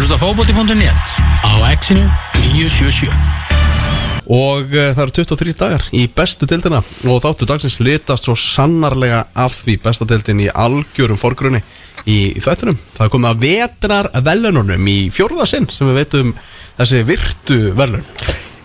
að hlusta fókbóti.net á exinu 977 Og uh, það eru 23 dagar í bestu dildina og þáttu dagsins litast svo sannarlega af því besta dildin í algjörum forgrunni í þættunum. Það er komið að vetrar velununum í fjórða sinn sem við veitum þessi virtu velun.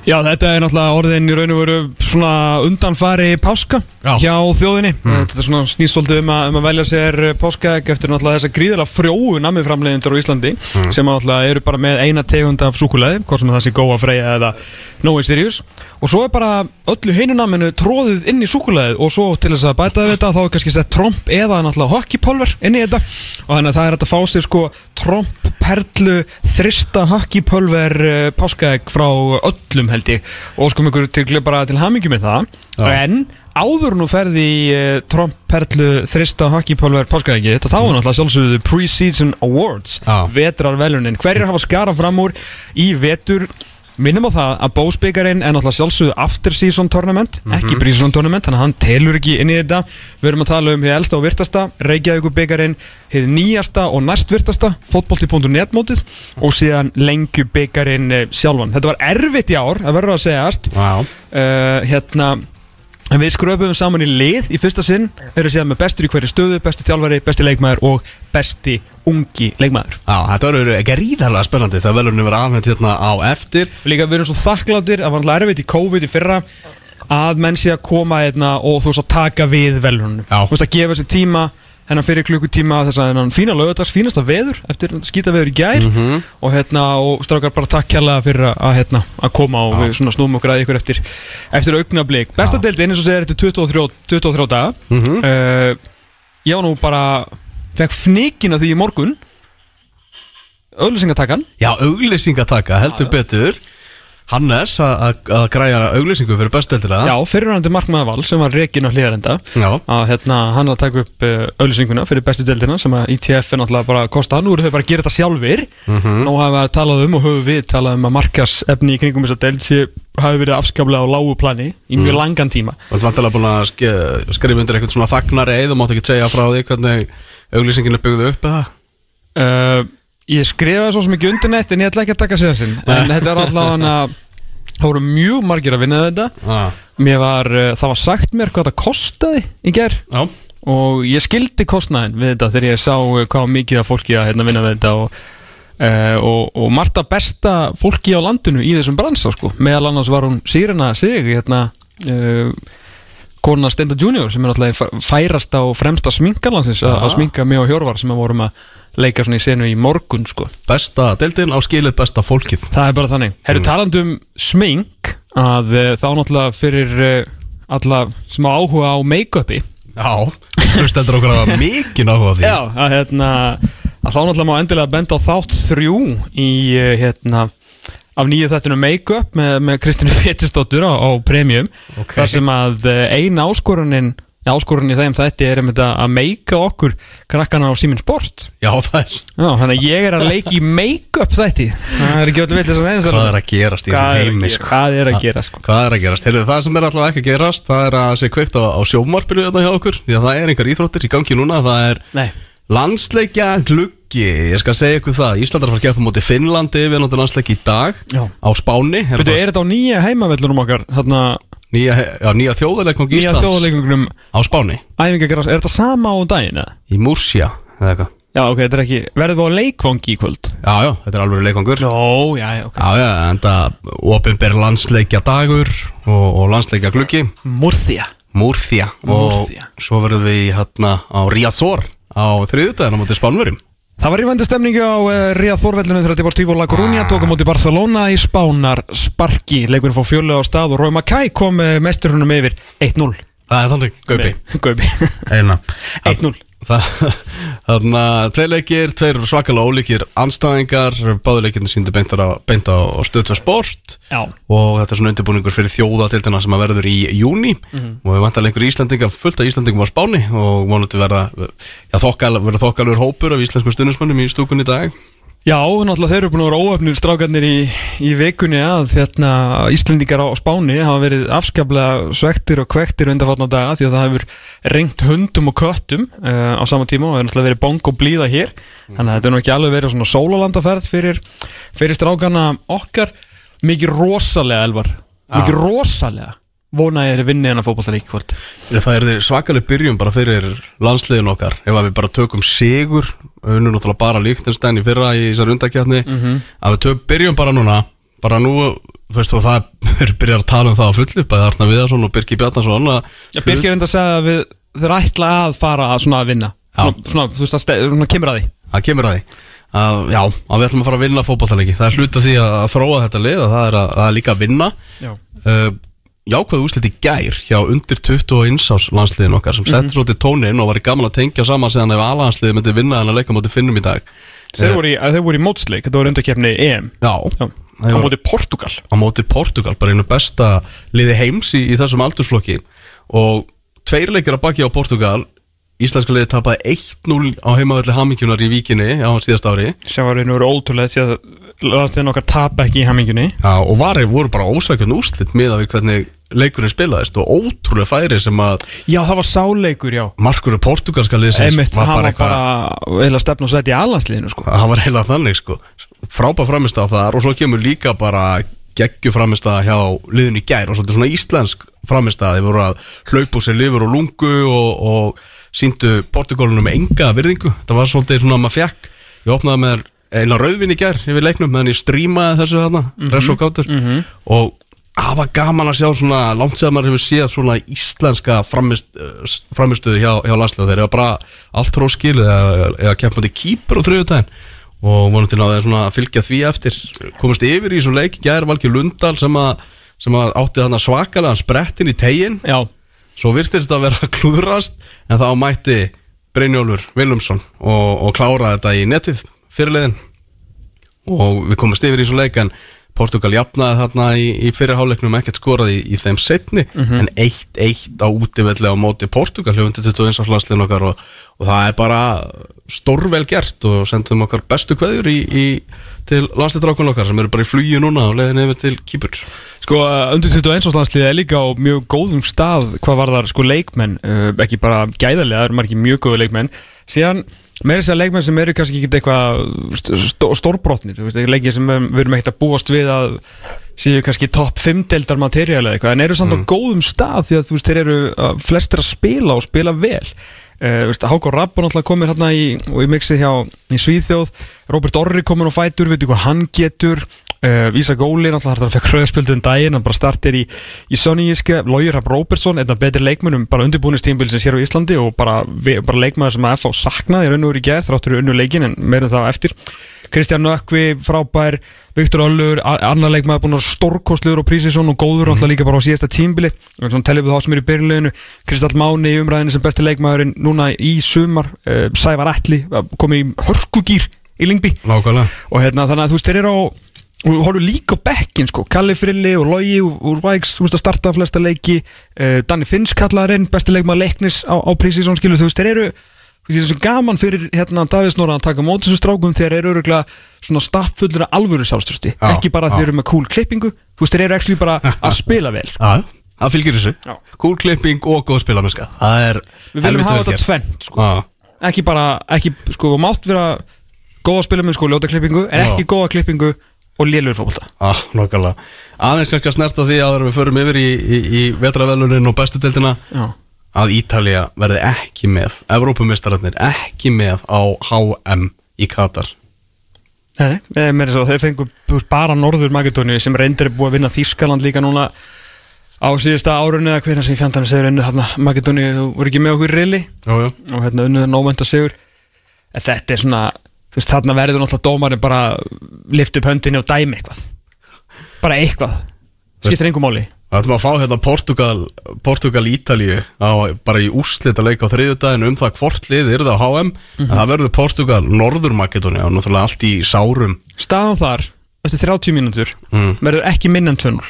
Já, þetta er náttúrulega orðin í raun og veru svona undanfari páska Já. hjá þjóðinni. Þetta er svona snýst svolítið um um að velja sér páskaegg eftir náttúrulega þessa gríðilega frjóu namiframleiðindur á Íslandi sem náttúrulega eru bara með eina tegund af súkulæði hvort sem það sé góa freyja eða Nói Sirius. Og svo er bara öllu heinu naminu tróðið inn í súkulæðið og svo til þess að bæta við þetta þá er kannski sett tromp eða náttúrulega hockeypulver inn í þetta. Og þannig að það er að fá sér sko tromp, perlu, þrista hockeypulver uh, páskaegg frá öllum held ég. Og sko ykkur til bara til hamingi með það. Já. en áður nú ferði uh, Trump Perlu þrista hockeypólver páskaðegi þetta þá er náttúrulega sjálfsögðu Pre-Season Awards Já. vetrarvelunin. Hverjir hafa skarað fram úr í vetur minnum á það að Bósbyggarinn er náttúrulega sjálfsögðu After Season Tournament ekki Pre-Season Tournament þannig að hann telur ekki inn í þetta. Við erum að tala um hér elsta og virtasta Reykjavíkur byggarinn hér nýjasta og næstvirtasta fotbolti.net mótið og síðan lengju byggarinn sjálfan. Þetta var erfitt í ár að verður að segjast. Wow. uh, hérna en við skröpum saman í lið í fyrsta sinn eru síðan með bestur í hverju stöðu, besti þjálfari, besti leikmaður og besti ungi leikmaður Já, þetta verður ekki ríðarlega spennandi þegar velunum verður afhengt hérna á eftir. líka við erum svo þakkláttir að alltaf erfitt í COVID í fyrra að menn sé að koma hérna og þú veist að taka við Já. þú veist að gefa sér tíma hennan fyrir klukkutíma þess að hennan fína lögadags fínasta veður eftir skýta veður í gær. Og hérna og strákar bara takk kærlega fyrir að, hérna að koma og við svona snúum okkur að ykkur eftir eftir augnablík besta deildin eins og segir þetta 23, 23 daga. Uh, ég var nú bara fekk fnikin af því í morgun. Auðlýsingatakkan Já, auglýsingataka, heldur betur. Hannes að- græja auglýsingu fyrir bestudeldina. Já, fyrirhandi markmaður val sem var rekin á hlýðarenda að hérna, hann er að taka upp uh, auðlýsinguna fyrir bestu deildina sem að ITF er náttúrulega bara að kosta. Nú eru þau bara að gera þetta sjálfir. Nú hafa við talað um og höfum við talað um að markasefni í kringum þess að deild sé hafi verið afskaplega á lágu plani í mjög langan tíma. Og þú ert vantilega búin að skrifa undir eitthvað svona fagnari eða mátt ekki segja frá því hvernig auglýsingin er byggðu upp eða? uh, Ég skrifaði svo sem ekki undir neitt en ég ætla ekki að taka sér sinn. En þetta er að það voru mjög margir að vinna þetta. Var, uh, það var sagt mér hvað þetta kostaði í ger Já. og ég skildi kostnaðin við þetta þegar ég sá uh, hvað mikið af fólki að hérna, vinna við þetta og, uh, og, og margt af besta fólki á landinu í þessum bransa sko. meðal annars var hún Sýrina Sig hérna, uh, kona Stenda Junior sem er náttúrulega færast á fremsta sminkarlansins að, að sminka mig og Hjörvar sem að vorum að leika svona í senu í morgun sko. Besta deildin á skilið besta fólkið. það er bara þannig Herru talandi um smink að uh, þá náttúrulega fyrir uh, alla sem á áhuga á make-upi Já. Þú stendur okkur að mikið áhuga á því. Já, að hérna að þá náttúrulega má endilega benda á þátt þrjú í eh, hérna af nýju þættinu Make-up með, með Kristínu Pétursdóttur á, á Premium Ok. þar sem að eh, ein áskorunin áskorunin í þeim þætti er einmitt að að meika okkur krakkana á Simin Sport Já, það er. Já, þannig að ég er að leiki í make-up þætti það er ekki öllu vill þess að Hvað er að gerast í að heimi? sko? Hvað er að gera, sko? Hvað er að gerast? Heyrðu, það sem er alltaf ekki að gerast, það er að sé kveikt á, á sjómarpinu þetta hjá okkur, því að það er einhver íþróttir í gangi núna, það er Nei landsleikja gluggi, ég skal segja ykkur það, Íslandar fara að gefa móti Finnlandi við náttúrulega landsleiki í dag Já. á Spáni, er Byrju, er þetta á nýja heimavellunum okkar hérna, nýja, já, nýja þjóðarleikong nýja Íslands þjóðleikungunum á Spáni, æfingagerast, er þetta sama á daginn eða? í Múrsja, eða eitthvað. Já, ok, þetta er ekki, verður þú á leikvangi í kvöld? Já, já, þetta er alveg leikongur. Jó, já, já, ok Já, já, en það opinber landsleikja dagur og, og landsleikja gluggi, Múrþja Múrþja Murcia. og svo verðum við hérna á Riazor á þriðudaginn á móti Spánverum. Það var í vendi stemningu á uh, Ríða Þorvellinu þegar Deportivo La Coruña tók á móti Barcelona í Spánar Sparki. Leikurinn fór fjölu á stað og Rói Mackay kom uh, mesturunum yfir 1-0 Það er þannig. Gaupi. Eina. 1-0 Þannig að tveir leikir, tveir svakalega ólíkir anstæðingar, báðuleikirni síndi beint á, á stöðtvað sport. Já. Og þetta er svona undirbúningur fyrir þjóðatildina sem að verður í júni og við vantar einhver Íslandinga, fullt af Íslandingum á Spáni. Og vonandi verða, þokkalur hópur af íslenskum stundismönnum í stúkun í dag Já, náttúrulega þeir eru búin að vera óöfnir strákarnir í, í vikunni að þérna Íslendingar á Spáni hafa verið afskaplega svektir og kvektir undanfarnar daga því að það hefur rengt hundum og köttum uh, á sama tíma og það hefur náttúrulega verið bong og blíða hér. Þannig að þetta er nú ekki alveg verið svona sólalandaferð fyrir, fyrir strákarna okkar. Mikið rosalega elvar. Mikið rosalega vona ég er vinni en að fótballta lík hvort Það er svakaleg byrjun bara fyrir landsliðin okkar. Ef við bara tökum sigur unnum náttúrulega bara líktinstæn í fyrra í þessar undakjarni að við tökum byrjun bara núna bara nú, þú veist, og það er byrjar að tala um það á fullu, bæði Arna Viðarsson og Birki Bjarnason að Já, Birgir er enda að segja að við þeir ætla að fara að svona að vinna. Svona, svona, þú veist, að ste- svona kemur að því. Það kemur að því. Að, já, að við ætlum að fara að vinna fótballtalegi það er hluta því að, þróa þetta lið og það er að, að líka vinna. Uh, jákvæðu úslit í gær hjá undir 21 ás landsliðin okkar sem settur mm tónin og var gaman að tengja saman síðan ef alansliði myndi vinna en að leika móti finnum í dag. Þeir voru í, þeir voru í mótsleik, þetta voru undarkeppni EM. Já, Já, á móti Portugal á móti Portugal, bara einu besta liði heims í, í þessum aldursflokki. Og tveir leikir að baki á Portugal Íslenska liði tapaði 1-0 á heimavelli hamingjunar í Víkinni á síðast ári. Sem var einu voru ótrúlega því að landsliðin okkar tapa ekki í hamingjunni. Já, og var, voru bara ósækjörn úrslit með að við hvernig leikurinn spilaðist og ótrúlega færi sem að Já, það var sáleikur, já. markur portugalska liðsins Einmitt, var bara var eitthvað bara eða stefn og sett í allansliðinu sko. það var heila þannig sko. Frábæð framist á þar og svo kemur líka bara geggju framist að hjá liðin í gær og svolítið svona íslensk framist að þeir voru að hlaupa úr sér lifur og lungu og, og síndu portugalunum með enga virðingu. Það var svolítið svona að maður fekk ég opnaði með eina rauðvin í gær yfir leiknum meðan ég strímaði þessu þarna mm -hmm. og kátur. og það var gaman að sjá svona langt sem maður hefur séð svona íslenska framist, framistuðu hjá, hjá landslið þeir eru bara allt róskil eða, eða keppandi kýpur á þriðutæðin og náði svona að fylgja því eftir. Komast yfir í svo leik gær Valgi Lundal sem að, sem að átti þarna svakalega sprettin í tegin Já, svo virtist þetta að vera klúðrast en þá mætti Brynjólfur Vilumsson og, og kláraði þetta í netið fyrirleiðin og við komumst yfir í svo leik en Portugal jafnaði þarna í, í fyrirháleiknum ekkert skoraði í, í þeim setni en 1-1 á útivelli á móti Portugal hljóðundi 21 á landsliðin okkar og, og það er bara stórvel gert og sendum okkar bestu kveðjur í, til landsliðdrákun okkar sem eru bara í flugi núna og leiðin yfir til Kýpur. Sko undir 21 áslansliðið er líka á mjög góðum stað hvað var þar sko leikmenn uh, ekki bara gæðarlega, það eru margir mjög góðu leikmenn. Síðan meira þess að leikmenn sem eru kannski ekki eitthvað st st stórbrotnir, leikir sem við við erum ekkert að búast við að séu kannski topp 5 deildar materiál eða eitthvað, en eru samt á góðum stað því að þú veist, þeir eru flestir að spila og spila vel. Uh, Háko Rapp er náttúrulega komin hérna í, og í mixið hjá í Svíþjóð. Robert Orri komin á fætur, veitu hvað hann getur uh, Ísa Góli, náttúrulega hann fekk rauðspöldu um daginn, hann bara startir í í Sonníiske, Lójur Rapp Róbertsson einn af betri leikmennum, bara undirbúinistímbil sem sér á Íslandi og bara, bara leikmæður sem að FH saknaði raun og verið gerð, þráttur í unnu leikin en meira en það eftir. Kristján Nökkvi, frábær Viktor Öllur, annar leikmaður búin að vera stórkostlegur og prísisón og góður mm líka bara á síðasta tímbili tellir við þá sem er í byrjuleginu Kristall Máni í umræðinu sem besti leikmaðurinn núna í sumar, uh, Sævar Ætli komið í hörkugýr í Lingby og hérna þannig að þú eru á og horfum líka á bekkin sko. Kalli Frilli og Logi úr, úr Vægs þú veist að starta flesta leiki. Uh, Danni Finns kallarinn, besti leikmaður leiknis á, á prísísón skilu þú veist þeir eru þú veist, þessu gaman fyrir hérna Davís Norra að taka á móti þessu strákum þeir eru öruglega svona stappfullur af alvöru sjálfströsti Já, ekki bara þeir eru með cool klippingu þú veist þeir eru actually bara að spila vel sko. Það fylgir þessu. Cool klipping og góð spilamennska. Það er við viljum hafa þetta gert. tvennt sko. Ekki bara, ekki sko, mátt vera góða spila með sko ljóta klippingu en ekki góða klippingu og lélur fókbalta Ah, nokkulega Aðeins kannski að snerta því en við förum yfir í, í, í vetravelunin og bestu deildina Já. að Ítalía verði ekki með Evrópumistararnir ekki með á HM í Katar. Nei, nei, með þess að þeir fengu þú veist, bara Norður Makedóni sem reyndir er búið að vinna Þískaland líka núna á síðasta árunni eða hvernig sem fjandarni segir unnu þarna Makedóni, þú voru ekki með okkur í reyli og hérna unnuðu nómönda sigur. En þetta er svona, veist, þarna verður náttúrulega dómarinn bara lift upp höndinni og dæmi eitthvað. Bara eitthvað, skiptir engum máli. Það ætlum að fá hérna Portugal, Portugal Ítalíu bara í úrslita leik á þriðjudaginu um það hvort lið er það á HM en það verður Portugal, Norður Makedónia og náttúrulega allt í sárum. Staðan þar, eftir 30 mínútur Mm. verður ekki minn en 2-0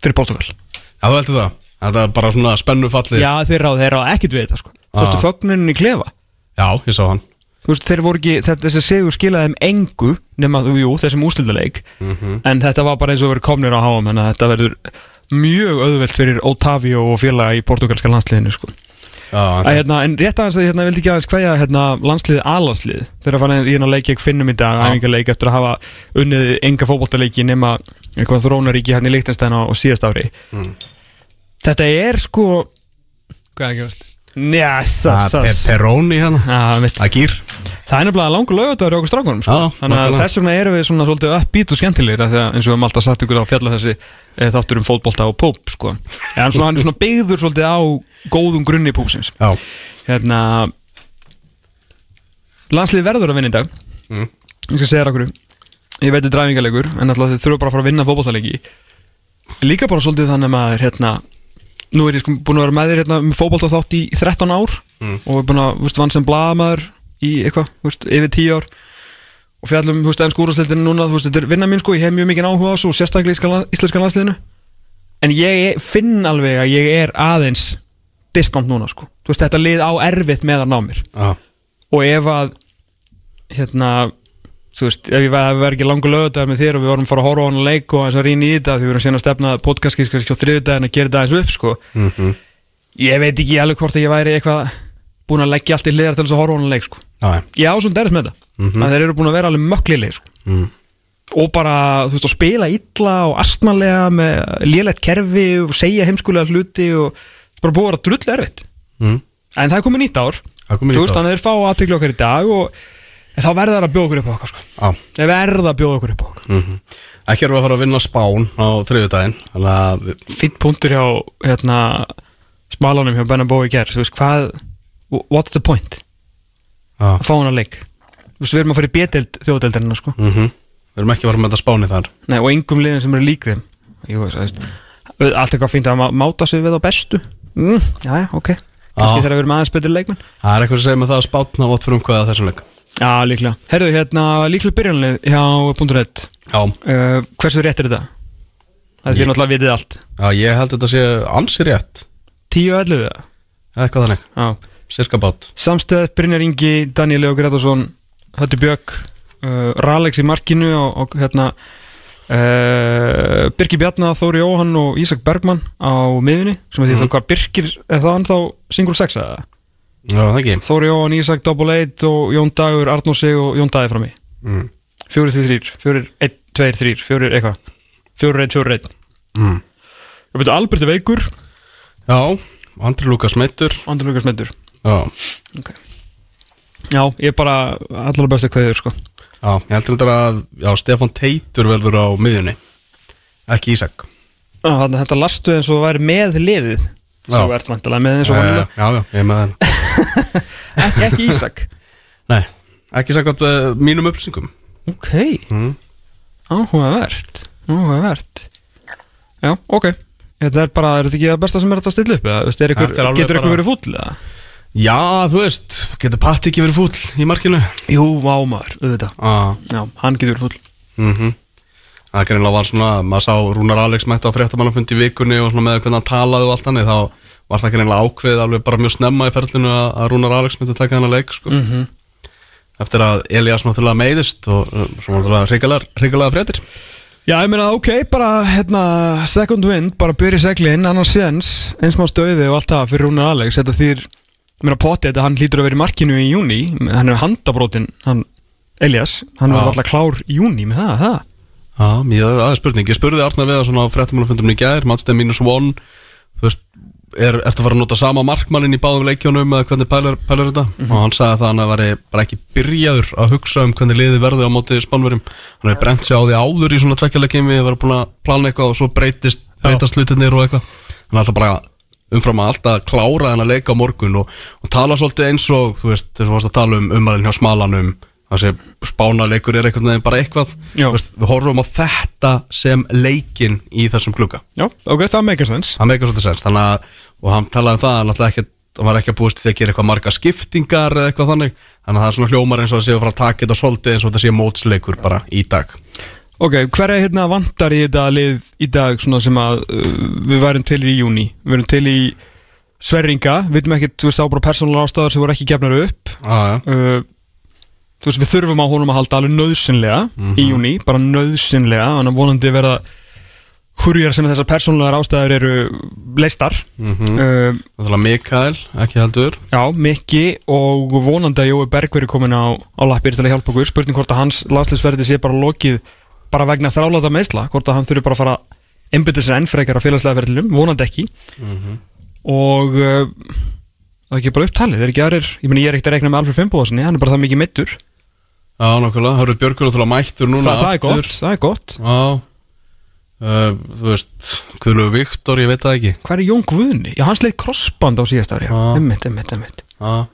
fyrir Portugal. Já, þú heldur það? Þetta er bara svona spennufallið Já, þeir ráð, þeir ráð ekkert við þetta sko. Sástu Ah. fögnunin í klefa? Já, ég sá hann þú veist, þeir voru ekki, þetta, þessi sigur skilaði þeim engu nema, jú, þessum úslildaleik en þetta var bara eins og verið komnir á háum þannig að þetta verður mjög auðvelt fyrir Otavio og félaga í portugalska landsliðinu sko. Já, Að, hérna, en rétt aðeins að hérna, vildi ekki aðeins hverja hérna, landsliðið A-landslið þegar fara í hérna leik ekki finnum í dag æfingarleik eftir að hafa unnið enga fótboltaleiki nema eitthvað þrónaríki hérna í Líktenstein á, á síðast ári. Þetta er sko hvað er að gerast? Njá, sass, sass Peroni hérna. Mitt Agir Það er nefnilega langur lögadagur í okkur strákunum sko. Já, Þannig að þess vegna erum við svona svolítið uppbít og skemmtilegir því að eins og við höfum alltaf sagt ykkur á fjalla þessi e, þáttur um fótbolta og púp sko. en svona, hann er svona byggður svolítið á góðum grunni púpsins. Já. Hérna landslið verður að vinna í dag. Mm. ég skal segja þér okkur ég veit þetta er dræfingarleikur en alltaf þið þurfum bara að fara að vinna fótboltaleiki. Líka bara svolítið þannig að maður hérna nú er ég sko búin að vera með þér hérna með fótbolta þátt í 13 ár Mm. og er búin að, vann sem blaðamaður í eitthvað, yfir 10 ár. Og fjallum, þú veist, enn skúrastildinu núna þú veist, þetta er vinna mín sko, ég hef mjög mikið áhuga á þessu og sérstaklega í íslenska- landsliðinu. En ég finn alveg að ég er aðeins distant núna sko, þú veist, þetta lið á erfitt með að ná mér. Já. Og ef að hérna þú veist, ef ég verði ekki langur lögðar með þér og við vorum að fara að horfa á hann leik og eins að rýna í þetta því við vorum síðan að stefna podcastskís kannski á þriðudaginn að gera þetta eins upp sko. Mhm. ég veit ekki alveg hvort að ég væri eitthvað búin að leggja allt í hliðar til þess að horfa á hann leik sko. Já. Ég ásum derist með þetta Mhm. að þeir eru búin að vera alveg möklileg sko. Mm. og bara, þú veist, að spila illa og astmanlega með lélegt kerfi og segja heimskulega Mm. en það Það í þá verður það að bjóða okkur upp á okkar sko. Já. Þeir verða að bjóða okkur upp á okkar. Mhm. Ekki erum við að fara að vinna spán á að við, fýtt punktur hjá hérna, smalanum hjá Ben Bowie ger þú veist, hvað, what's the point? Já. Að fá hann að leik veist, við erum að fara í B-deild þjóðdeildina sko. Mhm. Við erum ekki að fara með þetta spáni þar. Nei, og engum liðin sem eru lík þeim. Jú, veist, allt eitthvað fínt að má- máta sig við á bestu. Mm, já, já, ok. Kannski þegar við erum aðeins betur leikmenn. Það er eitthvað sem segir með það að spátna vott fyrir umkvæða þessum leik já, líklega, herruðu, hérna, líklega byrjanlið hjá .net Já. Uh, hversu rétt er þetta? það er því náttúrulega vitið allt. Já, ég held þetta sé ansi rétt. 10 og 11 eða? Eitthvað þannig. Já. Cirka bát. Samstöð, Brynjar Ingi, Daniel Leo Gretarsson Hötti Björk uh, Ralex í markinu og, og hérna uh, Birkir Bjarnar, Þóri Jóhann og Ísak Bergmann á miðunni sem er því þá hvað Birkir er það ennþá single sex eða? Það Þóri Jóhann, Ísak, Double Eight og Jón Dagur, Arnór Sig og Jón Dagi frammi mm. fjórir, þrýr, þrýr, fjórir, einn, tveir, þrýr fjórir, eitthvað, fjórir, einn, fjórir, einn. Mm. ég veit Albert er veikur. Já, Andri Lukas meittur Andri Lukas meður Já, já, ég er bara allar bestu kveður sko. Já, ég heldur þetta að Já, Stefan Teitur verður á miðjunni. Ekki Ísak. Já, að þetta lastu eins og væri með liðið. Svo ert vantilega með eins og vanlega já, já, ég er með það ekki, ekki Ísak. Nei, ekki sagt uh, mínum upplýsingum. Ok, mm. áhugavert Áhugavert. Já, ok. Þetta er bara, er þetta ekki það besta sem er þetta að stilla upp eða, veist, er ykkur, Þetta er alveg Getur ykkur bara- verið fúll eða? Já, þú veist, getur Patti ekki verið fúll í markinu? Jú, vámaður, auðvitað. Ah. Já, hann getur verið fúll. Mm Það greinlega var svona, maður sá Rúnar Alex mætti á fréttamannafundi í vikunni og svona með hvernig hann talaði og allt hannig þá var það greinlega ákveðið alveg bara mjög snemma í ferlinu að, að Rúnar Alex myndi taka hennar leik sko. mm eftir að Elias náttúrulega meiðist og uh, svo náttúrulega hrigalega fréttir. Já, ég meina, ok, bara, hérna, second wind, bara byrja seglinn, annars séns, eins má stöði og allt það fyrir Rúnar Alex, þetta þýr, ég meina, poti, þetta hann hlýtur að vera í markinu í júni, hann er handabrótin, hann, Elias, hann var alltaf klár í júni með það, það. Já, mér aðeins spurning, ég spurði Arnar svona á fréttamannafundum í gær, matstæð mínus one þú veist, er, ertu að fara að nota sama markmannin í báðum leikjónum eða hvernig pælar, pælar þetta? Mhm. og hann sagði að hann bara ekki byrjaður að hugsa um hvernig liði verði á móti spánverjum. Hann hefur brent sig á því áður í svona tvekkjalegjum við varum búin að plana eitthvað og svo breytist breytast hlutinir og eitthvað. Hann alltaf bara umfram að alltaf klára þennan leik á morgun og, og tala svolítið eins og þú veist, þess að varst að tala um umalinn hjá smalanum þessi spánaleikur er einhvern veginn bara eitthvað veist, við horfum á þetta sem leikin í þessum klukka Já, ok, það meikar sens. það meikar svolítið sens þannig að, og hann talaði um það hann náttúrulega ekki, hann var ekki að búist til að gera eitthvað marga skiptingar eða eitthvað þannig þannig að það er svona hljómar eins og að séu að fara að taka þetta svolítið eins og þetta sé mótsleikur bara í dag Ok, hver er hérna vantar í þetta lið í dag svona sem að uh, við værum til í júni? Við værum til í Sverringa, við veitum ekki, þú veist, á bara persónulega ástæðar sem voru ekki gefnar upp. ah, ja. Uh, þú veist, við þurfum á honum að halda alveg nöðsynlega Mhm. í júni, bara nöðsynlega hann er vonandi verða hurjar sem þessar persónulegar ástæður eru leistar. Mhm. uh, Þannig að Mikael, ekki heldur. Já, Mikki og vonandi að Jói Berg verið komin á, á lappir til að hjálpa okkur. Spurning hvort að hans landslisverði sé bara lokið bara vegna þráláta meðsla hvort að hann þurfi bara að fara að einbytta sér enn frekar á félagslega verðlum, vonandi ekki. Og uh, það er ekki bara upptalið, það er ekki aðrir ég meni ég er ekkert að rekna með Alfred Fimboðasinni hann er bara það mikið mittur, Já, nokkulega, hörðu Björgur náttúrulega mættur núna það, það er gott það er gott, Já. Uh, Þú veist, Guðlu Viktor, ég veit það ekki. Hvað er Jón Guðni? Já, hans leið crossband á síðast ári, emmitt, emmitt Já.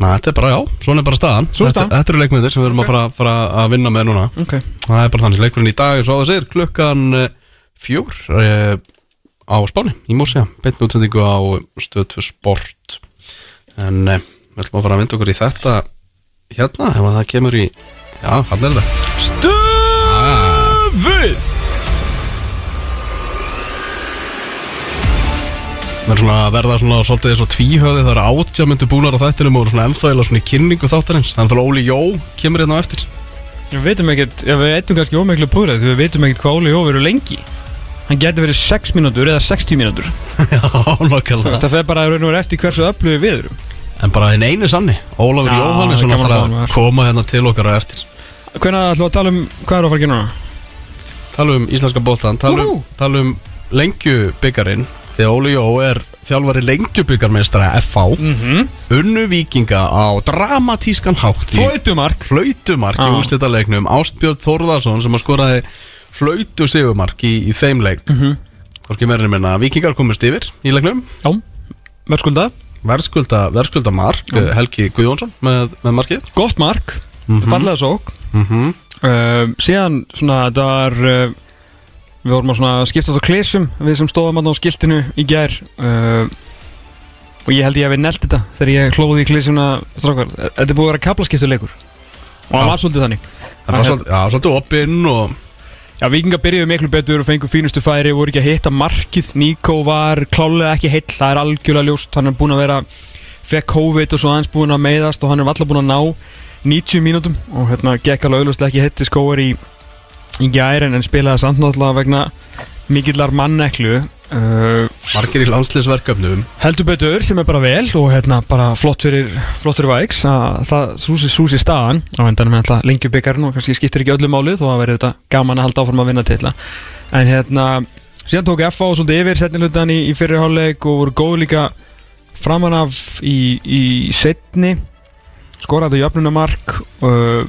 Þannig að þetta er bara, já, svona er bara staðan. Svona er Þetta, staðan. þetta eru leikmyndir sem við erum að fara, fara að vinna með núna. Ok, Það er bara þannig, leikurinn í dag, eins og á það segir, klukkan eh, fjór uh, á Spáni, í Músja, beint útsendingu á stöð hérna, ef að það kemur í, já, hann er það. Stöfuð Það er svona að verða svona svolítið eins og tvíhöði Það eru átjámyndu búnar á þættinum og svona ennþá svona í kynningu þáttarins. Þannig að Óli Jó kemur hérna á eftir. Við veitum ekkert, já, við veitum kannski ómiklu púrið því við veitum ekkert hvað Óli Jó verður lengi. Hann getur verið 6 mínútur eða 60 mínútur. Já, nokkulega Það fer bara að raun og verið eftir hversu öflugið við erum En bara hinn einu sanni Ólafur Jóhannesson að að koma hérna til okkar á eftir Hvernig ætlum við að tala um hvað er að fara að gera núna? Tala um íslenska bóltan Tala um, um lengjubyggarinn Þegar Óli Jó er þjálfari lengjubyggarmeistara FH Mm -hmm. Unnu vikinga á dramatískan hátt í Flóitumark flautumark í Já. úrstættaleiknum Ástbjörn Þórðarsson sem að skoraði flautu sigumark í, í þeim leik mm. -hmm. Hvorki en minna Vikingar komust yfir í leiknum Já, verðskulda Verðskulda, verðskulda mark Já. Helgi Guðjónsson með, með markið. Gott mark, fallega sók mm -hmm. uh, Síðan svona þetta var uh, Við vorum að skipta á klesum Við sem stóðum á skiltinu í gær. Uh, Og ég held ég að við nelt þetta Þegar ég hlóði í klesuna Strákar, þetta er búið að vera kaplaskiptuleikur Og Já. var svolítið þannig. Það var svolítið opinn og Já, vikingar byrjuðu miklu betur og fengu fínustu færi voru ekki að hitta markið. Níko var klálega ekki heill, það er algjörlega ljóst. Hann er búinn að vera, fekk COVID og svo aðeins búinn að meiðast og hann er alltaf búinn að ná 90 mínútum. Og hérna gekk alveg auðvitað ekki hitti skóar í í gæri en spilaði samt náttúrulega vegna mikillar manneklu uh, margir í landsliðsverkefnum. Heldur betur sem er bara vel og hérna bara flott fyrir, flott fyrir Væks að það súsi, súsi staðan. Á endanum er alltaf lengjubikarinn og kannski skiptir ekki öllu málið þó að verið þetta gaman að halda áfram að vinna titla. En hérna síðan tók FA og svolítið yfir setni hlutan í, í fyrirháleik og voru góð líka framan af í, í setni skoraði jöfnunamark uh,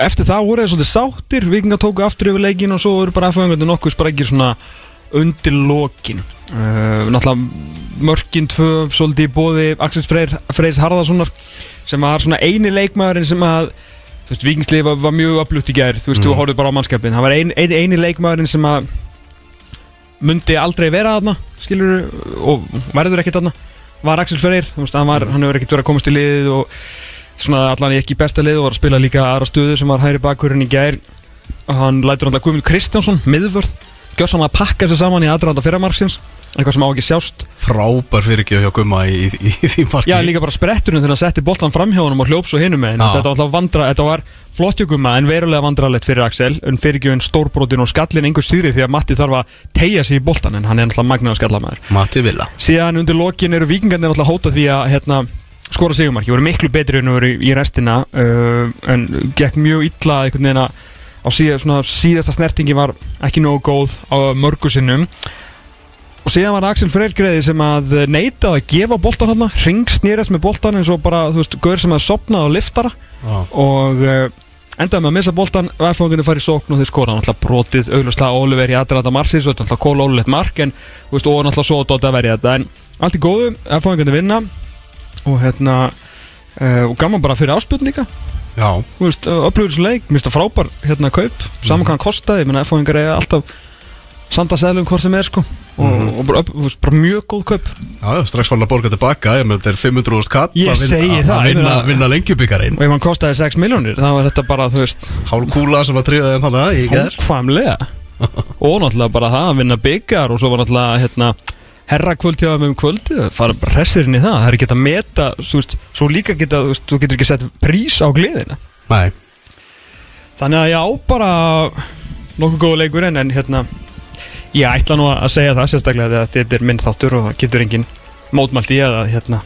eftir það voru þeir svolítið sáttir. Vikingar tóku aftur yfir leikin og svo voru bara FA-öngundir nokkuð sprækir svona undir lokin. Uh, náttúrulega mörkin tvö svolítið í bóði Axel Freyr, Freyrs Harðarssonar sem var svona eini leikmaðurinn sem að þú veist, vikingslið var, var mjög upplutt í gær þú veist, þú horfið bara á mannskapin hann var ein, ein, eini leikmaðurinn sem að myndi aldrei vera aðna skilur, og verður ekkert aðna var Axel Freyr, þú veist, hann, var, hann hefur ekkert verið að komast í liðið og svona allan ekki í besta lið og var að spila líka aðra stöðu sem var hæri bakurinn í gær. Hann lætur að Guðmund Kristjánsson miðvörð, gjör saman að pakka þessu saman í aðranda fyrramarksins. Eitthvað sem á ekki sjást. Frábær fyrirgjöf hjá Gumma í, í, í, því marki. Já, líka bara spretturinn þegar hann setti boltan fram hjá honum og hljóps og hinum með Já. þetta var alltaf vandra, þetta var flottjöguma en verulega vandralegt fyrir Axel. En fyrirgjöfin stórbrotin og skallin einhver sýri því að Matti þarf að tegja sig í boltan en hann er alltaf magnaður skallamæður Matti Villa. Síðan undir lokin eru vikingarnir alltaf hóta því að hérna, skora sigumarki, voru miklu betri en voru í restina uh, en gekk mjög illa á síða, svona, síðasta snertingi var ekki nógu góð á mörgu sinnum. Og síðan var Axel Freyr greiði sem að neitaði að gefa boltan hann ringsnýrest með boltan eins og bara, þú veist, gaur sem að sopnaði á liftara. Já. og uh, endaði með að missa boltan og F-fanginu fari í sókn og þeir skora hann alltaf brotið auglustlega Oliver í aðræða og þetta er alltaf kól ólulegt mark en þú veist, og hann alltaf svo dótt að verja þetta. En allt í góðu, F-fanginu vinna. Og hérna uh, og gaman bara fyrir áspjöldin líka þú veist, upplöður þessu leik, minnst það frábær hérna kaup, saman hvað hann kostaði ég meina F-fangingar eiga alltaf sanda seglum hvort sem er sko. Og, og bara, upp, þú veist, bara mjög góð kaup. Já, strax fann að borga tilbaka Ég með þetta er 500.000 katt Ég að vinna- að- það, Að ég vinna, meina- vinna lengjubíkarinn og ef hann kostaði 6 miljónir þá var þetta bara, þú veist Hálf kúla sem að tríða þeim hana í ger Hókvæmlega Og náttúrulega bara það að vinna byggjar Og svo var náttúrulega hérna herrakvöld hjá þeim um kvöld fara bara hressir inn í það, það er ekki að meta þú veist, svo líka geta, þú veist, þú getur ekki sett prís á gleðina. Nei, Þannig að já, bara nokkuð góða leikur en, en hérna ég ætla nú að segja það sérstaklega þegar þetta er minn þáttur og það getur engin mótmælt í að hérna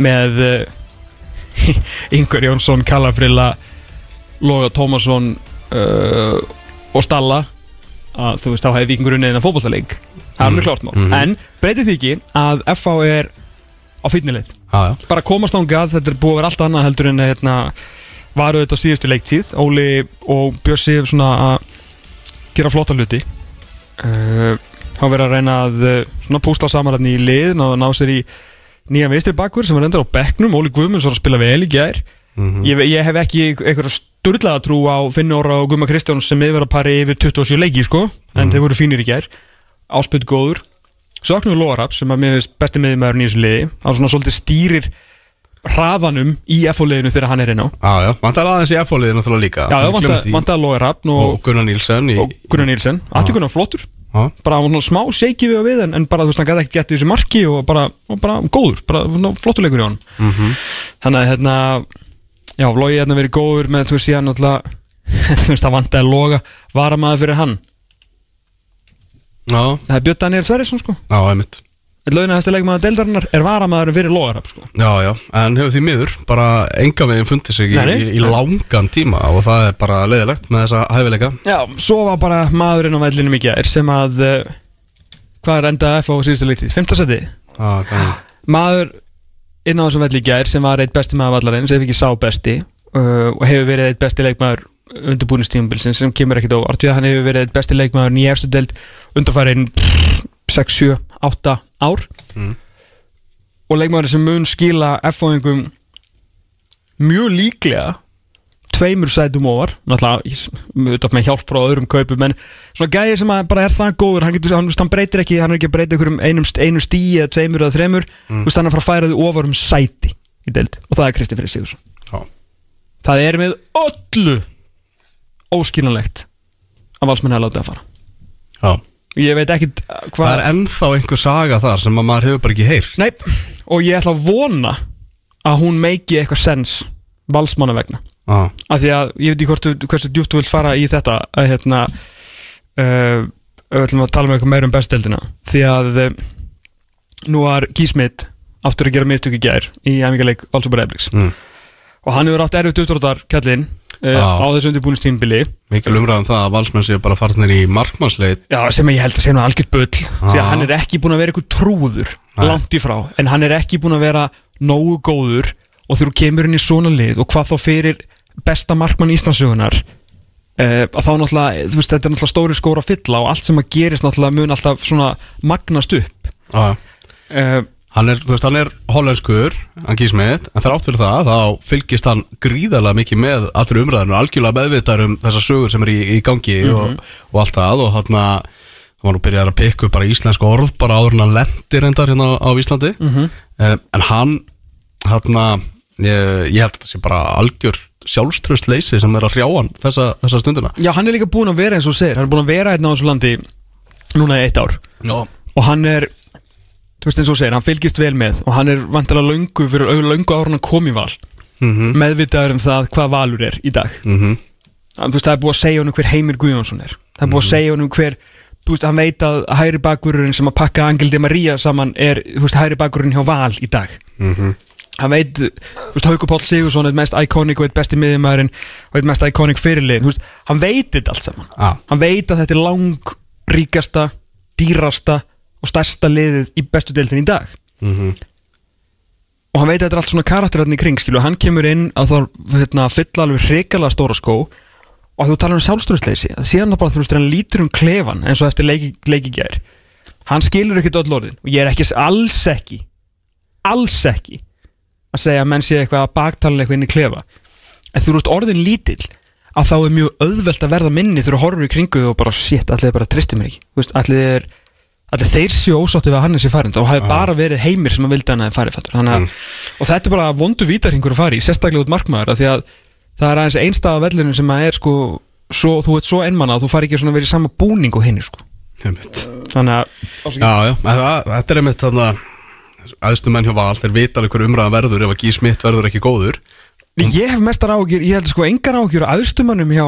með uh, Ingur Jónsson, Kallafrilla Loga Tómasson uh, og Stalla að þú veist, þá hefði vikingur unnið innan fótballtaleik það er alveg klárt mál, Mhm. en breytið því ekki að FH er á fýtnileið já, já. Bara komast ángað, þetta er búið að vera allt annað heldur en hérna, varu þetta á síðustu leiktíð. Óli og Bjössi svona að gera flotta hluti. Uh, hann verið að reyna að uh, svona púsla saman hérna í lið ná, ná sér í nýja veistri bakkur sem var endur á bekknum. Óli Guðmunds var að spila vel í gær. Ég, ég hef ekki eitthvað sturlaða trú á Finnóra og Guðma Kristjáns sem að pari yfir 27 leiki sko. En þeir voru fínir í gær. Áspytt góður. Söknuður Lóarab sem mér finnst besti miðjumæður í þessu liði hann svona svolítið stýrir hraðanum í FO-liðinu þegar hann er inn á. Já, já, vantar aðeins í F-fóliði náttúrulega líka. Já, já, vantaði Lóarab og, Gunnar Nílsen og Gunnar Nílsen Allt Gunnar flottur. Já, bara svona smá shaky við og við en, en bara þú veist hann gæti ekki gett í þessu marki og bara, og bara góður, bara svona flottur leikur í honum. Mhm. þannig að hérna já, Lógi hérna verið góður með þú veist síðan alltaf þú veist það vantaði Loga varamaður fyrir hann. Já, það er Björn Daniel Sverrisson sko. Já, einmitt. Launahæsti leikmaður deildarinnar er varamaður fyrir Logarab sko. Já, já, en hefur því miður bara enga veginn fundið sig í, Nei, nei. í, í langan tíma og það er bara leiðilegt með þessa hæfileika. Já, svo var bara maðurinn á vellinum í gær sem að uh, hvað er endað F á síðustu leiktið? Fymta seti? Já, já, Maður inn á þessum velli gær sem var eitt besti maður vallarins ef ekki sá besti uh, og hefur verið eitt besti leikmaður undirbúinistímabilsin sem kemur ekkit óvart því að hann hefur verið eitt besti leikmaður í efstu deild undarfærin 6, 7, 8 ár Mm. og leikmaður sem mun skila F-fóðingum mjög líklega tveimur sætum ofar. Náttúrulega með hjálp frá öðrum kaupum en svona gæði sem bara er það góður hann, getur, hann, hann breytir ekki, hann er ekki að breyta einum, einu stíi eða tveimur eða þremur. Mm. veist, hann er að fara að færa þau ofar um sæti í deild og það er Kristi Freyr Sigursson það er með öllu óskiljanlegt að valsmenn hefði látið að fara. Já. ég veit ekkit Það hvað er ennþá einhver saga þar sem að maður hefur bara ekki heyrt. Nei, og ég ætla að vona að hún meiki eitthvað sens valsmanna vegna Já, af því að ég veit ekki hvort, hversu djúpt þú vilt fara í þetta að hérna uh, við ætlum að tala með eitthvað meira um bestdeldina því að uh, nú var Gísmit aftur að gera mistök í gær í æfingarleik Valsúbar Ebliks mm. og hann hefur átt erfitt uppdróttar kallinn uh, Já. á þessu undirbúinustímbili mikil umræðum það að valsmenn séu bara farnir í markmannsleit Já, sem ég held að segja nú algjört bull. Því að hann er ekki búin að vera eitthvað trúður Nei. langt í frá, en hann er ekki búin að vera nógu góður. Og þegar þú kemur inn í svona lið og hvað þá fyrir besta markmann Íslandsögunar uh, að þá náttúrulega, þú veist, þetta er náttúrulega stóri skóra að fylla og allt sem að gerist náttúrulega mun alltaf svona magnast upp. Uh, hann er, þú veist, hann er hollenskur hann kýs með, en þrátt fyrir það þá fylgist hann gríðarlega mikið með allri umræðinu, algjörlega meðvitar um þessar sögur sem er í, í gangi og, og allt það og hann var nú byrjað að pikka upp bara íslensku orð bara áður en hann lendir reyndar hérna á Íslandi. Mhm. Eh, en hann hann ég, ég held að þetta sé bara algjör sjálfströst leysi sem er að hrjá hann þessa, þessa stundina. Já, hann er líka búin að vera eins og segir hann er búin að vera hérna á þessu landi núna í eitt ár. Já, og hann er þú veist eins og segir, hann fylgist vel með og hann er vantilega löngu fyrir au- löngu ára hann kom í val. Mhm, meðvitaður um það hvað valur er í dag. Mhm. Hann, þú veist, það er búið að segja honum hver Heimir Guðjónsson er. Það er búið að segja honum hver þú veist, hann veit að hæri bakvörurinn sem að pakka Angel Di Maria saman er þú veist, hæri bakvörurinn hjá val í dag. Mhm hann veit, þú veist, Haukur Páll Sigursson er mest iconic og eitt besti miðjumæðurinn og eitt mest iconic fyrirliðin, þú veist, hann veit þetta allt saman. Já, hann veit að þetta er lang ríkasta, dýrasta og stærsta liðið í bestu deildin í dag. Mhm. Og hann veit að þetta er allt svona karakteratni í kring skilu, hann kemur inn að þá hérna, fylla alveg hrikalega stóra skó og að þú talar um sjálfstöðsleysi síðan það bara þú veist, hann lítur um klefan eins og eftir leiki, leiki gær hann skilur ekkert öll orðin. Og ég er ekki, alls ekki alls ekki að segja að menn sé eitthvað að baktala eitthvað inn í klefa. En þú ert orðin lítill að þá er mjög auðvelt að verða minni þegar þú horfur í kringu og bara shit, allir bara tristir mér ekki. Allir allir þeir séu ósáttu við að hann er sér farin og hafi bara verið heimir sem að vildi hann að Þannig að, og þetta er bara vondu vítarhingur að fara í sérstaklega út markmaður því að það er aðeins einstað af vellinu sem að er sko svo, þú ert svo einmanna að þú fari ekki svona verið í sama búning og henni sko. Þannig að. Já, já, þetta er einmitt þarna aðstu menn hjá Val, þeir vita alveg hver umræðan verður ef að Gí Smith verður ekki góður. Ég hef mestar ágjur, ég held sko engar ágjur á aðstumannum hjá,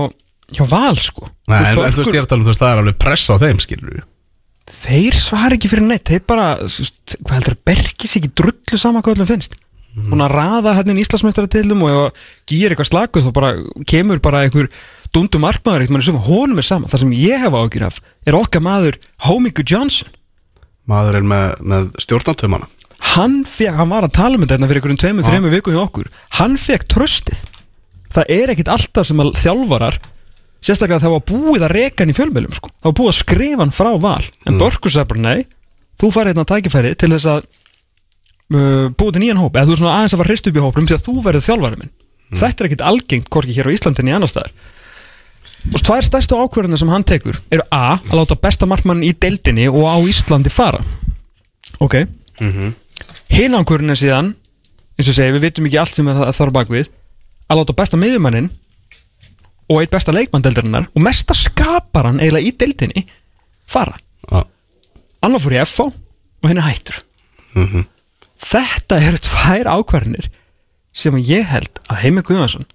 hjá Val sko. Nei, en, en þú veist, ég er að tala um þú veist, það er alveg pressa á þeim, skilur við Þeir svar ekki fyrir neitt Þeir bara, hvað heldur að bergis ekki drullu sama hvað öllum finnst. Mhm. Hún að raða hérna í Íslandsmeistaratilum og ef að gýr eitthvað slagur þá bara kemur bara einhver dundu markmaður eitthvað sem honum er sama. Það sem ég hef ágjur af er okkar maður Homiku Johnson Maðurinn með, með stjórnaltöfmana Hann fekk, hann var að tala um þetta hérna fyrir einhverjum tveimur, þreimur viku hjá okkur. Hann fekk tröstið Það er ekkit alltaf sem að þjálfarar Sérstaklega það var búið að reka hann í fjölmjölum sko. Það var búið að skrifa hann frá val. En mm. Börkur sagði bara nei Þú farið hérna tækifæri til þess að uh, Búið til nýjan hóp. Eða þú er svona aðeins að fara hrist upp í hópum Því að þú verður þjálfari minn. Þetta er ekkit algengt Hvorki hér á Íslandinni annar staðar. Og tvær stærstu ákvörðina sem hann tekur Eru A. Að láta besta markmann í deildinni Og á Íslandi fara. Ok. Hinn ákvörðin er síðan eins og segi, við vitum ekki allt sem það þar á bakvið að láta besta miðjumannin og eitt besta leikmanndeldarinnar og mesta skaparan eiginlega í deildinni fara. Já, Annar fór í FH og henni hættur. Mhm. Þetta eru tvær ákvarðinir sem ég held að Heimi Guðvarsson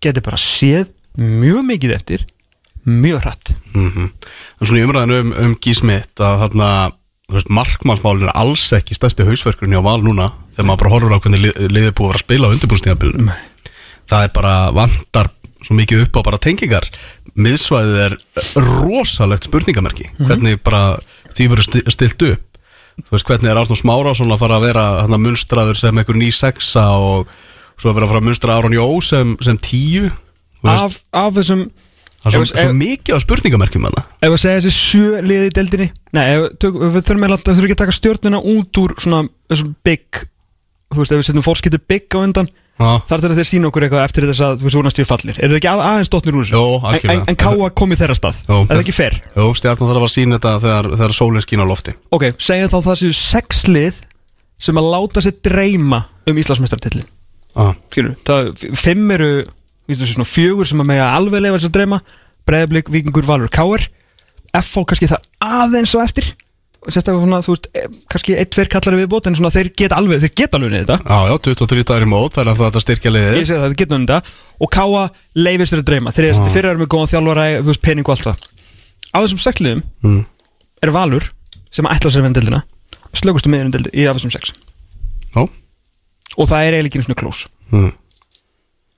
geti bara séð mjög mikið eftir mjög hratt. mhm En svona í umræðinu um, um Gí Smith að þarna, markmannsmálin er alls ekki stærsti hausverkurinn hjá Val núna þegar maður bara horfur á hvernig li- liðið er búið að vera að spila á undirbúrstíðabilinu það er bara vantar svo mikið upp á bara tengingar. Miðsvæðið er rosalegt spurningamerki. Hvernig bara því verður sti- stilt upp. Þú veist hvernig er Arnur Smárásson að fara að vera hann að munstraður sem einhver ný sexa og svo að vera að fara að munstra Aron Jó sem, sem tíu? Af, af þessum það er svo, svo mikið á spurningamerkjum hann Ef við segja þessi sjö liði í deildinni Nei, ef, tök, við þurfum, að, þurfum ekki að taka stjórnina út úr svona þessum big Þú veist, ef við setjum fórskiptu big á undan. Þar að þeir sína okkur eitthvað eftir þess að þú veist, vonast ég fallir Er það ekki að- aðeins dotnir úr þessu? Jó, algjörlega. en, en káa kom í þeirra stað Jó. Er það ekki fer? Jó, stjarnan þarf að sína þetta þegar, þegar sólinn skín á lofti Ok, segja þá það séu sex lið sem að láta sér dreyma um Íslandsmeistartilli ah. Skilur, það, fimm eru svona fjögur sem að mega alveg leifa sér dreyma. Breiðblik, Víkingur, Valur, Káir FH kannski það aðeins á eftir. Og sérstaklega svona, þú veist, eh, kannski eitt, tveir kallari viðbót en svona þeir geta alveg, þeir geta alveg niður þetta. Já, já, 23 dagar í mót, er að þetta styrkja liðið. Ég segi það, þeir geta niður þetta. Og Káa leifir sér að dreyma. Þeir eru fyrir erum við góðan þjálfara, þú veist, pening og allt það. Á þessum sex liðum mm. er Valur sem ætla sér að vinna deildina slökustu meðurinn deildi í af þessum sex. Já, og það er eiginlega ekki mm.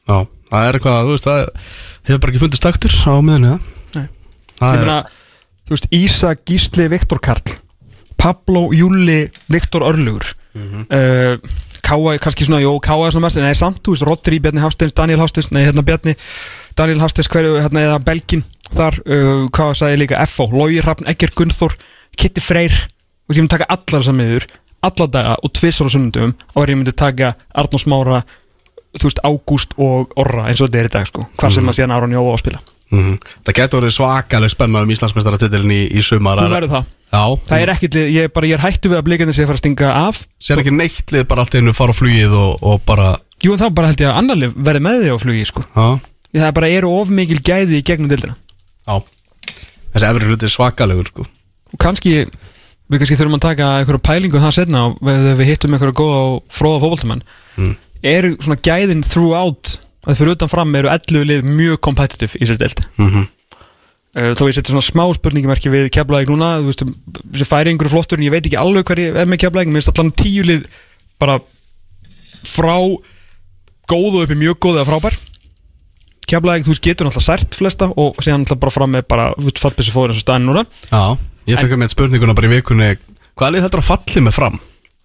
já, það er eitthvað, þú veist, það hefur bara ekki fundist taktur á miðunni það Nei. Það ég er, meina, þú veist, Ísa, Gísli, Viktor Karl Pablo, Júli, Viktor Örlugur uh, Káa, kannski svona, jó, Káa er svona mest nei, samt, þú veist, Rodri, Bjarni Hafsteins, Daniel Hafsteins nei, hérna Bjarni, Daniel Hafsteins hverju, hérna, eða Belgin, þar uh, hvað sagði ég líka, FO, Lói Hrafn, Egger Gunnþór Kitty Freyr, og ég myndi taka allar þessar miður, alla daga og tvissar á sunnundum, og ég myndi taka Arnór Smára, þú veist, Ágúst og Orra, eins og þetta er í dag, sko. Hvað sem að síðan Aron Jó á að spila. Mm. það getur verið svakaleg spenna um Íslandsmeistaratitilin í, í sumar Þú er- verður það. Já, Það er ekkit, ég bara, ég er hættu við að blikandi sé að fara að stinga af. Sér ekki neitt lið bara allt einu fara á flugið og, og bara Jú, en þá bara held ég að annar lið verði með þig á flugi, sko. Já, Það er bara eru of mikil gæði í gegnum dildina já. Þessi efri hluti er svakalegur, sko. Og kannski, við kannski þurfum að taka einhverja pælingu það setna og við, við hittum einhverja góða og fróða fótboltamann Mm. Eru svona gæðin throughout að fyrir utan fram eru 11 lið mjög competitive í sér deild. Mm uh, Þó ég seti svona smá spurningimerki við keflaðið núna, þú veist, þessi færi einhverju flottur en ég veit ekki alveg ég er með keflaðið mér finnst allan tíu lið bara frá góðu upp í mjög góðu eða frábær. Keflaðið, þú veist, getur náttúrulega sært flesta og síðan náttúrulega bara fram með bara fattbissi fóður eins og staðin núna. Já, ég fekk með spurninguna bara í vikunni Hvað lið þetta að falli með fram?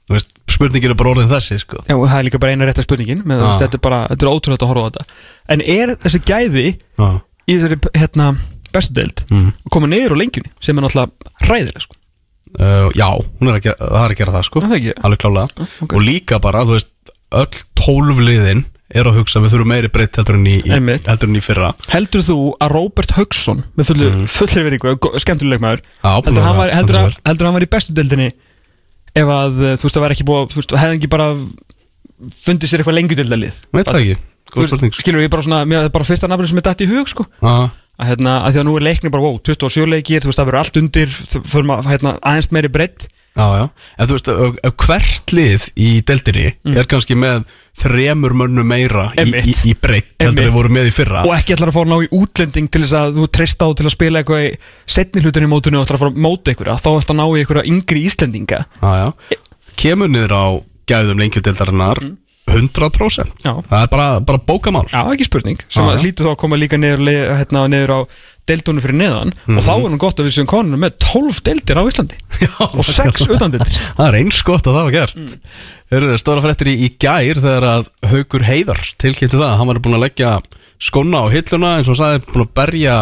Þú veist, spurningin er bara orðin þessi, sko Já, það er líka bara eina rétta spurningin með, Já. veist, þetta er bara, þetta er ótrúlega að horfa á þetta en er þessi gæði Já, í þessari hérna, bestu deild Mhm. að koma niður á lengjunni sem er náttúrulega hræðilega sko. uh, já hún er að gera, það er að gera það, sko það ekki? Alveg klálega ok. Og líka bara, þú veist, öll tólf liðin er að hugsa Við þurfum meiri breytt heldur en í, í, heldur fyrra heldur þú að Robert Haugsson með fullu, mm. fullu veringu, skemmtuleg maður heldur hann var, heldur, vel. hann, heldur var í bestu deildinni ef að uh, þú veist það var ekki búið þú veist, hefði ekki bara fundið sér eitthvað lengjudildalið Veit það ekki, góð spurning sko. skilur ég bara svona, mér er bara fyrsta nafnir sem er dætt í hug sko. Já, að, hérna, að því að nú er leiknir bara, wow, 27 leikir þú veist, það verður allt undir, þú fyrir maður hérna, aðeins meiri breytt Já, já, en þú veist, hvert lið í deildinni er kannski með þremur mönnum meira í, í, í breytt heldur þeir voru með í fyrra. Og ekki ætlar að að ná í útlending til þess að þú treyst á til að spila eitthvað í setni hlutin í mótinu og ætlar að fara að móta ykkur þá ætlar að ná í ykkur yngri Íslendinga. Já, já, kemur niður á gæðum lengjudeildarinnar 100% Já. Það er bara, bara bókamál. Já, ekki spurning, sem að já. hlýtu þá að koma líka niður, hérna, niður á deildunum fyrir neðan. Og þá er nú gott að við séum konunum með 12 deildir á Íslandi. Já, og 6 utandeildir. Það er eins gott að það var gert. Mm. Eru þið stóra fréttir í, í gær þegar að Haukur Heiðar tilkynnti það Hann var búin að leggja skona á hilluna eins og hann sagði búin að berja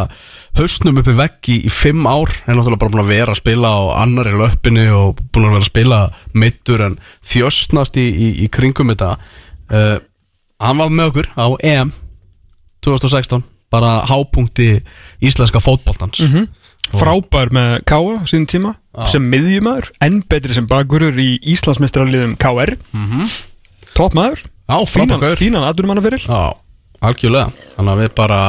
hausnum uppi vegg í, í fimm ár. En náttúrulega bara búin að vera að spila á annari löppinni og búin að vera að spila meittur en þjöstnast í, í, í kringum þetta. Uh, Hann var með okkur á EM 2016 bara hápunkti íslenska fótboltans. Mm frábær með á sínum tíma sem miðjumæður, enn betri sem bakurur í Íslandsmestrarliðum KR topp maður. Já, frábær fínan, gaur. fínan aðdurumanna fyrir Já, algjörlega. Þannig að við bara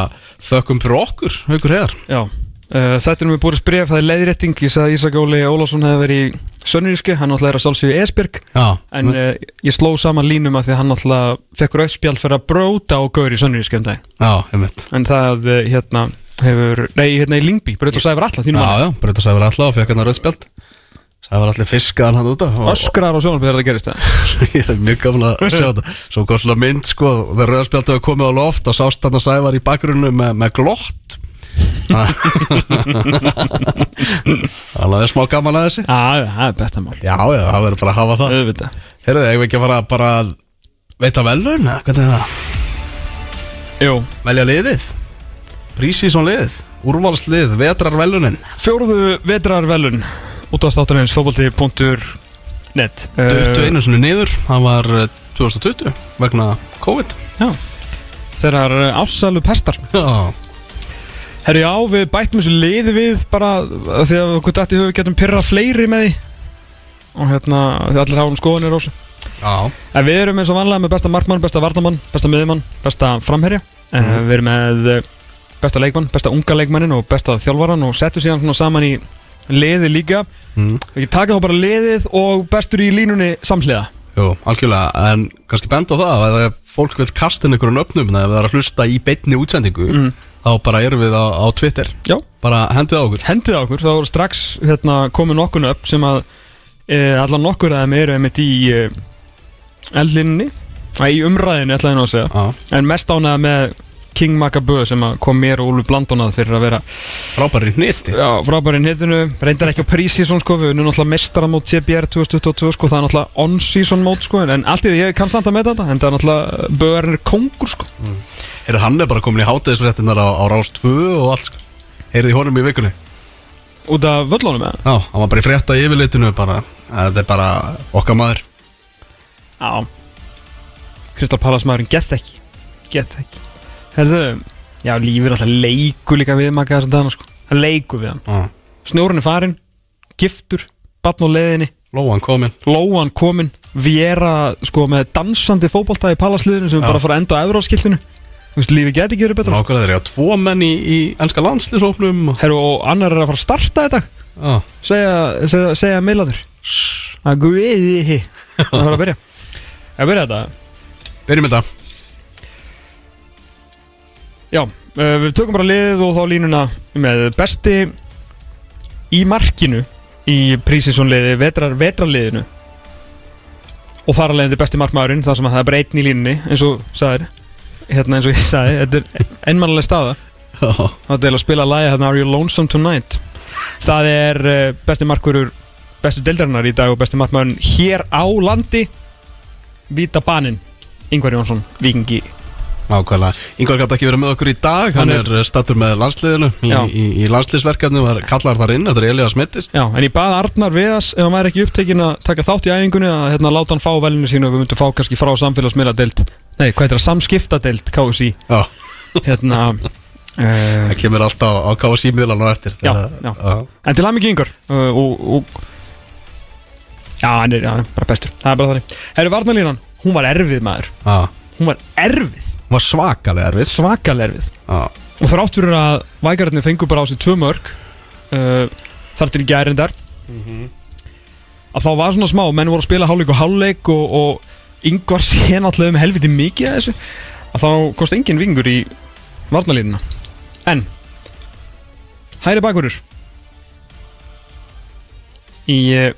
þökkum fyrir okkur, Haukur Heiðar. Já, uh, þetta er mér búið spref það er leiðrétting, ég sagði að Ísak Óli Ólafsson hefði verið í Sönniríski, hann náttúrulega er að sálsíðu Esbjörg Já, en uh, ég sló saman línum að því að hann náttúrulega fekk rauðspjald fyrir að bróta á gaur í Sönniríski um en það uh, hérna hefur, nei hérna í Lingby, braut og sæfur alla þínum Já, já, breyta sæfur alltaf og fekk hann að rauðspjald Sæfur allir fiskaðan hann úta og öskrar á sjónarfið þegar það gerist það ég er mjög gaman að sjá þetta. Svo kom svona mynd, sko, og þegar rauðspjald hefur komið á loft og sást hann að sæfar í bakgrunnu með, með glott. Þannig að það er smá gaman að þessi Já, það er besta mál. Já, já, það verður bara að hafa það. Heyrðu, eigum við ekki að fara bara að veita velun, eða hvernig er það? Jú, Velja liðið. Prísísson liðið, úrvalslið, vetrarvelun út á státtunins fótbolti.net Duttu einu sinni niður, það var eh, 2020 vegna COVID. Já, þeirrar ásælu pestar. Já, Herru já, við bættum þessu liði við bara því að okkur dætti höfu getum pyrrað fleiri með því. Og hérna, því allir hafa um skoðunir á þessu. Já, En við erum eins og vanlega með besta markmann, besta varnamann, besta miðjumann, besta framherja. Mm. Við erum með eh, besta leikmann, besta unga leikmannin og besta þjálfaran og settum síðan saman í liði líka. Mm. Taka þá bara liðið og bestur í línunni samhliða. Jú, algjörlega. En kannski benda á það að ef fólk vil kasta inn einhverjum öfnum þegar við erum að hlusta í beinni útsendingu þá bara erum við á, á Twitter. Já, bara hendið á okkur. Hendið á okkur, þá er strax hérna, komið nokkun upp sem að e, allan nokkur að þeim eru einmitt í e, eldlinni í umræðinu ætlaði ég nú að segja. Já, en mest ánæða með King Macabö sem kom mér og Úlfi Blandónað fyrir að vera frábæri hniti já, frábæri hittinu, reyndar ekki á prísísson sko, við erum náttúrulega mestara mót CBR 2022 sko, það er náttúrulega on-season mót sko, en allt í því ég kann samt að með þetta en það er náttúrulega, Böðurinn er kongur sko. Heyrðu, hann er bara komin í hátegisfréttinar á, á Rás 2 og allt sko. Heyrðu í honum í vikunni? Út af völlunum með Já, hann var bara í frétta yfirlitinu bara, þetta er bara okkar maður. Já. Kristal Pallas maðurinn gett ekki. Gett ekki Herðu, já lífið er alltaf leiku líka við maka þessum dagana sko. Það leiku við hann. Já, Snjórun er farin, giftur, batn á leiðinni. Lóan komin Lóan komin, Viera sko með dansandi fótbolta í Pallasliðinu sem Já. bara fara að enda á Evróskiltinu Þú veist, lífið geti ekki verið betra sko. Nákvæmlega þeir eru tvo menn í, í ennska landslýsóknum og... Herru, og annar er að fara að starta þetta Já, Segja, segja, segja meilaður Það guði Það fara að byrja Að byrja. Þetta byrjum þetta Já, uh, við tökum bara liðið og þá línuna með besti í markinu í prísinsónliði vetrar, vetrarliðinu. Og þar alveg þetta besti markmaðurinn þar sem að það er bara einn í línunni eins og sagðir. Hérna eins og ég sagði, þetta er ennmannlega staða. Þá er að spila lagi hérna Are You Lonesome Tonight? Það er uh, besti markurur bestu deildarinnar í dag og besti markmaðurinn hér á landi. Víta Banin Ingvar Jónsson, vikingi nákvæmlega. Ingvar gæti ekki verið með okkur í dag. Hann, Hann er, er stattur með landsliðinu í, í, í landsliðsverkefni var kallar þar inn. Eftir Elías smittist Já, en ég bað Arnar Viðas ef hann væri ekki upptekinn að taka þátt í æfingunni að hérna, láta hann fá velinu sínu og við myndum fá kannski frá samfélagsmiðladeild. Nei, hvað heitir það? Samskiptadeild, KSI Já, Hérna uh, það kemur alltaf á KSI miðlan og eftir. Já, já. já. En til hann ekki yngur uh, og, og Já, hann er já, bara bestur. Það er bara þannig. Herru Varnalínan, hún var erfið maður. Já, Hún var erfið, var svakalega erfið. Svakalega erfið. Já, og þrátt fyrir að vækararnir fengur bara á sig tvö mörg uh, þar til í gærindar að þá var svona smá menn voru að spila hálfleik og hálfleik og, og yngvar sé náttúrulega um helviti mikið að þessu. Að þá kosti engin vingur í varnalínuna en hæri bakurur í uh,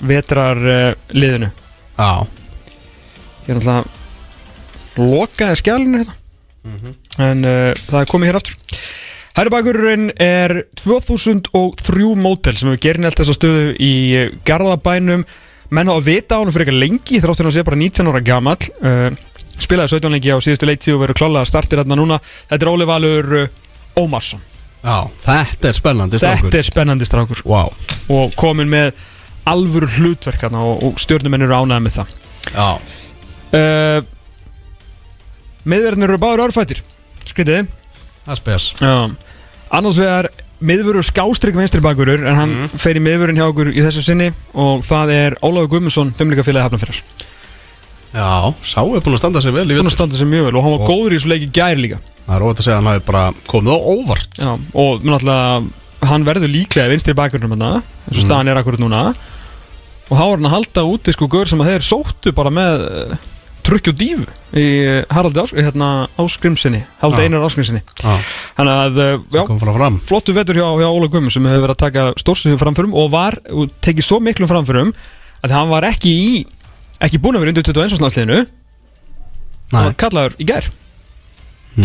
vetrar uh, Já, ég er náttúrulega lokaði skjálinu hérna. En uh, það er komið hér aftur. Hæri bakurinn er 2003 mótel sem hefur gerin allt þessa stöðu í uh, Garðabænum. Menn á að vita á hann fyrir eitthvað lengi þráttur hann sé bara 19 ára gamall. Uh, spilaði 17 lengi á síðustu leiktíð og verður klálega startir hérna núna. Þetta er Óli Valur uh, Ómarsson. Já, þetta er spennandi þetta er spennandi strákur. Wow, og komin með alvöru hlutverk og, og stjórnumenn eru ánægða með það. Já, uh, Miðverðin eru báður örfættir. Skrítið. Það spes Já. Annars vegar miðvörur skástrygg vinstri bakurur En hann fer í miðvörun hjá okkur í þessu sinni Og það er Ólafur Guðmundsson Fimmleika félagi hafnafyrir Já, sá er búin að standa sig vel í Búin að standa sér mjög vel Og hann var Og- góður í þessu leiki í gær líka. Það er óvægt að segja að hann hafi bara komið á óvart. Já Og náttúrulega Hann verður líklega í vinstri bakurnum hann eins og staðan er akkurat núna. Og þá er hann að halda úti sko Gaur sem að þeir sóttu bara með Trukki og dífu Í uh, Haraldi Ás, hérna, Áskrimsinni Já. Einar Áskrimsinni Þannig að, uh, já, flottu vetur hjá, hjá Óla Guðmund sem hefur verið að taka stórsum framförum og var og tekið svo miklum framförum að hann var ekki í ekki búin að vera undir 21. landsliðinu. Hann var kallaður í gær.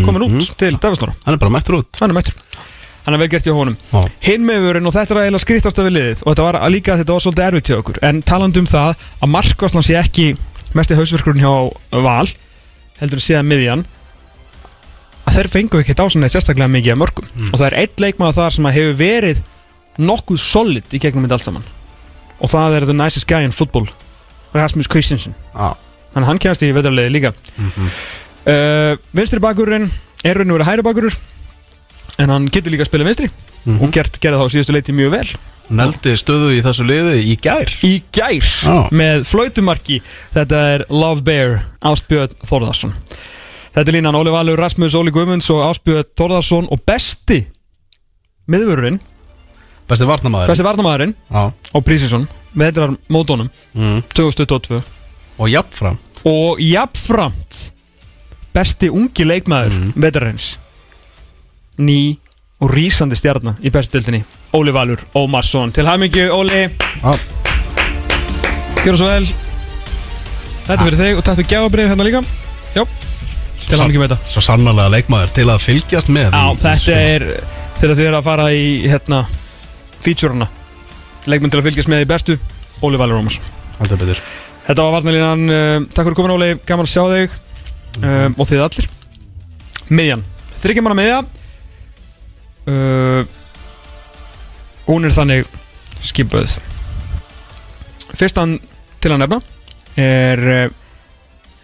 Komin út til Davidsnóra hann er bara mættur út. Hann er mættur. Hann er vel gert hjá honum. Hinn meðurinn og þetta er eiginlega skrýttast af við liðið og þetta var líka þetta var svolítið erfitt hjá okkur en talandi um það að markvarslan sé ekki mesti hausverkurinn hjá Val heldur að séða miðjan. Að þeir fengu ekki á svona sérstaklega mikið af mörgum og það er eitt leikmaður þar sem að hefur verið nokkuð solid í gegnum þetta allt saman. Og það er the nicest guy in football Rasmus Christensen já, þannig að hann kemst í veðarlegi líka. Uh, vinstri bakurinn er raun og verið hæri bakurur en hann getur líka að spila vinstri. Og gert, gerði þá á síðustu leiti mjög vel Neldi stöðu í þessu liði í gær? Í gær Já. með flautumarki. Þetta er Love Bear Áspjöð Þórðarsson þetta er línan Óli Valur, Rasmus, Óli Guðmunds og Áspjöð Þórðarsson og besti miðvörurinn, Besti varnamaður besti varnamaðurinn Já, á Prísinsson með þetta mótónum mm. 2022 og jafnfram og jafnframt. Besti ungi leikmaður mm. vetarins ný og rísandi stjarnar í bestu dildinni Óli Valur Ómarsson. Til hafmyggju Óli, Já, gjör svo vel. Þetta fyrir þig og taktu gjáabrið hérna líka. Já, til hafmyggju með þetta. svo sannarlega leikmaður til að fylgjast með já, þetta er þegar þið eru að fara í hérna feature-una. Leikmenn til að fylgjast með í bestu Óli Valur Ómarsson. Þetta var varnalínan, uh, takk fyrir komin Óli, gaman að sjá þig. Um, og þið allir. Miðjan, þryggjum hana miðja uh, Hún er þannig skipuð. Fyrstan til að nefna er uh,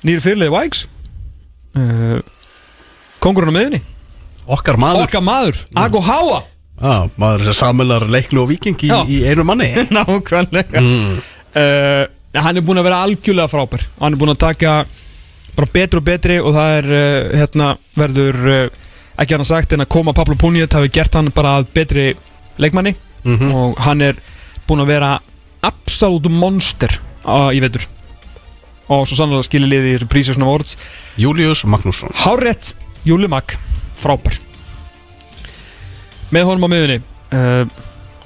nýri fyrirlið Vægs uh, Kongurinn á miðjunni. Okkar maður. Okkar maður, Ago Háa. Já, maður sem samilar leiklu og viking í, í einu manni. Nákvæmlega. Mm. uh, Hann er búinn að vera algjörlega frábær. Hann er búinn að taka bara betri og betri og það er uh, hérna verður uh, ekki hann sagt en að koma Pablo Puniet hafi gert hann bara að betri leikmanni. Mhm. og hann er búinn að vera absolutu monster á, í vetur. Og svo sannlega skilir liði í þessu Prísjósna Awards. Július Magnússon. Hárrétt, Júli Mag, frábær. Með honum á miðunni uh,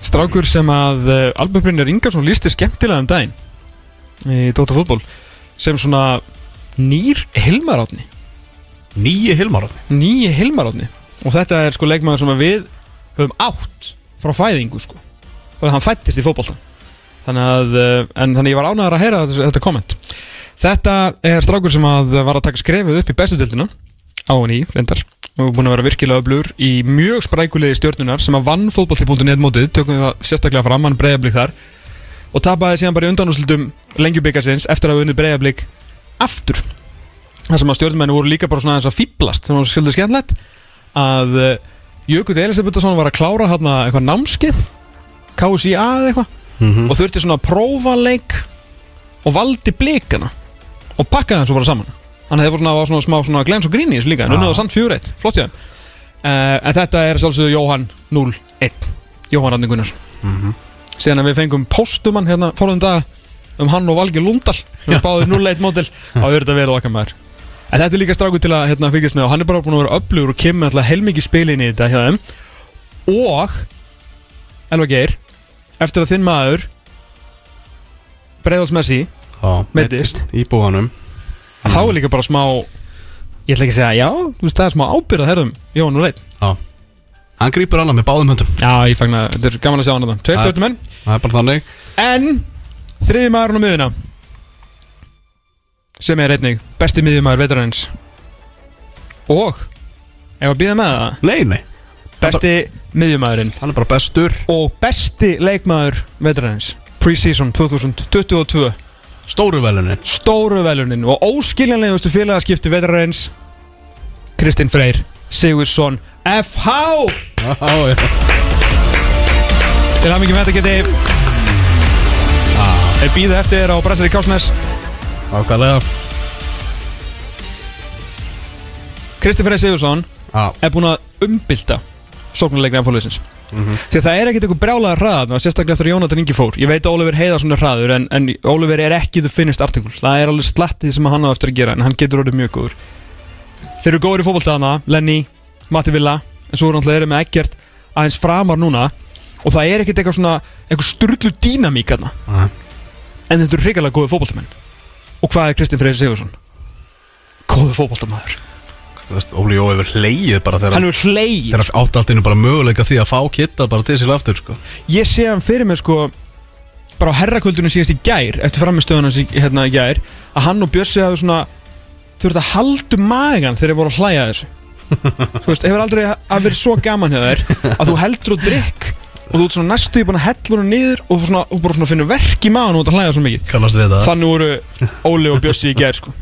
Strákur sem að uh, Albert Brynjar Ingarsson lísti skemmtilega um daginn í Dóta fútból sem svona nýr Hilmarátni Nýji Hilmarotni nýji Hilmarátni og þetta er sko leikmaður sem við höfum átt frá fæðingu sko. Þannig að hann fættist í fótboltan þannig að, uh, en þannig ég var ánægður að heyra þetta, komment. Þetta er strákur sem að var að taka skrefið upp í bestu dildina á hann í, reyndar. Og búin að vera virkilega öflugur í mjög sprækulegi stjórnunar sem að vann fótbolti.net mótið, tökum við það sérstaklega fram hann breyðablík þar. Og tapaði síðan bara í undanúslutum lengjubikarsins eftir að hafa unnið breyðablík aftur þar sem að stjórnumennu voru líka bara svona aðeins að fýblast sem var svolítið skemmtilegt að uh, Jökull Elisabethsson var að klára hérna eitthvað námskeið KSIA eða eitthvað Mhm. og þurfti svona að prófa leik og valdi blikana og pakkaði hann svo bara saman. Það var svona, svona smá svona glens og grín í þessu líka. En unnið á samt fjögur eitt, flott þeim. Uh, En þetta er sjálfsögðu Jóhann 01 Jóhann Ragnar Gunnarsson. Síðan að við fengum póstumann hérna fórðum dag um hann og Valgi Lundal við báðið 01 mótil á þetta vel okkar maður En þetta er líka strákur til að hérna, fylgjast með og hann er bara búin að vera öflugur og kemur alltaf heilmikið spilin í þetta hjá þeim. Og Elva Geir eftir að þinn maður Breiðals Messi Já, Meiddist. Í búanum þá er líka bara smá ég ætla ekki að segja já, þú veist það er smá ábyrð að herðum Jóhann 01 Já. Hann grýpur annað með báðum höndum. Já, ég fagna, þetta er gaman að sjá hann þetta Tveir Ja. stöðtum menn Það er bara þannig. En þriði maðurinn á miðuna sem er einnig besti miðjumæður veturins og ef að býða með það? Nei, nei. Besti miðjumæðurinn Hann er bara bestur. Og besti leikmaður veturins pre-season 2022 Stóru velunin stóru velunin og óskiljanlegustu félagaskipti veturins Kristinn Freyr Sigursson FH Já, já. Til að mikið með þetta geti. Er býða eftir á Bressari Kásnes Ákvæðlega. Sigursson Já. er búinn að umbylta sóknarleikni af fólksins því að það er ekkert eitthvað brjálaðar hrað og sérstaklega eftir að Jónatan Ingi fór. Ég veit að Oliver Heiðarsson er hraður en, en Oliver er ekki the finished article. Það er alveg slattið sem hann á eftir að gera en hann getur orðið mjög góður. Þeir eru góður í fótboltaðana Lenny, Matti Villa en svo náttúrulega þeir eru með ekkert aðeins framar núna. Og það er ekkert eitthvað svona eitthvað sturglu dýnamík Nei. en þetta eru hrigalega góður fótboltamenn og hvað er Kristinn Freyr Sigursson? góður fótboltamaður. Þú veist, Óli Jó hefur hleyið bara þegar hann er hleið Þegar átt allt innu bara möguleika því að fá kitta bara til sér aftur sko. Ég sé hann fyrir mig sko bara á herrakvöldunum síðast í gær eftir framistöðuna hérna í gær að hann og Bjössi hafi svona þurft að halda um magan þegar þeir voru að hlæja þessu. Þú veist, hefur aldrei að verið svo gaman þér að þú heldur og drikk og þú ert svona næstu í búin að hella hún niður og þú svona, þú bara svona finnur verk í magan og þú ert að hlæja svo mikið. Kannast við það. Þannig voru Óli og Bjössi í gær sko.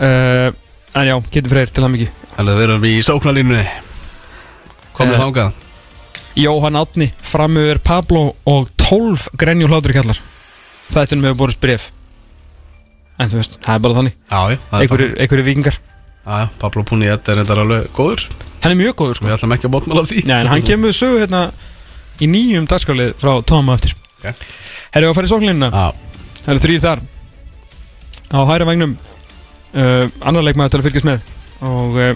Uh, en já, getur freyr til hann mikið Þannig að við erum í sóknarlínunni. Komið Eh. þangað. Jóhann Átni, framöver Pablo og 12 grenju hlátur kallar. Þetta er með að borðast bref En þú veist, það er bara þannig. Já, já, það er Einhverjir vikingar Já, já, Pablo Puniet er þetta alveg góður Hann er mjög góður sko. Við ætlum ekki að mótmála því. Nei, en hann kemur sögu hérna Í nýjum dagskálið frá Tóma eftir. Ok. Herru að fara í sóklinna Já, Það eru þrýr þar. Á hæra vagnum uh, Annar leikmaður til að fylgjast með. Og uh,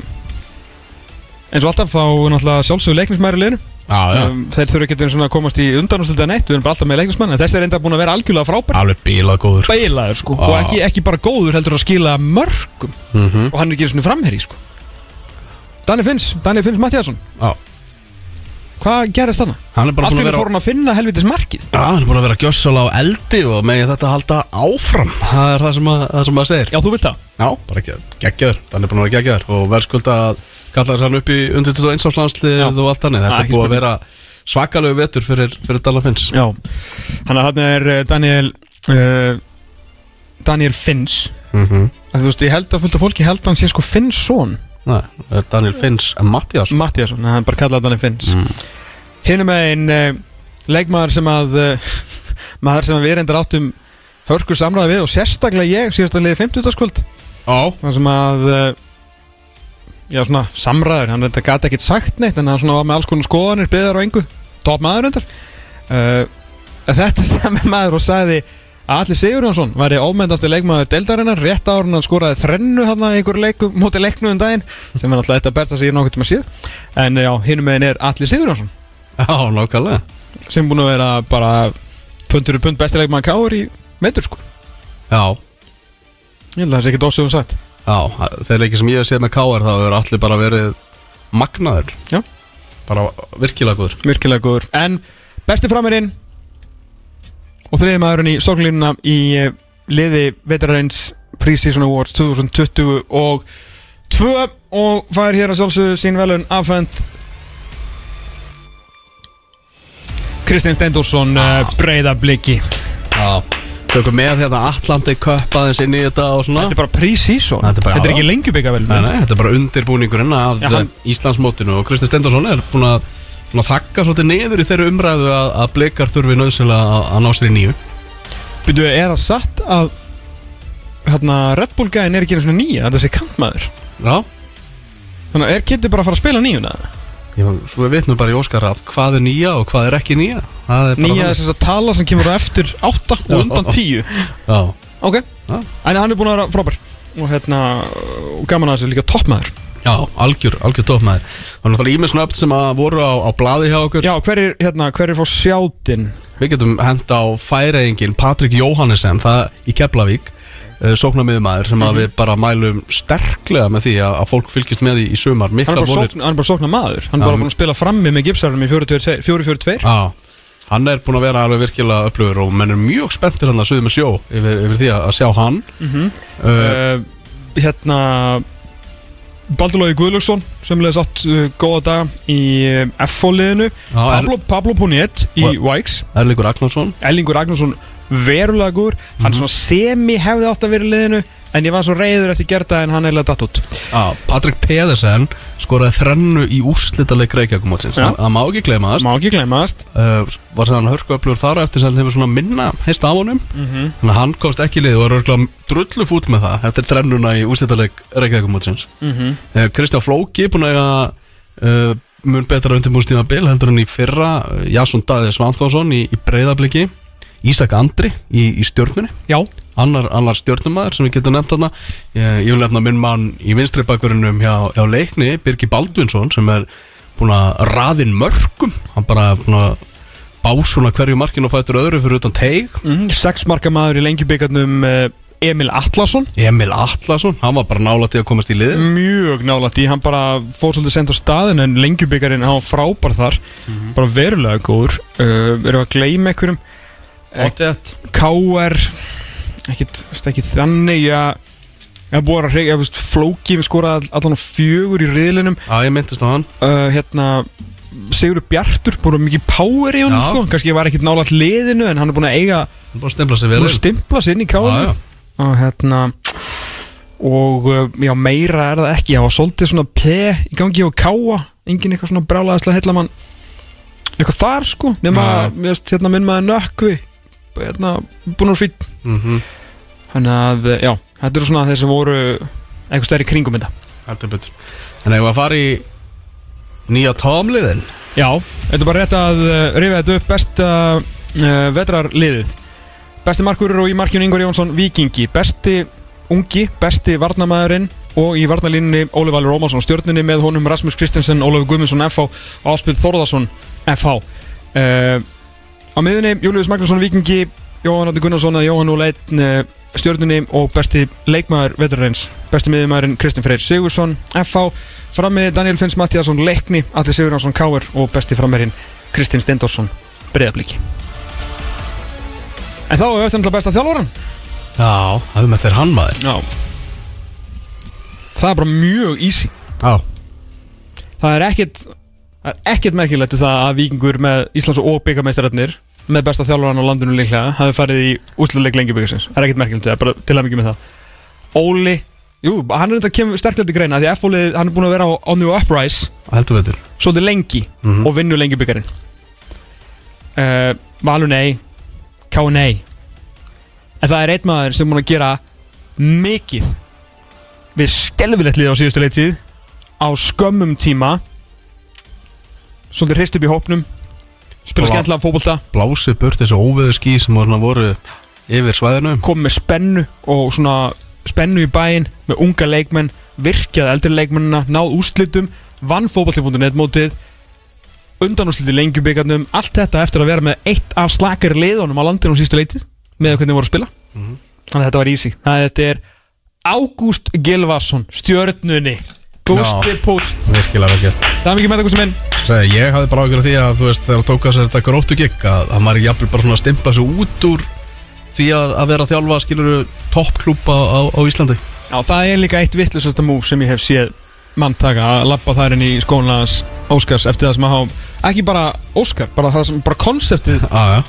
Eins og alltaf þá náttúrulega sjálfsögur leiknismæri liðinu. Já, já. Um, Þeir þurfa ekki að komast í undanústilda neitt. Við erum bara alltaf með leiknismann En þessi er enda búin að vera algjörlega frábær. Alveg bílað góður. Beilaður sko. Já. Og ekki, ekki bara góður heldur að skila mörgum. Mhm. Og hann er ekki svona framherri sko Danni Finns, Danni Finns Mattiasson Já, Hvað gerist þarna? hann er bara Allt búin að fyrir vera fór hann að finna helvitis markið Já, hann er búin að vera gjössala á eldi og megi þetta halda áfram. Það er það sem, að, það sem maður segir. Já, þú vilt það? Já, bara ekki, geggjaður, hann er búin að vera geggjaður og verðskulda að kalla þess hann upp í undir 21 áslandslið Já. og allt annað. Þetta Ah, er ekki búið að vera svakalegu vetur fyrir, fyrir Dalla Finns. Já. Þannig að hann er eh, Daniel uh, Daniel Finns. Mm -hmm. að Þú veist, ég held að fullt af fólki held að hann sé sko Finnsson Nei, er Daniel Finns Mattias Mattiasson, en hann bara kallaði Daniel Finns. Mm. Hinum einn uh, leikmaður sem að uh, maður sem að við reyndar áttum hörkur samræði við og sérstaklega ég að liði 50. skvöld Já, þar sem að uh, já svona samræður hann þetta gæti ekkert sagt neitt en hann svona var með alls konar skoðanir byggðar á engu. Top maður reyndar. Þetta sem er maður og sagði Alli Sigurjónsson væri ómendasti leikmaður deildarinnar. Rétt ára hann skoraði þrennu hann að einhver leiku móti leiknu um daginn sem er alltaf þetta berta sig í nokkuð tíma síð en já, hinum meginn er Alli Sigurjónsson. Já, nákvæmlega. Sem búin að vera bara puntur í punt besti leikmaður káur í meitur sko. Já, ég held að það sé ekki dósum sagt. Já, þeir leikir sem ég hef séð með KR þá hefur allir bara verið magnaður. Já. Bara virkilega góður. Virkilega góður. En besti framirinn og þriði maðurinn í stóklínuna í eh, liði vetararins Pre-Season Awards 2020 og 2 og fær hér að sjálfsögðu sín velun afhend Kristinn Steindorsson ah. breyða bliki Já, tökum með hérna Atlantic Cup aðeins inn í þetta og svona. Þetta er bara pre-season. Þetta er bara- Þetta er ekki lengjubika vel Nei, nei, þetta er bara undirbúningurinn af Íslandsmótinu og Kristi Stendarsson er búin að þakka svolítið niður í þeirri umræðu að, að blikar þurfi nöðsynlega að, að ná sér í nýju. Byrju, er það satt að hérna, Red Bull gæðin er ekki einu svona nýja, þetta sé kantmaður? Já, Þannig að er Kitty bara að fara að spila nýjuna? Ég, svo við vitnum bara í Óskar Rapp hvað er nýja og hvað er ekki nýja? Það er Nýja er þess að tala sem kemur á eftir 8 og undan 10 Já, Ok, Já. en hann er búin að vera frábær Og hérna, og gaman að þessu líka toppmaður já, algjör, algjör toppmaður Það er náttúrulega ímið snöpt sem að voru á, á blaði hjá okkur. Já, hver er, hérna, hver er fá sjátinn? Við getum henda á færeingin Patrik Jóhannesen, það í Keflavík sóknarmiðumæður sem Mhm. að við bara mælum sterklega með því að, að fólk fylgist með því í sumar. Hann er mikla bara, vonir. sókn, hann er bara sóknar maður Hann er bara búin að spila frammi með gipsarunum í 4-4-2 Já, hann er búin að vera alveg virkilega upplöfur og menn er mjög spenntir hann að suðu með sjó yfir, yfir því að sjá hann. Mhm. uh, uh, Hérna Baldur Lógi Guðlöksson sem leði satt uh, góða daga í uh, er- Pablo, Pablo Puniet í? Vikes Erlingur Agnarsson Ellingur Ragnarsson verulega góður hann Mhm. semi hefði átt að vera í liðinu en ég var svo reyður eftir gerða en hann eiginlega datt út. Já, Patrik Pedersen skoraði þrennu í úrslitaleg Reykjavíkumótsins Já. það má ekki gleymast. Má ekki glemast uh, var það hann hörku upplöfur þar eftir sem hann hefur svona minna heist af honum. Mhm. þannig að hann komst ekki lið og var örgulega drullu fút með það eftir þrennuna í úrslitaleg Reykjavíkumótsins Mhm. uh, Kristján Flóki búin að uh, mun betra undirbúrstíma bil heldur en í fyrra uh, Jasson Daði Svanþórsson í, í breyðabliki Ísak Andri í, í stjórnunni já, annar, annar stjórnumæður sem við getum nefnt þarna. Ég, ég vil nefna minn mann í vinstri bakverðinum hjá, hjá leikni, Birgi Baldvinsson sem er búin að raðin mörgum hann bara búin að bá svona hverju markinu og fættur öðru fyrir utan teig. Mm, sex marka maður í lengjubíkarnum uh, Emil Atlasson Emil Atlasson, hann var bara nála til að komast í lið. Mjög nálægt í, hann bara fór svolítið sent á staðin en lengjubíkarinn, hann var frábær þar. Bara verulega góður. Uh, erum við að gleyma einhverjum? Óttið KR ekki þannig að hef búið að reyja, flóki við skoraði all- allan á fjögur í riðlinum. Já, ég myndist á hann. Uh, hérna Sigur Bjartur, búin að mikið power í honum sko, kannski var ekkit nálægt liðinu en hann er búin að eiga, hann bara stempla sig vel búin að stimpla sér inn í káðinu já. og hérna og uh, já, meira er það ekki. Það var svolítið svona ple í gangi og káa engin eitthvað svona brálaðislega heilla mann eitthvað þar sko nema, veist, hérna minn maður nökkvi hérna, búin að fýtt Mhm, Þannig að, já, þetta eru svona þeir sem voru eitthvað stærri kringum þetta. Heldur betur. En ef að fara í nýja tómliðin? Já, þetta er bara rétt að uh, rifja þetta upp. Besta uh, vetrarliðið. Besti markurur og í markjun Ingvar Jónsson Vikingi, besti ungi, besti varnamæðurinn og í varnalínunni Óli Valur Ómarsson. Stjórnunni með honum Rasmus Kristensen, Ólafur Guðmundsson FH og Áspil Þórðarsson FH uh, Á miðunni Július Magnússon Vikingi Jóhann Átni Gunnarsson að Jóhann Úl Einn uh, stjórnunni og besti leikmaður vetrarins, besti miðumæðurinn Kristinn Freyr Sigursson FH Frammi Daniel Finns Mattiasson Leikni, Alli Sigurðarsson Káur og besti frammerinn Kristinn Steindorsson Breiðabliki. En þá er við eftir besta þjálfvaran Já, það er með þeir hann maður. Já. Það er bara mjög easy. Já, Það er ekkit ekkit merkilegt það að vikingur með Íslands og byggameistarætnir með besta þjálfvaran á landinu líklega hafi farið í úsluleik lengi byggasins Það er ekkit merkilegt, það er bara til að mikið með það. Óli, jú, hann er þetta kemur sterklega til greina því að F-ólið, hann er búin að vera á, New Uprise. Svolítið lengi Mhm. og vinnu lengi byggarinn uh, Valur nei. Ká nei. En það er einn maður sem búin að gera mikið við skelfilegt lið á síðustu leitið á skömmum tíma. Svolítið hrist upp í hópnum spila skemmtilega fótbolta. Blásið burt þessu óveðu skí sem voru, voru yfir svæðinu. Komið með spennu og svona spennu í bæinn með unga leikmenn virkjað eldri leikmennina, náð úrslitum vann fótballti.net mótið undanúrsliti lengjubíkarnum allt þetta eftir að vera með eitt af slakari liðunum á landinu á sístu leitið með hvernig voru að spila. Mhm. þannig að þetta var easy. Þetta er Ágúst Gilvason stjörnunni Gústi Post. Virkilega vel gert. Það er mikið með það Gústi minn. Segði, Ég hafði bara ágjörð því að þú veist þegar tók að sér þetta gróttu gigg að hann var jafnvel bara svona að stimpla sig út úr því að, að vera að þjálfa skilur toppklúpa á, á Íslandi. Já, það er líka eitt vittlusasta múf sem ég hef séð mann taka að lappa þær inn í skólanans Óskars eftir það sem að hafa ekki bara Óskar, bara það sem, bara konseptið já.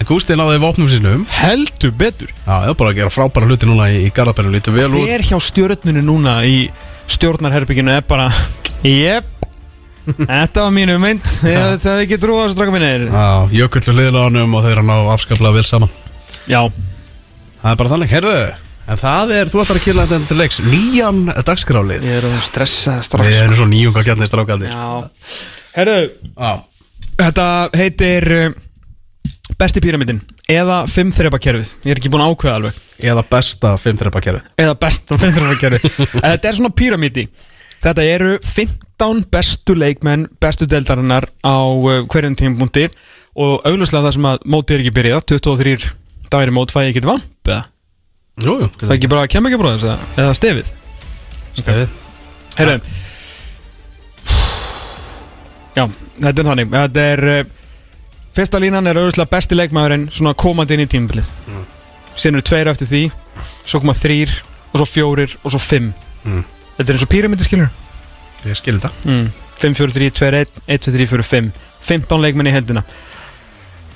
En Gústi náði vopnum sínum. Heldur betur. Já, já, bara að gera frábæra hluti núna í, í Garðabænum Lítur vel út. Hver hjá stjórnunu núna í stjórnarherbygginu er bara Jep, þetta var mínu mynd. Ég, Það er ekki trúa þessu straka minnir Já, jökullu hliðina á honum og þeir að ná afskaplega vel saman. Já, Það er bara þannig, heyrðu En það er, þú ætlar að kýrla þetta til leiks. Nýjan dagskrálið Ég er að stressa Við strax erum svo nýjunga kjarnir strákandir Já. Herru, Já. Þetta heitir Besti píramidin Eða fimm þrepakerfið? Ég er ekki búin að ákveða alveg. Eða besta 5 þrepa kerfið Eða besta fimm þrepakerfið. Þetta er svona píramidi Þetta eru 15 bestu leikmenn Bestu deildarinnar á uh, hverjum tímpúndi Og auglustlega það sem að mótið er ekki byrjað 23 dagir í mót fæ ég ekki vamp Eða? Jú, jú Það er ekki bara kemur ekki bróðis eða, eða stefið? Stefið. Herru. Já, þetta er þannig. Þetta er uh, Fyrsta línan er auðvitað besti leikmaðurinn Svona komandi inn í tímabilið. Mm. Síðan eru tveir eftir því Svo koma þrýr Og svo fjórir Og svo fimm. Mm. Þetta er eins og píramidi skilur Ég skil þetta. Mm. 5, 4, 3, 2, 1 1, 2, 3, 4, 5 15 leikmenn í hendina.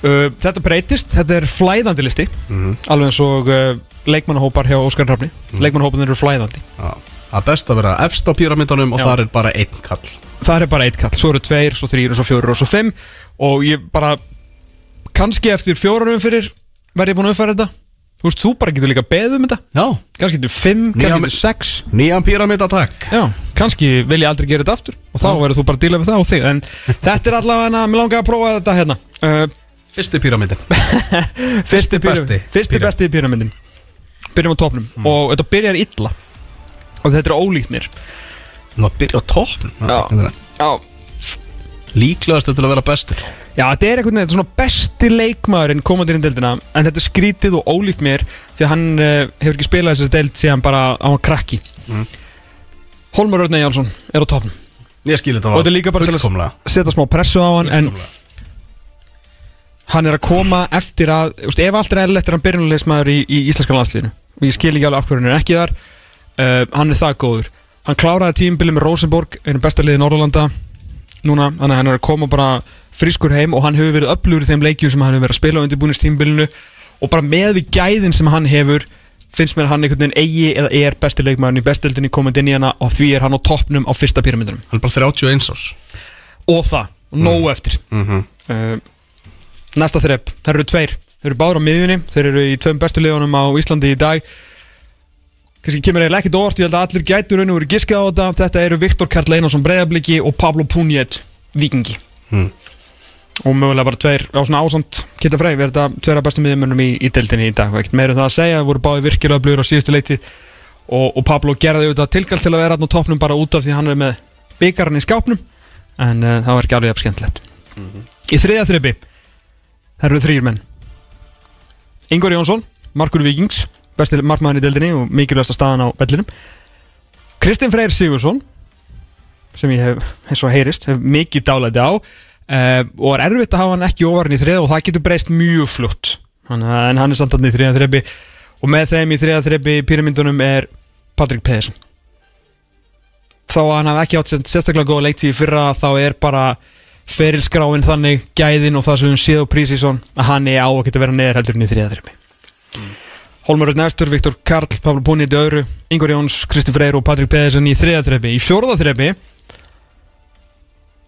Uh, Þetta breytist. Þetta er flæðandi listi. Mhm. Alveg eins og uh, leikmannahópar hjá Óskar Hrafni. Mm. Leikmannahóparnir eru flæðandi. Já. Það best að vera efst á píramítanum og Já. þar er bara einn kall. Það er bara eitt kall, svo eru tveir, svo þrýr og svo fjórir og svo fimm og ég bara kannski eftir fjórarum fyrir verð ég búin að uppfæra þetta. Þú veist, þú bara getur líka beðið um þetta. Já. Kannski getur fimm, Nýja kannski mi- getur sex. Nýjan píramítatakk já, kannski vil ég aldrei gera þetta aftur. Og þá verður þú bara að díla við það og þig. En þetta er allavega, mér langar að prófa þetta hérna. Uh, Fyrsti píramítin fyrsti, besti fyrsti píram- besti pyramidin byrjum á topnum og þetta byrjar illa. Og þetta er ólíknir. Nú að byrja á toppn Já. já, Líklegast til að vera bestur? Já, þetta er einhvern veginn, þetta er svona besti leikmaðurinn komandi inn í deildina En þetta er skrítið og ólíkt mér Því að hann uh, hefur ekki spilað þessari deild síðan bara á hann krakki. Mm. Holmar Örnei Jálsson er á topnum Ég skil þetta Og þetta er líka bara til fullkomlega. að setja smá pressu á hann En Fullkomlega. hann er að koma eftir að þú veist, Ef allt er eðlilegt er hann byrjunulegismæður í, í íslenska landslíðinu Og ég skil ekki alveg af hverju hann er ekki þar. Uh, Hann er það góður. Hann kláraði tímabili með Rosenborg Einu besta liði Norrlanda Núna, þannig að hann er að koma bara frískur heim Og hann hefur verið öflugur í þeim leikjum sem hann hefur verið að spila á undirbúinistímabilinu Og bara með við gæðin sem hann hefur Finnst mér hann einhvern veginn eigi eða er besti leikmaðurinn í bestildinni komandi inn í hana Og því er hann á toppnum á fyrsta pyramidunum Hann er bara 31 árs. Og það, nóg eftir. Mm -hmm. uh, Næsta þrepp, það eru tveir. Þeir eru báður á miðjunni, þeir eru í tveim bestu liðunum á Íslandi í dag Kanski kemur eiginlega ekkert óvart, ég held að allir gætur raun og verið giskað á þetta. Þetta eru Viktor Karl Einarsson Breiðabliki og Pablo Punjet Víkingi. Mm. Og mögulega bara tveir á svona ásand Kitta Frey, við erum þetta tveira bestu miðjumönnum í, í deildinni í dag ekkert meira um það að segja. Það voru báði virkilega blöður á síðustu leiti og, og Pablo gerði auðvitað tilkall til að vera á toppnum bara út af því hann er með byggarinn í skápnum. En uh, það var ekki alveg skemmtilegt. Í þriðja þreppi Það eru þrýr menn. Ingvar Jónsson, Markur Víkings Besti markmaðurinn í deildinni og mikilvægsta staðan á vellinum. Kristinn Freyr Sigursson sem ég hef, eins og heyrist hef mikið dálæti á uh, og er erfitt að hafa hann ekki ofarinn í þriða og það getur breyst mjög hann, en hann er samt hann í þriða þreppi og með þeim í þriða þreppi í pyramindunum er Patrik Pedersen. Þá að hann hafi ekki átt sér- sérstaklega góða leiktíð í fyrra þá er bara ferilskráin þannig gæðin og það sem við séð á Prísísson að hann er á að geta vera neðar heldur en í þriða þreppi Holmar Rödd Næstur, Viktor Karl, Pablo Púnit í öðru Ingur Jóns, Kristi Freyr og Patrik Pedersen í þriða þreppi í fjóruða þreppi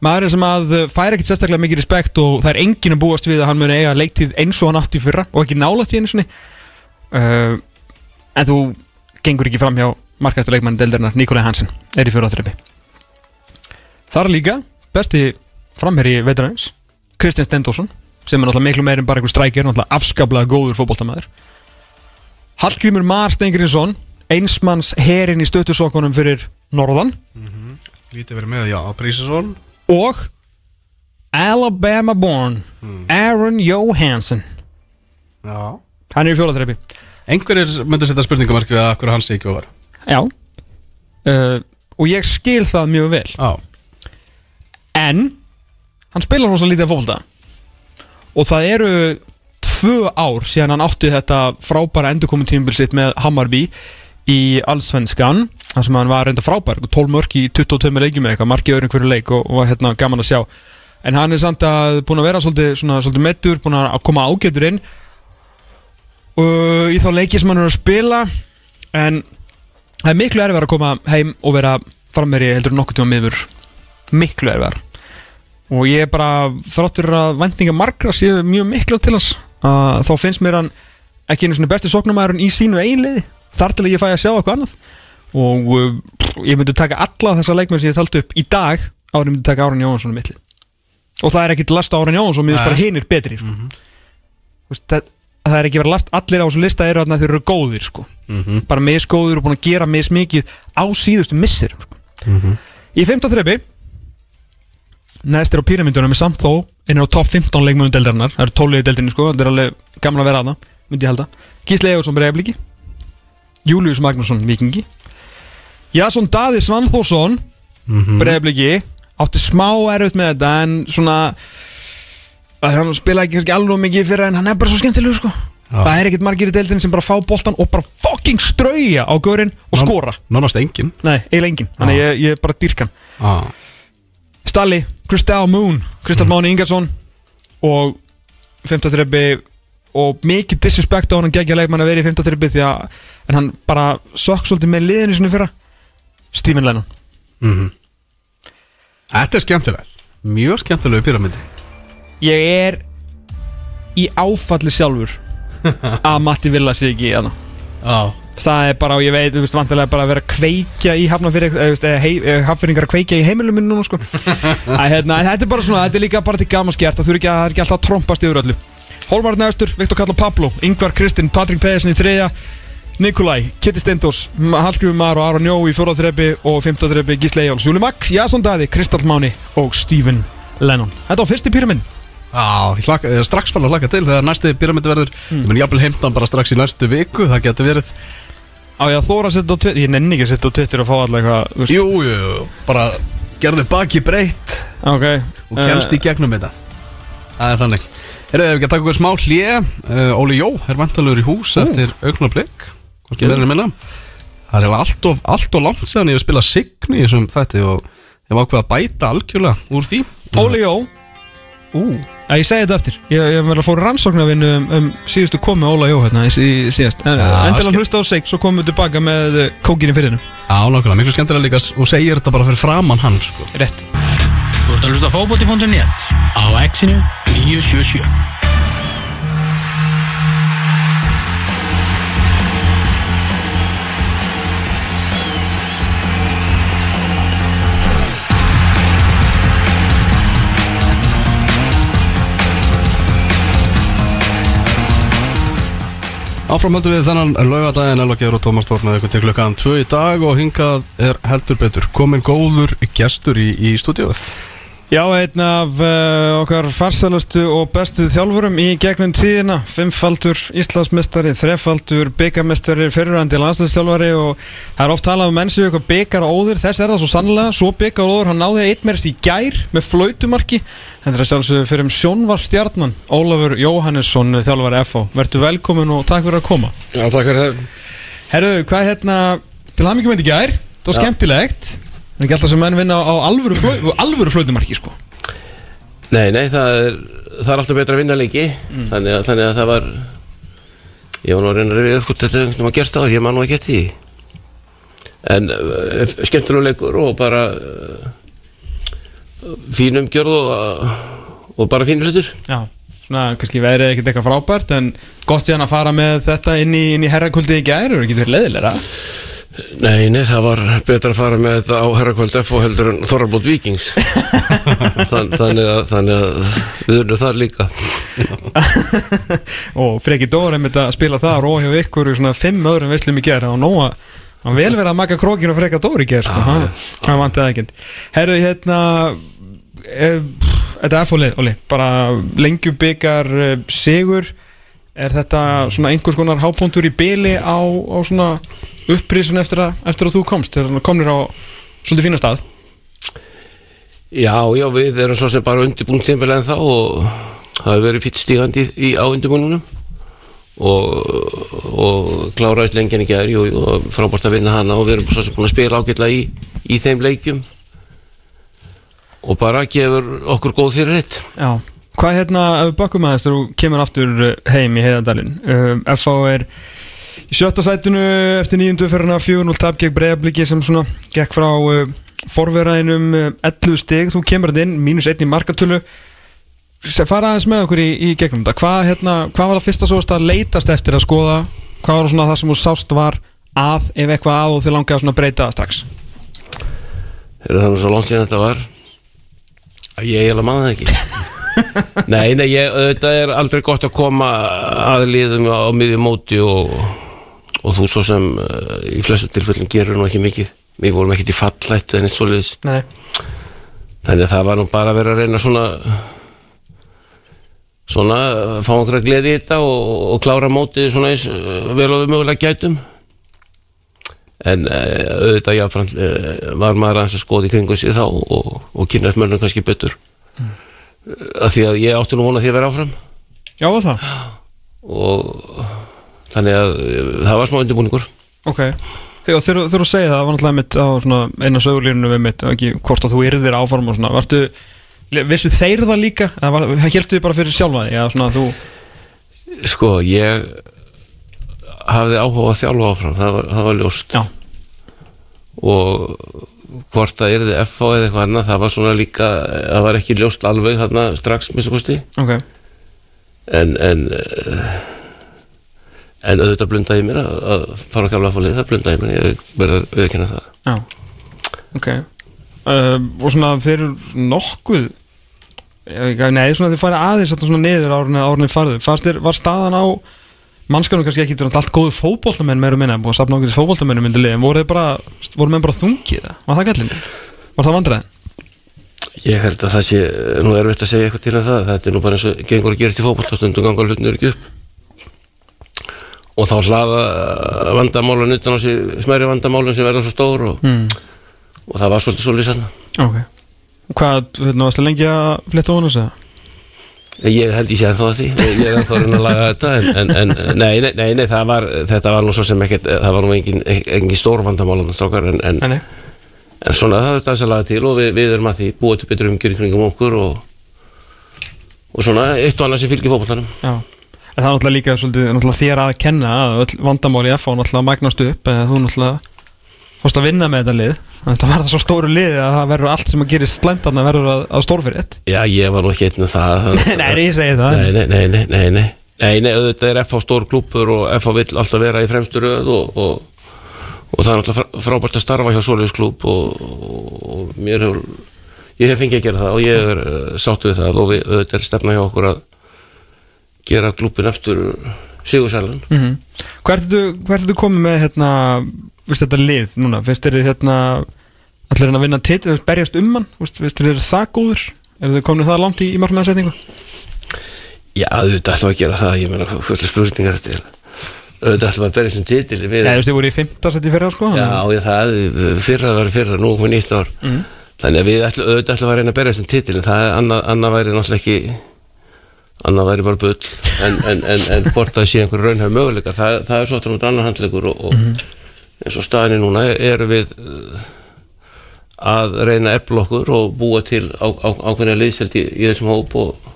maður sem að fær ekkert sérstaklega mikið respekt og það er enginn að búast við að hann muni eiga leiktíð eins og hann átti fyrra og ekki nálægt í einu sinni. Uh, en þú gengur ekki fram hjá markastu leikmanni deildarinnar Nikolai Hansen er í fjóruða þreppi þar líka besti framherri veturins Kristján Stendósson sem er náttúrulega miklu meir en bara einhver strækir náttúrulega afskaplega góður fótboltamæður Hallgrímur Mar Stengrinsson einsmanns herin í stöttusokkunum fyrir Norðan. Lítið verið með, já, Prísesson og Alabama born Aaron Johansson Já. Hann er í fjólaþreipi Einhverjir myndu setja spurningamarki við að hverju hans ekki var. Já. Uh, og ég skil það mjög vel. Já. En hann spilar rosa lítið af fólta og það eru tvö ár síðan hann átti þetta frábæra endurkomin tímabil sitt með Hammarby í Allsvenskan þar sem hann var reynda frábær 12 mörk í 22 leikjum eða eitthvað marki öðrum hverju leik og, og hérna gaman að sjá. En hann er samt að búin að vera svolítið, svolítið mettur, búin að koma ágætur inn. Og í þá leiki sem hann er að spila en það er miklu erfið að koma heim og vera frammeiri heldur en nokkuð tíma miður. Miklu erfið og ég er bara þráttur að vendinga margra séu mjög miklu til hans að þá finnst mér hann ekki einu svona besti sóknumæðurinn í sínu eiginliði þar til að ég fæ að sjá eitthvað annað og uh, ég myndi taka alla þessa leikmenn sem ég taldi upp í dag ég myndi taka Áran Jóhansson um milli og það er ekkit last á Áran Jóhansson mér finnst bara hinir betri sko. Þú veist, það, það er ekki verið last allir á þessum lista eru þarna þeir eru góðir sko. bara misgóðir og búin að gera mismikið á síðustu missir sko. í 15 þreipi neðstir á píramindunum er samt þó inn á topp 15 leikmönnum deildarinnar. Það eru 12 í deildinni sko, það er alveg gamla að vera aðna myndi ég halda, Gísli Egursson Breiðabliki Július Magnússon Vikingi Jason Daði Svanþórsson mm Breiðabliki átti smá erfitt með þetta en svona að hann spilaði ekki nógu mikið fyrir en hann er bara svo skemmtilegur sko. Já. það er ekkert margir í deildinni sem bara fá boltan og bara fucking strauja á gaurinn og skora. Nánast engin nei, eiginlega engin, þannig ég, ég bara dýrkan ah. Stalli, Kristall Moon Kristall Máni Ingarsson og 15 þreppi og mikið disrespect á hann geggja leikmann að vera í 15 þreppi því að en hann bara sökk svolítið með liðinu sinni fyrra. Stephen Lennon. Þetta er skemmtilegt. Mjög skemmtilegu pyramidi ég er í áfalli sjálfur að Matti Villa sé ekki hérna Já það er bara, og ég veit, þú veist, vantilega bara að vera að kveikja í hafnafyrir, eða hei, hafnfyringar að kveikja í heimilum minn núna, sko. Æ, hérna, þetta er bara svona, þetta er líka bara til gaman skert það þurfi ekki, að- er ekki alltaf að trompast yfir öllu. Hólmar Næstur, Viktor Kalla Pablo, Ingvar Kristinn, Patrik Pedersen í þriðja Nikolai, Kitty Steindors, Hallgrífur Mar og Aron Jó í fjóra þrepi og fymta þrepi Gísle Eyjóls, Júli Magg, Jason Dæði, Kristall Máni og Stephen Lennon. Þetta var fyrsti pyramid Já, hlaka, strax fann að hlaka til þegar næsti pyramidi verður. Ég mun jafnvel heimta hann bara strax í næstu viku Það getur verið Á ég að þóra að setja á Twitter, ég nenni ekki að setja á Twitter og fá alltaf eitthvað, veist. Jú, jú, jú, bara gerðu baki breytt. Ok og kemst í gegnum þetta. Það er þannig. Herðu, ef við ekki að taka okkur smá hlje uh, Óli Jó er vantalur í hús eftir augnablik Hvorki verður minna. Það er eiginlega allt of, allt of langt síðan ég hef spilað signi í þessum þætti og ég var ákveð að bæta algjörlega úr því. Óli Jó Ú, að ég segi þetta eftir Ég, ég verður að fóra rannsóknarvinnu um, um síðustu komi Óla Jó hérna í, í síðast. En, Já, Endilega skemmt. hlusta á sig, svo komum við tilbaka með uh, kókinni fyrir hennu Já, nákvæmlega, miklu skemmtilega líka og segir þetta bara fyrir framann hann sko. Rétt. Þú ert að hlusta á fótbolti.net á Exinu 977 Áframhaldum við þennan laugadaginn Elva Geir og Tómas með ykkur til klukkan 2 í dag og hingað er heldur betur komin góður gestur í, í stúdíóið Já, einn af uh, okkar farsalastu og bestu þjálfurum í gegnum tíðina. Fimmfaldur Íslandsmestari, þrefaldur byggamestari, fyrirrandi landslagstjálfari og það er oft talað um menn sem eitthvað byggar á óður, þess er það svo sannlega svo byggar á óður, hann náði eitt meirist í gær með flautumarki, þetta er sjálfsögðu fyrir um sjónvarstjarnan, Ólafur Jóhannesson þjálfari FH, verður velkomin og takk fyrir að koma. Já, takk fyrir það. Herru, hvað er hérna, til mikið með í gær, það var skemmtilegt Það er ekki alltaf sem menn vinna á alvöru, flau, alvöru flautumarki sko. Nei, nei, það er, það er alltaf betra að vinna leiki þannig, að, þannig að það var ég var nú að reyna að reyna upp hvort þetta einhvern veginn gerst á ég man nú ekki eftir því. En uh, skemmtilega leikur og bara uh, fín umgjörð og, uh, og bara fín hlutur Já, svona kannski verið ekkert eitthvað frábært en gott síðan að fara með þetta inn í, í herrakvöldið í gær og ekki verið leiðilega Nei, nei, það var betra að fara með þetta á herrakvöld F og heldur en Þorrabót Víkings. Þann, þannig, að, þannig að við erum þar líka. Og Freki Dór einmitt að spila það og hjá ykkur í svona fimm öðrum veislum í gær. Og nóa hann vel verið að maka krókin og Freka Dór í gær sko, hann, hann vant eða ekkert. Herru, hérna e, þetta er fólið, Óli. Bara lengjubikar e, sigur er þetta svona einhvers konar hápuntur í byli á, á svona upprísun eftir að, eftir að þú komst? Þegar komnir á svolítið fína stað? Já, já, við erum svo sem bara undirbúin tímvel en þá og það hefur verið fýtt stígandi í, í, á undirbúinunum og, og kláraðist lengjan í gæri og, og frábært að vinna hana og við erum svo sem búin að spila ágætlega í, í þeim leikjum. Og bara gefur okkur góð fyrir þitt Já, hvað hérna, ef við bakkum aðeins þú kemur aftur uh, heim í heiðandalinn um, FH er í sjötta sætinu eftir nýjundu hana 4-0 tap gegn breyðabliki sem svona gekk frá uh, forverðinum uh, 11 stig, þú kemur þetta inn mínus 1 í markatölu. Se- fara aðeins með okkur í, í gegnum þetta. Hvað, hérna, hvað var það fyrsta svo að leitast eftir að skoða? Hvað var svona það sem þú sást var að ef eitthvað að og þið langaði svona að breyta strax? Er það nú svo langt síðan þetta var að ég eiginlega maður það ekki Nei, nei, ég, þetta er aldrei gott að koma að liðum á miðjum móti og, og þú svo sem uh, í flestum tilfellum gerur nú ekki mikið. Við vorum ekkert í fallættu en eitt svoleiðis. Nei, þannig að það var nú bara að vera að reyna svona svona uh, fá okkur að gleði í þetta og, og klára mótið svona eins uh, vel og við mögulega gætum. En auðvitað jáfnfram var maður aðeins að skoða í kringu sig þá og, og kynast mönnum kannski betur. Mm. Að því að ég átti nú vona því að vera áfram. Já og það? Og þannig að uh, það var smá undirbúningur. Ok, þegar þegar þú segir það, var náttúrulega mitt á eina sögurlínunu við mitt, ekki hvort að þú yrðir áform og svona, vartu, vissu þeir það líka, eða helstu þið bara fyrir sjálfa því, eða svona þú, sko ég hafði áhuga að þjálfa áfram það var, það var ljóst. Já, og hvort það yrði FH eða eitthvað annað það var svona líka, það var ekki ljóst alveg þarna strax minnst kosti. Ok, en en, eh, en auðvitað blundaði mér að, að fara að þjálfa fólið, það blundaði mér ég verði að auðvitað það. Já, ok, uh, og svona eru nokkuð, ég veit ekki, nei, svona þeir færi aðeins svona niður árunni, árunni farðu, fannst þér, var staðan á mannskapnum kannski ekki, þetta er allt góðu fótbollamenn meira minna, að sapna okkur til fótbollamennu myndi liðin, voru þeir bara, voru menn bara þungið það, var það gætlinni? Var það vandræðin? ég held að það sé, nú er veit að segja eitthvað til um það, þetta er nú bara eins og gengur að gerast í fótboll stundum gangar hlutnur ekki upp. Og þá hlaða vandamálun utan á sig, smæri vandamálun sem verða svo stór og, Mm. og það var svolítið svolítið sann Ok. Hvað, hérna, varstu lengi að fletta honum segja? Ég held ég sé ennþá að því. Ég er ennþá að reyna að laga þetta En, en, en nei, nei, nei, nei, það var Þetta var nú svo sem ekkert Það var nú engin, engin stór vandamál þarna, strákar, en, en, en svona það er það sem laga til Og við, við erum að því búið til betur umgjör í kringum okkur Og, og svona eitt og annað sem fylgir fótboltanum. Já. En það er náttúrulega líka svolítið náttúrulega þér að kenna að öll vandamál í FH náttúrulega magnast upp eða þú náttúrulega fórst að vinna með þetta lið? Þetta var það svo stóru lið að það verður allt sem að gera slæmdarna verður að, að stórfyrir Já, ég var nú ekki einn með það. Nei, ég segi það. Nei, nei, nei, nei, nei, nei. Nei, nei, auðvitað er FH stór klúppur og FH vill alltaf vera í fremstu röð og, og, og það er alltaf frábært að starfa hjá Soliðis klúpp og, og, og mér hefur ég hef fengið að gera það og ég er uh, sáttu við það og við, auðvitað er stefna hjá okkur að gera klúppin eftir Sigursælan mm -hmm. Hvert er þetta komið með hérna, veist þetta lið núna finnst þér hérna allir hann að vinna titil, berjast um hann? Veist, finnst þér það góður er þið komin það langt í, í margmæðarsetningu? Já, auðvitað ætlum að gera það ég meina, hvernig spurningar þetta er auðvitað ætlum að berja sem titil við, Já, þú veist, þið voru í 15 seti fyrra sko Já, ég það, fyrra var fyrra, nú komið nýtt ár. Mm. Þannig að við ætlum, auðvitað ætlum að reyna að berja þessum titil en það, annað, annað væri náttúrulega ekki annað væri bara bull en, en, en, en hvort það sé einhver raunhæf möguleika það, það er svo aftur út annar handlegur og, og eins og staðinni núna erum við uh, að reyna að efla okkur og búa til á, á, ákveðna liðselt í, í þessum hóp og,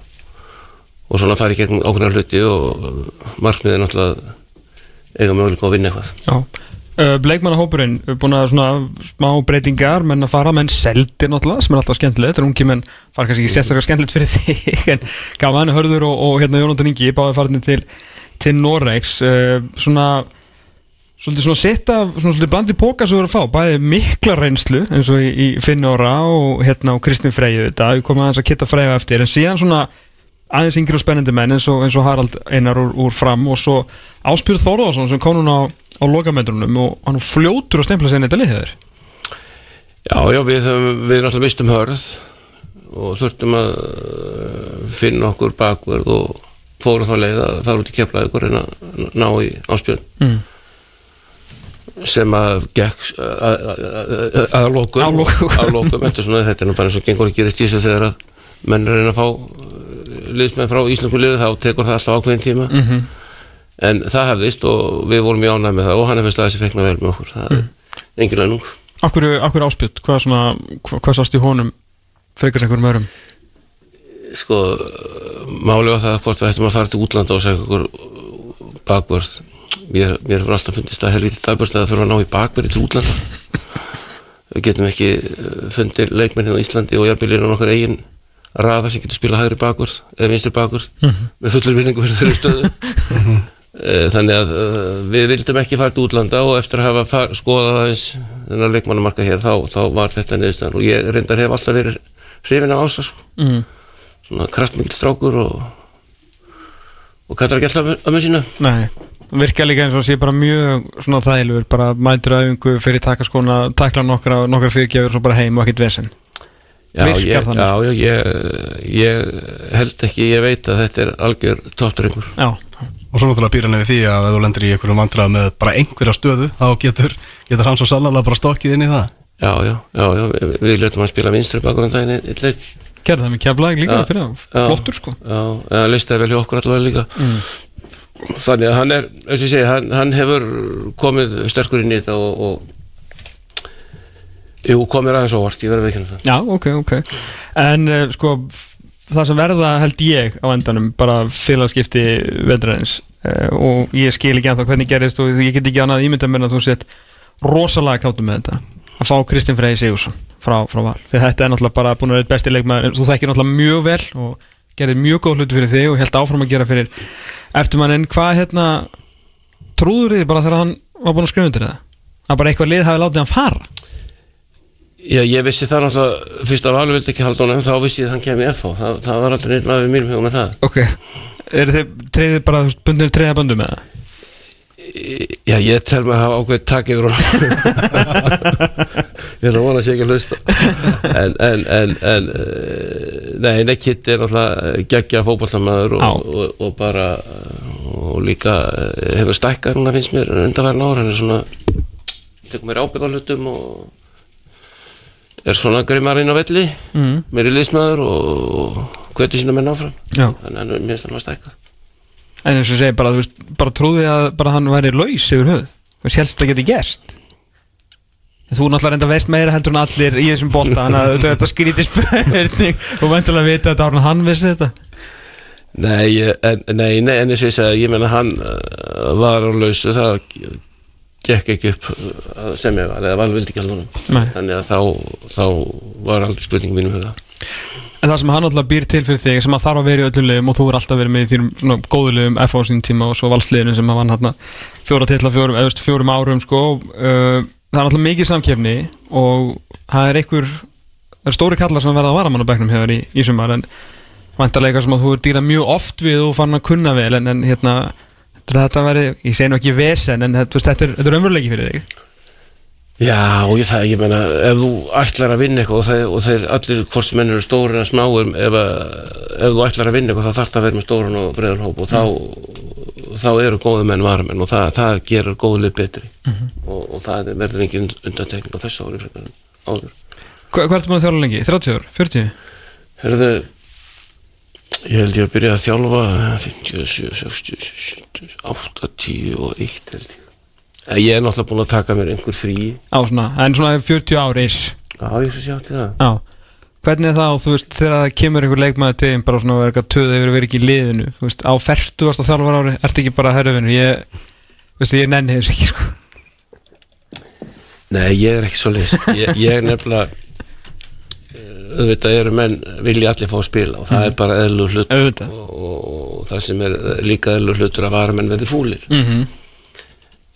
og svona fara í gegnum ákveðna hluti og markmiðið er náttúrulega eiga möguleika að vinna eitthvað. Já. Bleikmannahópurinn, er búin að svona smá breytingar, menn að fara menn seldi náttúrulega, sem er alltaf skemmtilegt, þetta er ungi menn fara kannski ekki sérstaklega skemmtilegt fyrir þig en gaf hann hörður og, og hérna Jónatan Ingi báði farinni til, til Noregs. Uh, svona svolítið svona sitta, svona svolítið blandi póka sem þú eru að fá, bæði mikla reynslu eins og í, í Finnóra og hérna og Kristinn Freyju þetta, við komum aðeins að kitta Freyju eftir, en síðan svona aðeins yngri og spennandi menn eins og, eins og Harald Einar úr, úr fram. Og svo Áspjörð Þórðarsson sem kom núna á, á lokamendrunum og hann fljótur að stempla inn í þetta liðið Já, já, við, við náttúrulega mistum hörð og þurftum að uh, finna okkur bakverð og fórum þá leið að fara út í keflaði ykkur en að ná í áspjörn Mm. Sem að gekk að, að, að, að Að að lokum eftir svona þetta er nú bara eins og gengur að gerist í þessu þegar að menn er að reyna að fá uh, liðsmenn frá Íslandsku liðu þá tekur það alltaf ákveðin tíma. Mm -hmm. en það hefðist og við vorum í ánæg með það og hann er fyrst að þessi fekna vel með okkur. Það er engin launung Akkur, akkur Áspjörð, hvað, svona, hvað, sást í honum frekar einhverjum öðrum? Sko, máli var það hvort við ættum að fara til útlanda og segja okkur bakvörð mér, mér hefur alltaf fundist að helviti dagbörst að þurfa að ná í bakverði til útlanda. Við getum ekki eh, fundið leikmenn hérna á Íslandi og jafnvel innan okkar eigin raða sem getur spila hægri bakvörð eða vinstri bakvörð með fullur vinningu fyrir þeirri stöðu. Eh, Þannig að uh, við vildum ekki fara til útlanda og eftir að hafa far, skoðað aðeins þennan leikmannamarka hér þá, þá var þetta neðustan og ég reyndar hef alltaf verið hrifin af ása sko. mm. svona kraftmikil strákur og og ekki alltaf að með sína. Nei, virka líka eins og sé bara mjög svona þægilegur, bara mætur aðeingu fyrir takaskona, takla nokkra, nokkra fyrirgjafur og svo bara heim og ekkert vesen. Já, Virkar ég, þannig, já, já ég, ég held ekki, ég veit að þetta er algjör tóttrengur Já, Og svo náttúrulega býr hann við því að ef þú lendir í einhverjum vandrað með bara einhverja stöðu þá getur, getur hann svo sannlega bara stokkið inn í það. Já, já, já, já við, við letum að spila vinstri bakur en daginn eitt leik. Gerði það með keflag líka Já, fyrir það, já. flottur sko. Já, það listaði vel hjá okkur allavega líka Þannig að hann er, eins og ég segi, hann, hann hefur komið sterkur inn í þetta og, og Jú, komið aðeins óvart, ég verði veikinn Já, ok, ok. En uh, sko, það sem verða held ég á endanum bara félagskipti veldræðins uh, og ég skil ekki ennþá hvernig gerist og ég get ekki annað ímynda mér að þú sett rosalega káttum með þetta. Að fá Kristinn Freyr Sigursson frá, frá val. Því þetta er náttúrulega bara búin að vera besti leikmaður þú þekkir náttúrulega mjög vel og gerði mjög góð hluti fyrir þig og held áfram að gera fyrir eftirmannin, hvað hérna trúður þið bara þegar hann var búin að skrifa undir það að bara eitthvað lið hafi látið hann fara Já, ég vissi það náttúrulega, fyrst af alveg vildi ekki halda honum, þá vissi ég að hann kemur í FH, það, það var aldrei neitt maður mínum hugum með það. Ok, eru þið treyðið bara bundið treyða böndum með það? Já, ég tel mig að hafa ákveðið takk yfir. ég ætla að vona að sé ekki að hlusta. En, en, en, en, eh, nei, Kitty er náttúrulega geggja fótballtamaður Já. og, og, og bara, og líka eh, hefur stækkað núna finnst mér undanfærin ára, hann er svona, tekur mér ábyrgð á hlutum og er svona grimmar inn á velli, Mm. meiri liðsmaður og hvetur sína menn áfram. Þannig að hann er mér finnst hann að stækka. en eins og segi bara, veist, bara trúði að bara hann væri laus yfir Þú veist, helst það geti gerst Þú náttúrulega reynda veist meira heldur en allir í þessum bolta Þannig að þetta skrítir spurning. Og væntulega vita að Árna hann vissi þetta? Nei, ég- en, nei, nei, en þess að ég ég menna hann uh, var á lausu, það gekk ekki upp uh, að semja val, eða val vildi ekki alveg þannig að þá, þá var aldrei spurningum mínum huga En það sem hann alltaf býr til fyrir þig sem að þarf að vera í öllum liðum og þú er alltaf verið með í svona góðu liðum FH á sín tíma og svo valsliðinu sem að vann hann fjóra fjórum, eða þú veist, fjórum árum sko uh, það er alltaf mikið samkefni og það er einhver er stóri kallar sem verða að vara mann á bekknum hefur í, í sumar en vantarlega sem að þú er dýrað mjög oft við og fann að kunna vel en, en hérna þetta veri, ég segi nú ekki vesen en veist, þetta er, er umveruleiki fyrir þig. Já, og ég, það, ég menna, ef þú ætlar að vinna eitthvað og þeir, allir hvort menn eru stórin að smáir ef, ef þú ætlar að vinna eitthvað þá þarf það að vera með stóran og breiðan hóp og þá, þá eru góðu menn varamenn og það, það gerur góðu lið betri og, og það verður engin undantekning á þessu ári áður Hva, Hvað ertu búin að þjála lengi? 30 ár? 40? Herðu, ég held ég að byrja að þjálfa 57, 60, 70, 80 og 1 held ég. En Ég er náttúrulega búin að taka mér einhver frí. Á svona, en svona 40 ár is Já, ég svo sjá til það. Já Hvernig er það, þú veist, þegar það kemur einhver leikmaður til þín, bara svona að vera eitthvað töð yfir að vera ekki í liðinu, þú veist, á fertu varst á þjálfar ári, ertu ekki bara herruvinur, ég, veistu, ég nenni þess ekki, sko. Nei, ég er ekki svo leys. Ég, ég er nefnilega, eh, auðvitað eru menn, vilja allir fá að spila og það er bara eðlu hlut. Og, og, og það sem er líka eðlu hlutur að vara menn verði fúlir. Mm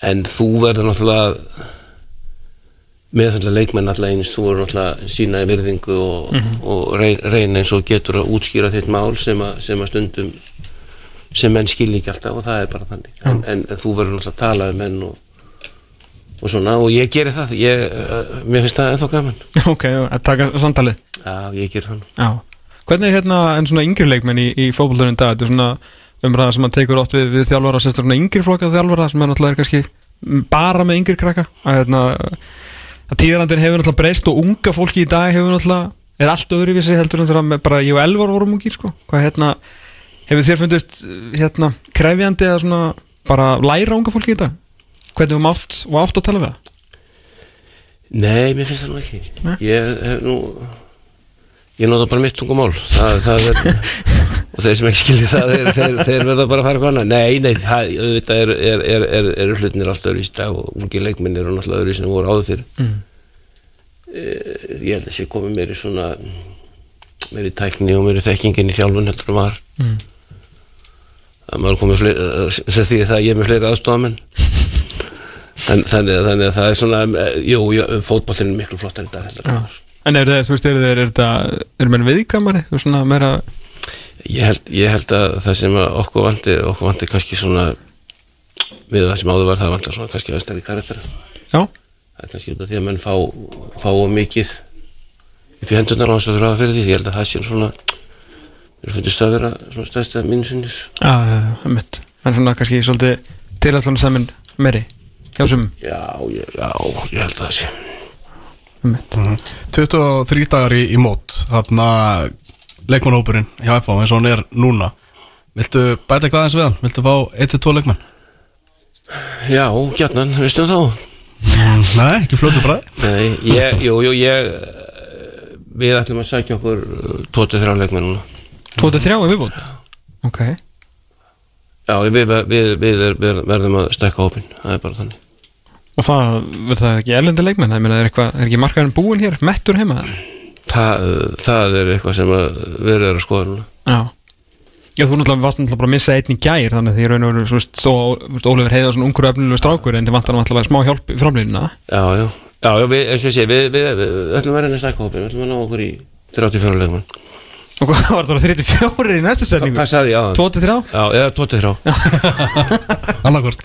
En þú verður náttúrulega meðfælla leikmenn alltaf eins, þú verður náttúrulega sína virðingu og, og rey- reyna eins og getur að útskýra þitt mál sem að, sem að stundum sem menn skilja ekki alltaf og það er bara þannig en, en, þú verður náttúrulega að tala um menn og, og svona og ég geri það ég, uh, mér finnst það ennþá gaman Ok, að taka samtalið. Já, ég geri það. Já. Hvernig er hérna en svona yngri leikmenn í, í fótbollurinn dag, þetta er svona umræða sem maður tekur oft við, við þjálfara, sérstaklega svona yngri flokka þjálfara sem er náttúrulega kannski bara með yngri krakka, að hérna, að tíðarandin hefur náttúrulega breyst og unga fólki í dag hefur náttúrulega, er allt öðruvísi heldur með bara ég og Elvar vorum ungir, sko. Hvað hérna, hefur þér fundist hérna krefjandi að svona bara læra unga fólki í dag? Hvernig þú mátt og átt að tala við það? Nei, mér finnst það nú ekki Nei? Ég hef nú Ég nota bara mitt tungumál það, það er, Og þeir sem ekki skilji það Þeir, þeir, þeir verða bara að fara hvaðna Nei, nei, það er, er, er, er hlutinir alltaf öðru í stað og ungi leikminn eru náttúrulega öðru sem voru áður fyrir Mm. Eh, Ég held að sé komið meiri svona meiri tækni og meiri þekkingin í þjálfun heldur en var Mm. að maður komið sem því það að ég er með fleiri aðstofamenn en þannig, að- þannig að það er svona eh, jú, fótballin er miklu flott en þetta heldur en var. En er það, þú veist, er það, er þetta er menn viðkamari, þú veist, svona meira ég held, ég held að það sem að okkur vandi okkur vandi kannski svona við það sem áður var það vantar svona kannski aðstæði karakter. Já, það er kannski út af því að menn fá fá mikið upp í hendunar á þess að þurfa fyrir því. Ég held að það sé svona mér finnst það að vera svona stæðst að mínusunnis já, já, já, mitt En svona kannski svolítið tilallan saman meiri hjá sum já, ég, já, ég held að það sé. Mitt 23 dagar í, í mót. Þarna leikmannhópurinn hjá FH eins og hann er núna. Viltu bæta eitthvað aðeins við hann? Viltu fá 1-2 leikmann? já, gjarnan, veistu þá? Nei, ekki fljótu ég, jú, jú, ég við ætlum að sækja okkur 23 leikmenn núna. 23 er viðbúin Ok. Já, við, við, við, við, við verðum að stekka hópin það er bara þannig. Og það, verður það ekki erlendi leikmenn? Það meina, er, eitthvað, er ekki markaðurinn búinn hér, mettur heima? það, það er eitthvað sem erum að skoða núna. Já. Já, þú náttúrulega varst náttúrulega bara að missa einn í gær þannig að því raun og veru, svo veist, þó þú Ólefur heiða svona ungur öfnilegu strákur en þið vantar náttúrulega smá hjálp í framlýnina já, já, já, já við, eins og ég sé við, við, við, við ætlum að vera inn að stekka hópin við ætlum að ná okkur í 34 leikmenn. Og hvað var það 34 í næstu setningu? hvað sagði ég á 23? Já, eða 23 Annarkvort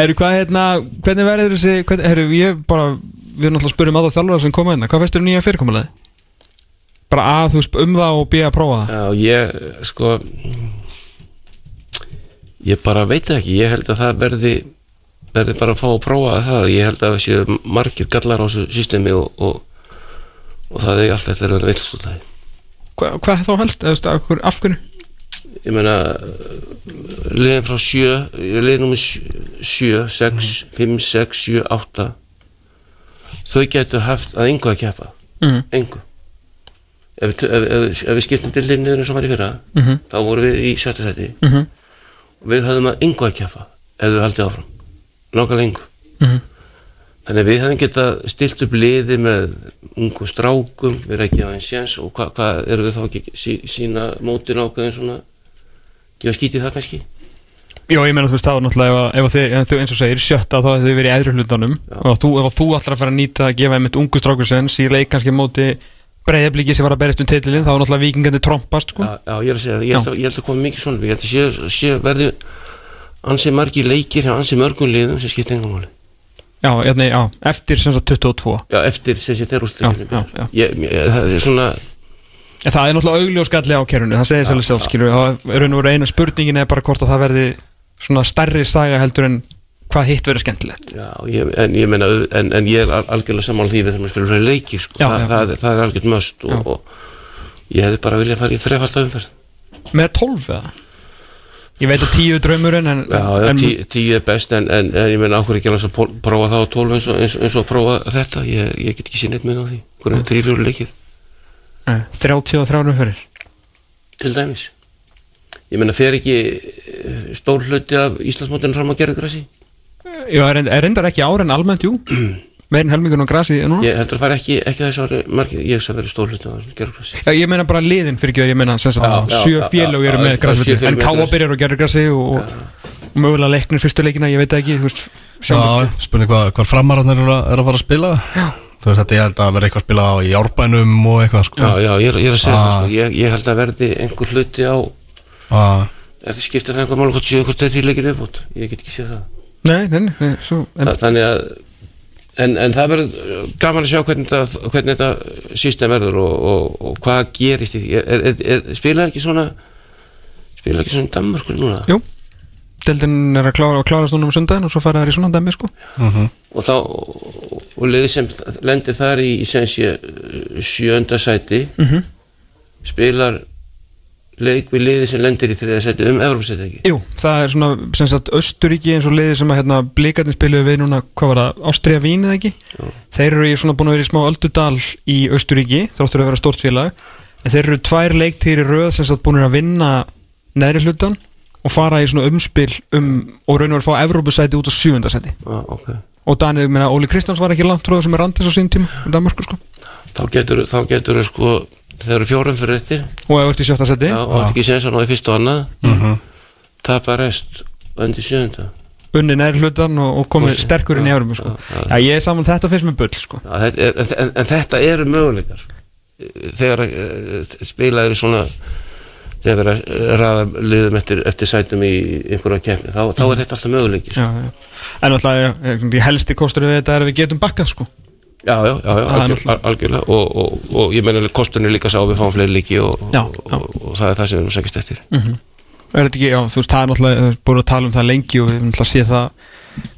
Herru, hvað hérna, hvernig verður þessi hvernig, herru, ég bara, við erum náttúrulega að spyrja um aða þjálfara sem koma hérna, hvað veist þér nýja fyrirkomulega? Bara að, þú veist, um það og býja að prófa það. Já, ég, sko ég bara veit ekki. Ég held að það verði verði bara að fá að prófa það. Ég held að það séu margir gallar á þessu systemi og, og, og það er alltaf eftir að vera villstúrlega Hva, Hvað þá helst, af hverju- ég meina liðin frá sjö liðin nummer sjö, sex, fimm, sex, sjö, átta þau getur haft að engu að keppa Mhm. engu ef, við- ef, ef, ef við skiptum dildin niður eins og var í fyrra Mhm. þá vorum við í sjötta seti Mhm. og við höfðum að engu að keppa ef við haldið áfram, langar lengu Mhm. þannig að við höfum geta stilt upp liði með ungu strákum, við erum ekki að einn séns og hvað hva, erum við þá ekki sí, sína mótin ákveðin svona gefa skítið það kannski Já, ég meina þú veist, það var náttúrulega ef, að- ef að þið, ef þið eins og segir, sjötta þá hefðu þið verið í æðru hlutanum. Og þú, ef að þú alltaf að fara að nýta að gefa einmitt ungu strákursens í leik kannski móti breyðablíki sem var að berist um titlilinn, þá var náttúrulega vikingandi trompast, sko. Já, já, ég er að segja það, ég held að, ég held að koma mikið svona ég held að sé, sé verði ansi margir leikir hjá ansi mörgum liðum sem skipt engum máli. Já, hérna, já, eftir sem sagt 22 já, eftir sem sé þeir úr Já, já, já. ég, ég, það er náttúrulega augljóskalli á kerfinu, það segir sérlega sjálf, skilur við, og raun og veru eina spurningin er bara hvort að það verði svona stærri saga heldur en hvað hitt verður skemmtilegt. Já, ég, en ég meina, en, en ég er al- algjörlega sammála því við þurfum að spila fyrir leiki, sko. Já, Þa, já. það, það er algjörð möst og, og ég hefði bara viljað fara í þrefald umferð. Með 12 eða? Ég veit að 10 er draumurinn en, Já, já, en tí, tíu er best, en, en, en ég meina, áhverju ekki alveg að prófa það á tólf eins og, eins, og- eins og prófa þetta, ég, ég get ekki sér neitt með á því. Hvernig er þrýfjóru leikir, Nei, 33 umferðir. til dæmis. Ég meina, fer ekki eh, stór hluti af Íslandsmótinu fram að gera grassi? Já, er, er reyndar ekki ára en almennt, jú. Meirinn helmingun og grasi núna. Ég heldur að fara ekki, ekki þessu ári margir, ég sem verið stór hluti af gera grassi. Já, ég meina bara liðin fyrir ekki, ég já, sjö já, eru með félög en með Káa grasi. byrjar og mögulega leiknir fyrstu leikina, ég veit það ekki, Já, spurning hvað, hvað framararnir eru, að- eru að fara að spila Já. Þú veist þetta ég held að vera eitthvað að spila á í árbænum og eitthvað sko Já, já, ég er, ég er að segja Ah. það, sko. ég, ég held að verði einhver hluti á Ah, Er þið skiptir það einhver mál hvort séu hvort þeir því leikir viðbútt? Ég get ekki séð það. Nei, nei, nei, svo, en, Þa, þannig að en, en það verður uh, gaman að sjá hvernig þetta, hvernig þetta system verður og, og, og hvað gerist því. Er, er, er, spilaði ekki svona spilaði ekki svona í Danmörku núna? Jú, deildin er að klára og klárast núna um sundaginn og svo fara þær í svona dæmi, sko. mhm. Og þá og, liðið sem lendir þar í, í sem sé uh, sjönda sæti Mhm. spilar leik við liðið sem lendir í þriða sæti um Evropasæti ekki? Jú, það er svona, sem sagt, Östuríki eins og liði sem að, hérna, blikarnir spiluðu við núna, hvað var það, Ástriða Vín eða ekki? Þeir eru í svona búin að vera í smá öldudal í Östuríki, þráttur að vera stórt félag, en þeir eru tvær leiktýri röð sem sagt búin að vinna neðri hlutan og fara í svona umspil um, og raun og vera að fá Evrópusæti út á sjöundasæti. Ah, ok. Og Danið, minna, Óli Kristjáns var ekki langt þeir eru fjórum fyrir eftir og þú ert í sjötta seti og átti ekki séns að ná í fyrst og annað tapa rest og endi sjönda unni neðri hlutan og, og komið sterkur inn í eurum sko. Já, ég er saman þetta fyrst með bull sko. Já, þetta er, en, en þetta eru möguleikar þegar uh, spilaður í svona þegar að ræða liðum eftir, eftir sætum í einhverja kefni þá, þá er þetta alltaf möguleiki sko. já, já. En alltaf, helsti kostur við þetta er að við getum bakkað sko. Já, já, já, já algjör, algjörlega. Og, og, og ég meina kostunni líka sá að við fáum fleiri líki og, og, og, og það er það sem við erum sækist eftir. Er þetta ekki, já, þú veist, það er náttúrulega búin að tala um það lengi og við erum náttúrulega að sé það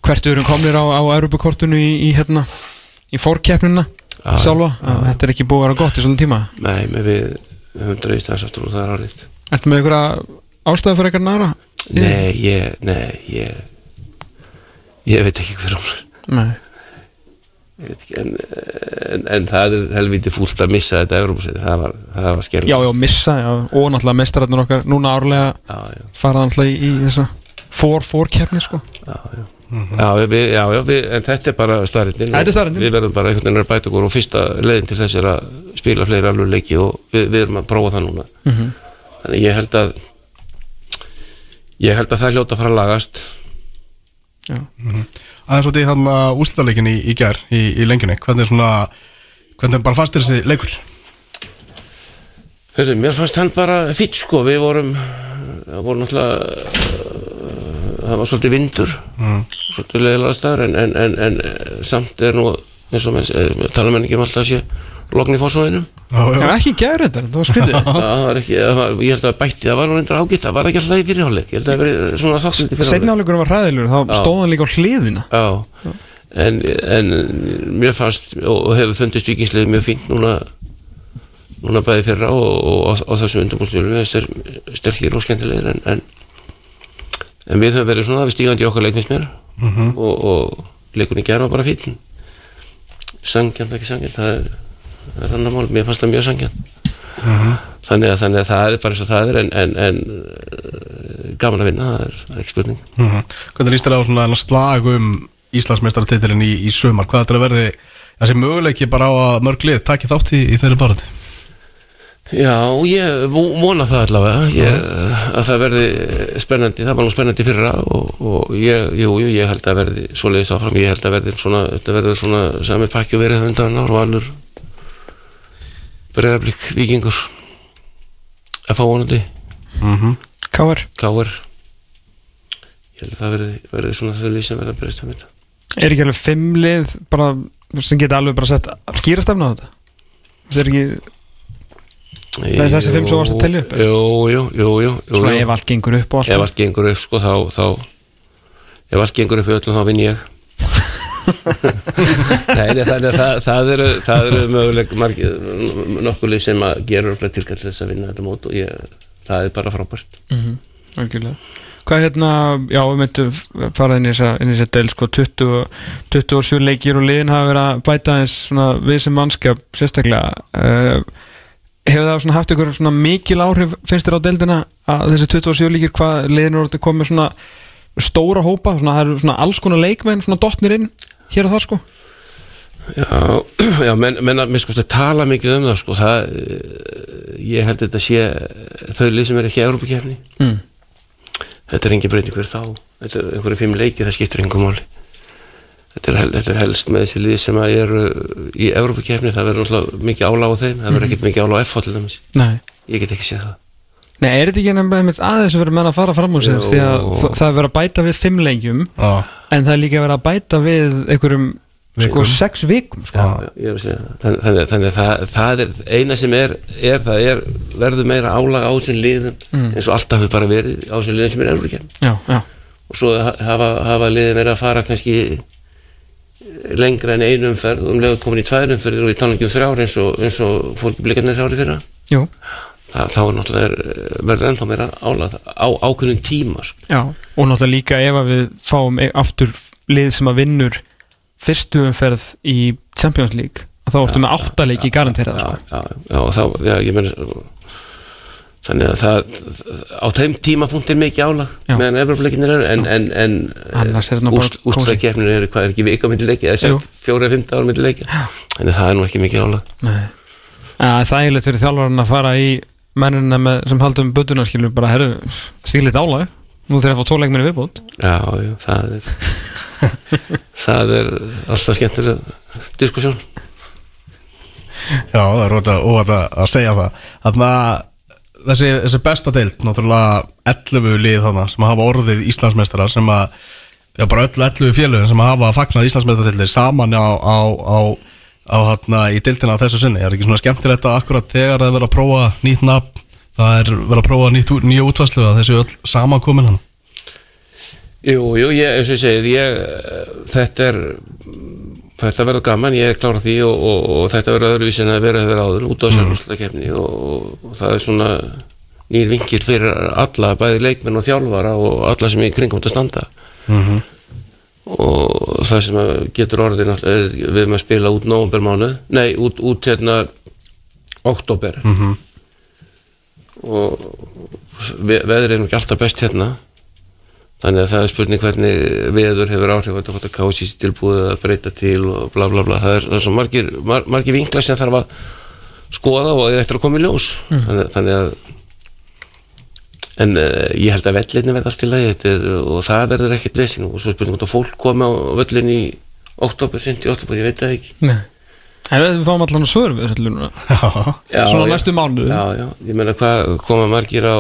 hvert við erum komnir á, á Europakortinu í, í hérna, í fórkeppnina Já, sjálfa, þetta er ekki búið að vera gott í svona tíma. Nei, með við höfum dreist þess aftur og það er árið Ertu með einhverja ástæðu fyrir eitthvað næra? Nei, ég, nei, ég ég veit ekki hver hún er Nei, en, en, en það er helviti fúlt að missa þetta Európa-sæti, það var, var skerð já, já, missa, já, og náttúrulega mestararnir okkar núna árlega já, já, fara náttúrulega í, í þessa fór-fór-keppni, sko. Já, já. Já, við, já, já, við, en þetta er bara staðreyndin. Við verðum bara einhvern veginn að bæta okkur og fyrsta leiðin til þess er að spila fleiri alveg leiki og við, við erum að prófa það núna. Mhm. Þannig ég held að ég held að það hljóta að fara að lagast Já, Aðeins út í hann að úrslitaleikin í, í gær í, í lengjunni Hvernig er svona Hvernig bara fannst þér þessi leikur? Hörðu, mér fannst hann bara fýtt sko, við vorum það voru náttúrulega það var svolítið vindur. Svolítið leiðilega staður en, en, en, en samt er nú eins og menn, eh, tala menn ekki um alltaf að sé logn í Já, já, já ekki gæri þetta, það var skrítið. Það var ekki, það var, ég held að bætti það var nú reyndar ágætt, það var ekki alltaf í fyrirháleik ég held að það verið svona þáttliti fyrirháleik Seinnáleikurinn var hræðilegur, þá Já. stóð hann líka á hliðina. Já, en, en mér fannst og og hefur fundist vikingsliðið mjög fínt núna núna bæði fyrra og, og, á, þessu undirbúinstjólu við ster, sterkir og skemmtilegir en, en, en við höfum verið svona við stígandi í okkar leik finnst mér. Og, og leikunni gerða bara fín sangjant ekki sangjant það er, það er annar mál, mér fannst það mjög sangjant þannig, að, þannig að það er bara eins og það er en, en, en eh, gaman að vinna, það er, það er ekki spurning. Mhm. Hvernig líst þér á svona þennan slag um Íslandsmeistaratitilin í, í sumar? Hvað þetta verði þessi möguleiki bara á að mörg lið taki þátt í, í þeirri barð? Já, ég vo- vona það allavega. Ég, að það verði spennandi, það var nú spennandi fyrra og, og ég, jú, jú, ég held að verði svoleiðis áfram, ég held að verði svona þetta verður svona sami pakki og verið það undan ár og alur breyðablík, vikingur fá vonandi. Káar, káir ég held að það verði, verði svona þau lýs sem verða að breysta með þetta. Er ekki alveg fimm lið bara, sem geta alveg bara sett skýrastefna á þetta? Það er ekki, Nei, þessi fimm sem varst að telja upp? Jú, jú, jú, jú, jú, svona jú. ef allt gengur upp og allt ef allt gengur upp sko þá, þá ef allt gengur upp í öllum þá vinn ég Nei, það, það, það eru eru möguleg margir nokkuð sem að gera örugglega tilkall til þess að vinna þetta mót og ég, það er bara frábært Algjörlega. Hvað hérna, já, við myndum fara inn í í þessa del, sko, 20, 27 leikir og liðin hafa verið að bæta eins svona við sem mannskap sérstaklega. Uh, hefur það haft ykkur svona mikil áhrif, finnst þér á deildina að þessi 27 leikir, hvað liðin eru orðið komið svona stóra hópa, svona, það eru svona alls konar leikmenn, svona dottnir inn, hér og það, sko? Já, já menn, menn að mér sko að tala mikið um það sko. Það, eh, ég held að þetta sé þau lið sem er ekki í Európa-kefni Mm. þetta er engin breyting fyrir þá. Þetta er einhverju fimm leiki, það skiptir engum máli. Þetta er, þetta er helst með þessi lið sem að eru í Európa-kefni það verður náttúrulega mikið áláð á þeim það verður ekkert mikið áláð á F til dæmis. Nei. ég get ekki séð það Nei, er þetta ekki nefnilega aðeins að vera menn að fara fram úr sér því að það er verið að bæta við fimm leikjum Já, en það er líka verið að bæta við einhverjum sko sex vikum sko. Já. Já, ég er að segja það. þannig, þannig, þannig að það, það er eina sem er, er það er verður meira álag á þessum liðum eins og alltaf hefur bara verið á þessum liðum sem er já, og svo ha- hafa, hafa liðið verið að fara kannski lengra en einu umferð og um leiðu komin í tvær umferðir og í talangjum þrjár eins og, eins og fólki blikarnir þrjári fyrra. Jú, Þa, þá er náttúrulega er- verður ennþá meira álag á ákveðnum tíma sko. já og náttúrulega líka ef við fáum e- aftur lið sem að vinnur fyrstu umferð í Champions League þá ertu með áttaleiki garanterað já, sko. já, já, og þá, já, ég meina þannig að það á þeim tímapunkt er mikið álag meðan Evropleikinir eru en, en, en er úrstæðkeppnir eru hvað er ekki vika myndi leikja eða Jú. sem fjóra eða fymta ára myndi leikja þannig að það er nú ekki mikið álag Nei. Það er þægilegt fyrir þjálfarinn að fara í mennina með, sem haldum budduna skilur bara, herru, svílit álag. Nú þegar að fá tóleikminni viðbútt Já, já, það er það er alltaf skemmtileg diskussjón Já, það er óvægt að, óvægt að- að segja það. Þannig að þessi, þessi besta deild Náttúrulega 11 lið þannig sem hafa orðið Íslandsmeistara sem að Já, bara öll 11 félögin sem hafa fagnað Íslandsmeistaradeildir saman á, á, á, á hérna í deildina á þessu sinni. Er ekki svona skemmtilegt að akkurat þegar það er verið að prófa nýtt nafn Það er verið að prófa nýtt, nýja útvarslu að þessu öll samankomin hann? Jú, jú, ég, eins og ég segir ég, eh, þetta er þetta verður gaman, ég er klára því og, og, og þetta verður öðruvísi en að vera hefur áður út á þessar úrslutakefni og, og það er svona nýr vinkil fyrir alla, bæði leikmenn og þjálfara og alla sem í kringum þetta standa og það sem getur er við erum að spila út nóvembermánu nei, út, út hérna oktober og ve veðrið er nú ekki alltaf best hérna. Þannig að það er spurning hvernig veður hefur áhrif þetta að kási sér tilbúið að breyta til og bla bla bla. Það er, það er svo margir, mar, margir vinklar sem þarf að skoða og það eftir að koma í ljós. Þannig, þannig að en uh, ég held að vellinni verða allt í lagi þetta er, og það verður ekkert vesin og svo er spurning hvort að fólk komi á völlin í oktober, 50 oktober, ég veit það ekki. Nei. En við fáum allan að svörum við þessu núna. Já, Já, Svona já. næstu mánuð já, já, ég meina hvað koma margir á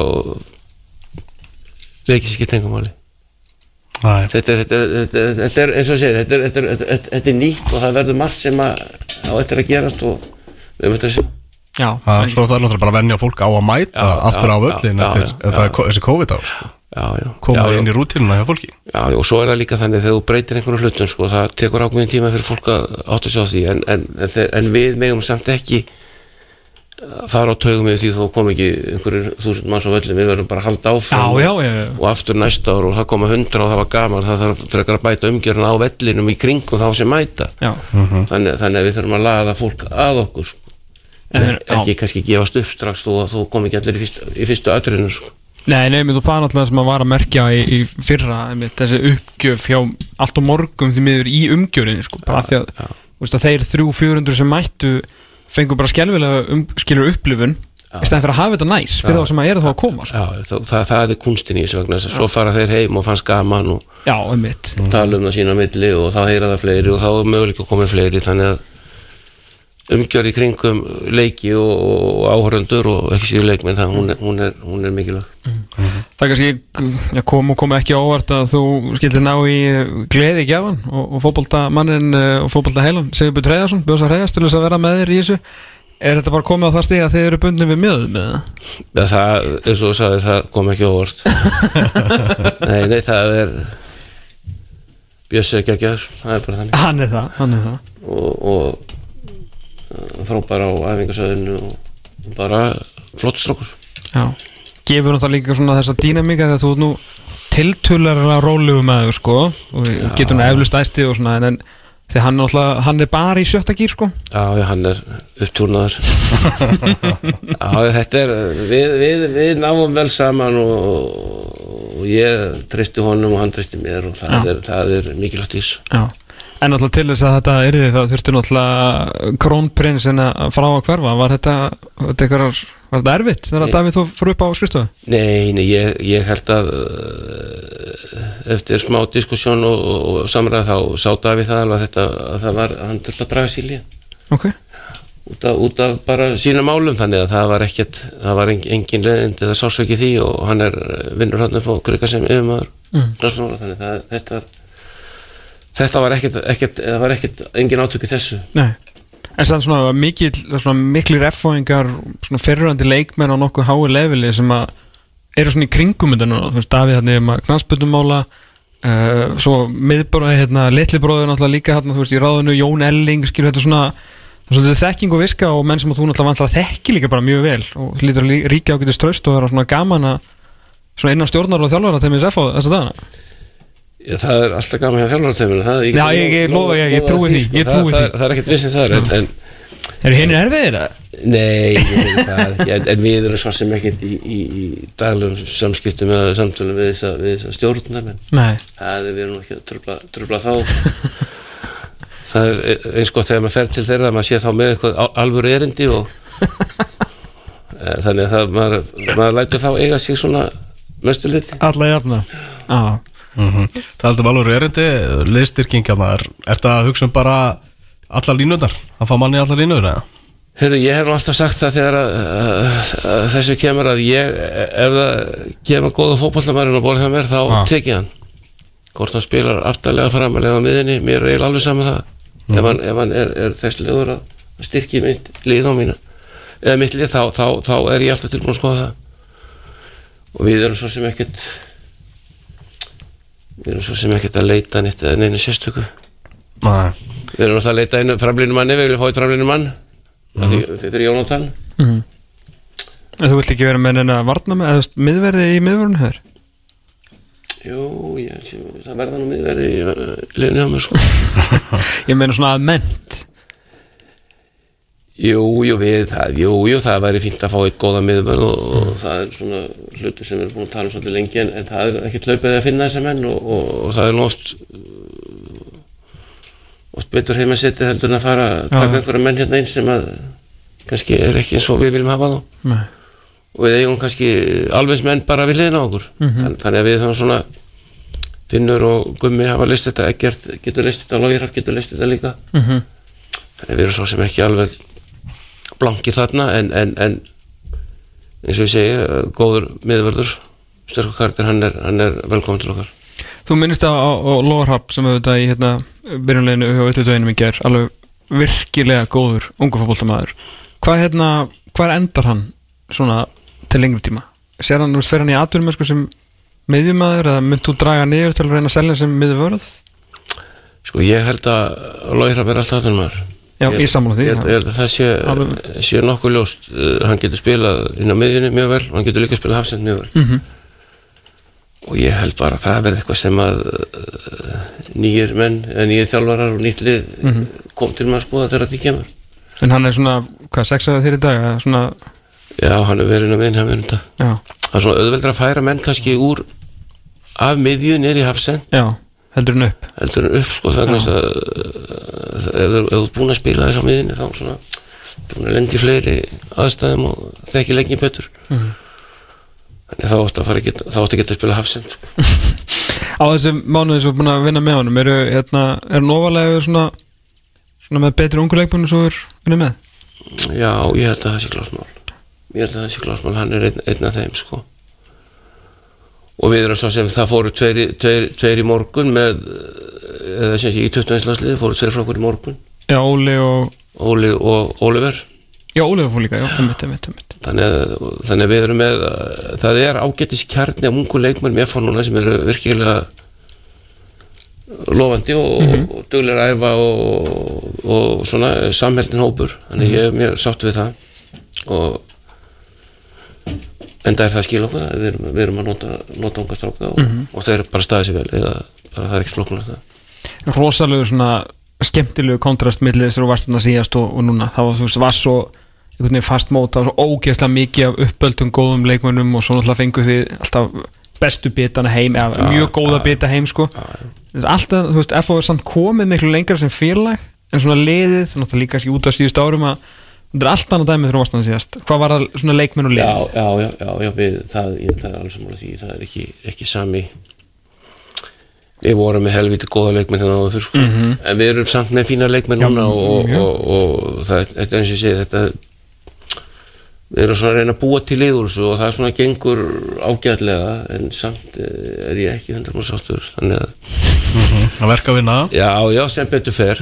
ekki tengumáli? Er þetta er, þetta, er, þetta, er, þetta er eins og segir þetta er, þetta, er, þetta, er, þetta er nýtt og það verður margt sem að á eftir að gerast og við möttum að segja Já, Það svo það er náttúrulega bara að venja fólk á að mæta Já, aftur á já, völlin já, eftir þessi COVID-ár sko. já, já, koma já, inn í rútínuna hjá fólki já, og svo er það líka þannig þegar þú breytir einhvern hlutum sko, það tekur ákveðin tíma fyrir fólk að átta sig á því en, en, en, en við megum samt ekki að fara á taugum við því þó kom ekki einhverjir þúsund manns á völlin við verðum bara að halda áfram já, já, já. og aftur næsta ár og það koma hundra og það var gaman það þarf frekar að bæta umgjörna á vellinum í kringum þá sem mæta já. þannig, þannig að við þurfum að laga fólk að okkur sko. En- ekki kannski gefast upp strax þó þú kom ekki allir í fyrstu, í fyrstu atriðinu sko. Nei, menn, og það er náttúrulega sem að var að merkja í, í fyrra, einmitt, þessi uppgjöf hjá allt og morgum því miður í umgjörinni sko, bara af því að, þú veist, að þeir þrjú, fjórundur sem mættu fengu bara skelvilega um, skilur upplifun í stæðan fyrir að hafa þetta næs fyrir þá sem að eru þá að koma sko. Já, það, það, það er kunstin í þessu vegna þess að svo fara þeir heim og fannst gaman og Já, tala um það sína milli og þá heyra það fleiri og þá er möguleik að koma fleiri þannig að umgjör í kringum leiki og, og áhöröndur og ekki síður leikmenn það, hún, er, hún, er, hún er mikilvæg. Það kannski ja, kom og kom ekki á óvart að þú skildir ná í eh, gleði í gjafan og, og fótbolta mannin og fótbolta heilan Sigurbjörn Reyðarsson, Bjósa Reyðars til þess að vera með þér í þessu. Er þetta bara komið á það stig að þið eru bundin við mjöðum með það? Já, það, eins og þú sagði, það kom ekki á óvart. Nei, nei, það er ekki ekki það er bara þannig. Hann er það, hann er það. Og, og frábær á æfingasöðinu og bara flott strókur Já, gefur náttúrulega líka svona þessa dýnamíka þegar þú ert nú tiltölulega rólegu með þau sko og Já. getur nú eflust æsti og svona en, því hann, er náttúrulega, hann er bara í sjötta gýr sko. Já, hann er upptúrnaður Já, þetta er við, við, við náum vel saman og, og ég treysti honum og hann treysti mér og það, Já. er, er mikilvægt í þessu. Já En náttúrulega til þess að þetta yrði það þurfti náttúrulega krónprinsin að frá að hverfa var þetta, þetta einhverjar, var þetta erfitt þegar Nei. Davíð þú fór upp á skristofu? Nei, nei, ég, ég held að uh, eftir smá diskussjón og, og, og samræð þá sá Davíð það alveg að þetta að það var, hann þurfti að draga síli Ok, út af, út af bara sína málum þannig að það var ekkert, það var engin, engin leðindi það sás ekki því og hann er eh, vinnur hann upp á krika sem yfirmaður Mm. þannig að þetta þetta var ekkert, ekkert það var ekkert engin átök í þessu. Nei. En sann svona mikil, svona miklir F-fóingar, svona ferrandi leikmenn á nokkuð hái leveli sem að eru svona í kringum þetta núna, þú veist, Davíð hann er maður knastbundummála uh, svo miðbróði, hérna, litli bróður náttúrulega líka hérna, þú veist, í ráðinu, Jón Elling skilur þetta svona, það er þekking og viska og menn sem að þú náttúrulega þekki líka bara mjög vel og lítur að lí- ríkja ágætist tröst og vera svona gaman að svona innan stjórnar og þjálfara til mér F á þessa dagana. Já, það er alltaf gaman hjá þjálfartöfinu Já, ég- ég lofa- ég- ég trúi því, ég það, trúi það, því. er- það er ekkert vissin þar en, en Eru hinn erfiðir það? Nei, en, við erum svo sem ekkert í, í, í daglegum samskiptum eða samtölum við stjórnum en Nei, það er við erum ekki að tröfla, þá. Það er eins gott þegar maður fer til þeirra að maður sé þá með eitthvað á- alvöru erindi og Eh, þannig að það, maður, lætur þá eiga sig svona mestu liti Alla jafna Já, Það heldur alveg erindi, liðstyrkingjarna er, er það að hugsa um bara alla línundar, að fá manni alla línur eða? Heyrðu, ég hef alltaf sagt það þegar að, að, að þessu kemur að ég, ef það kemur góða fótbollamærin á borð hjá mér, þá Ah. tek ég hann. Hvort hann spilar aftarlega framalega á miðinni, mér er eiginlega alveg saman það. Ef hann, ef hann er, er þess leður að styrki mitt lið á mína, eða mitt lið, þá, þá, þá er ég alltaf tilbúin að skoða það. Og við erum svo sem ekkert, við erum svo sem ekkert að leita neitt eða neina sérstöku. Nei. Við erum alltaf að leita einu framlínu manni, við viljum fá eitt framlínu mann, mm -hmm. því, fyrir Jónatan. En þú vilt ekki vera með neina varna með, eða miðverði í miðverðinu hér? Jú, ég, það verða nú miðverði í uh, liðinu á mér sko Ég meina svona að ment Jú, jú, við, það, jú, jú, það væri fínt að fá eitt góða miðverð og, og það er svona hlutur sem við erum búin að tala um svolítið lengi en, en það er ekkert hlaupið að finna þessa menn og, og, og það er nú oft betur heima setið heldur en að fara að taka Já. einhverja menn hérna einn sem að kannski er ekki eins og við viljum hafa þá Nei. og við eigum kannski alveg menn bara við liðina á okkur Þann, þannig að við þá svona Finnur og Gummi hafa leist þetta Eggert getur leist þetta, Lóirhaf getur leist þetta líka Mhm. þannig að við erum svo sem ekki alveg blankir þarna en, en, en eins og ég segi eh, góður miðvörður sterkur karakter, hann er, er velkomin til okkar. Þú minnist á, á, Lóarhab sem auðvitað í hérna byrjunleginu hjá 21 í ger alveg virkilega góður ungu fótboltamaður. Hvað hérna, hvað endar hann svona til lengri tíma? Sér hann, þú veist, fer hann í atvinnum sko, sem miðjumæður eða mynd þú draga niður til að reyna að selja sem miðvörð? Sko ég held að Lóirhaf er alltaf maður Já, Ég- ég sammála því, ég, ég það sé, sé nokkuð ljóst uh, hann getur spilað inn á miðjunni mjög vel og hann getur líka spilað hafsend mjög vel. Mhm. og ég held bara að það verði eitthvað sem að uh, nýjir menn eða nýjir þjálfarar og nýtt lið Mhm. kom til með að skoða þegar þetta kemur. En hann er svona, hvað, sexaði þér í dag svona, já, hann er verið inn á miðjunni hann verið þetta já, það er svona auðveldur að færa menn kannski úr af miðju nýri hafsend. Já heldur hann upp? Heldur en upp sko þess að uh, ef þú þú ert búin að spila þess á miðinni þá svona búin að lendi fleiri aðstæðum og þekki lengi betur. Mhm. þannig þá áttu að fara að geta þá áttu að geta að spila hafsend sko. á þessum mánuði sem þú er búin að vinna með honum eru, hérna, er nofalega svona, svona með betri ungu leikmennu svo er vinna með? Já, ég held að það sé klásmál ég held að það sé klásmál, hann er einn, einn af þeim sko og við erum svo sem það fóru tveir, tveir, tveir í morgun með eða sem sé í 21. landsliði fóru tveir frá okkur í morgun. Já, Óli og, Óli og Óliver já, Óli var fór líka, já, einmitt, einmitt, einmitt. Þannig þannig við erum með það er ágættis kjarni af ungu leikmenn með fór núna sem eru virkilega lofandi og, mm -hmm. og duglir að æfa og, og svona samheldin hópur. Þannig ég er mjög sátt við það. Og enda er það að skila okkur að við erum, við erum að nota, nota unga stráka og, og þeir eru bara staðið sér vel eða bara það er ekki slokkunar það. Rosalegur svona skemmtilegu kontrast millið þessar og varst þarna síðast og, og núna. Það var, veist, var svo fast móta og svo ógeðslega mikið af uppöldum góðum leikmönnum og svo náttúrulega fengu því alltaf bestu bitana heim eða mjög góða bita heim sko. Alltaf, þú veist, FO er samt komið miklu lengra sem félag en svona liðið, náttúrulega líka kannski út af síðust árum að þetta er allt annað dæmið varst þarna síðast. Hvað var það svona leikmenn og lið? Já, já, já, já við, það, ég, það er alveg sammála því það er ekki, ekki sami. Við vorum með helviti góða leikmenn hérna áður fyrr sko. en við erum samt með fína leikmenn núna og, og, og, og það, þetta er eins og ég segi þetta við erum svona að reyna að búa til liður þessu og það er svona gengur ágæðlega en samt eh, er ég ekki 100% sáttur. Þannig að Að verka að vinna. Já, já, sem betur fer.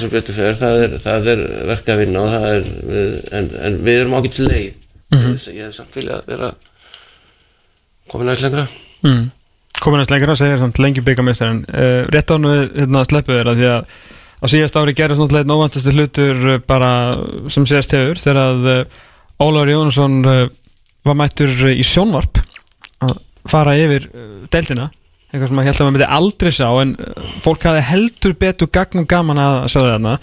Sem betur fer, það er, það er verka að vinna og það er, við, en, en við erum ágætt leið. Ég hef samt vilja að vera komin aðeins lengra. Mm. komin að lengra segir samt lengi byggamestari uh, rétt án við hérna, sleppu þeirra því að á síðast ári gerðist náttúrulega einn óvantastu hlutur uh, bara sem síðast hefur þegar að Ólafur Jónsson uh, var mættur uh, í sjónvarp að fara yfir uh, deildina. Eitthvað sem að held að maður myndi aldrei sjá en fólk hafði heldur betur gagn og gaman að sjá þarna.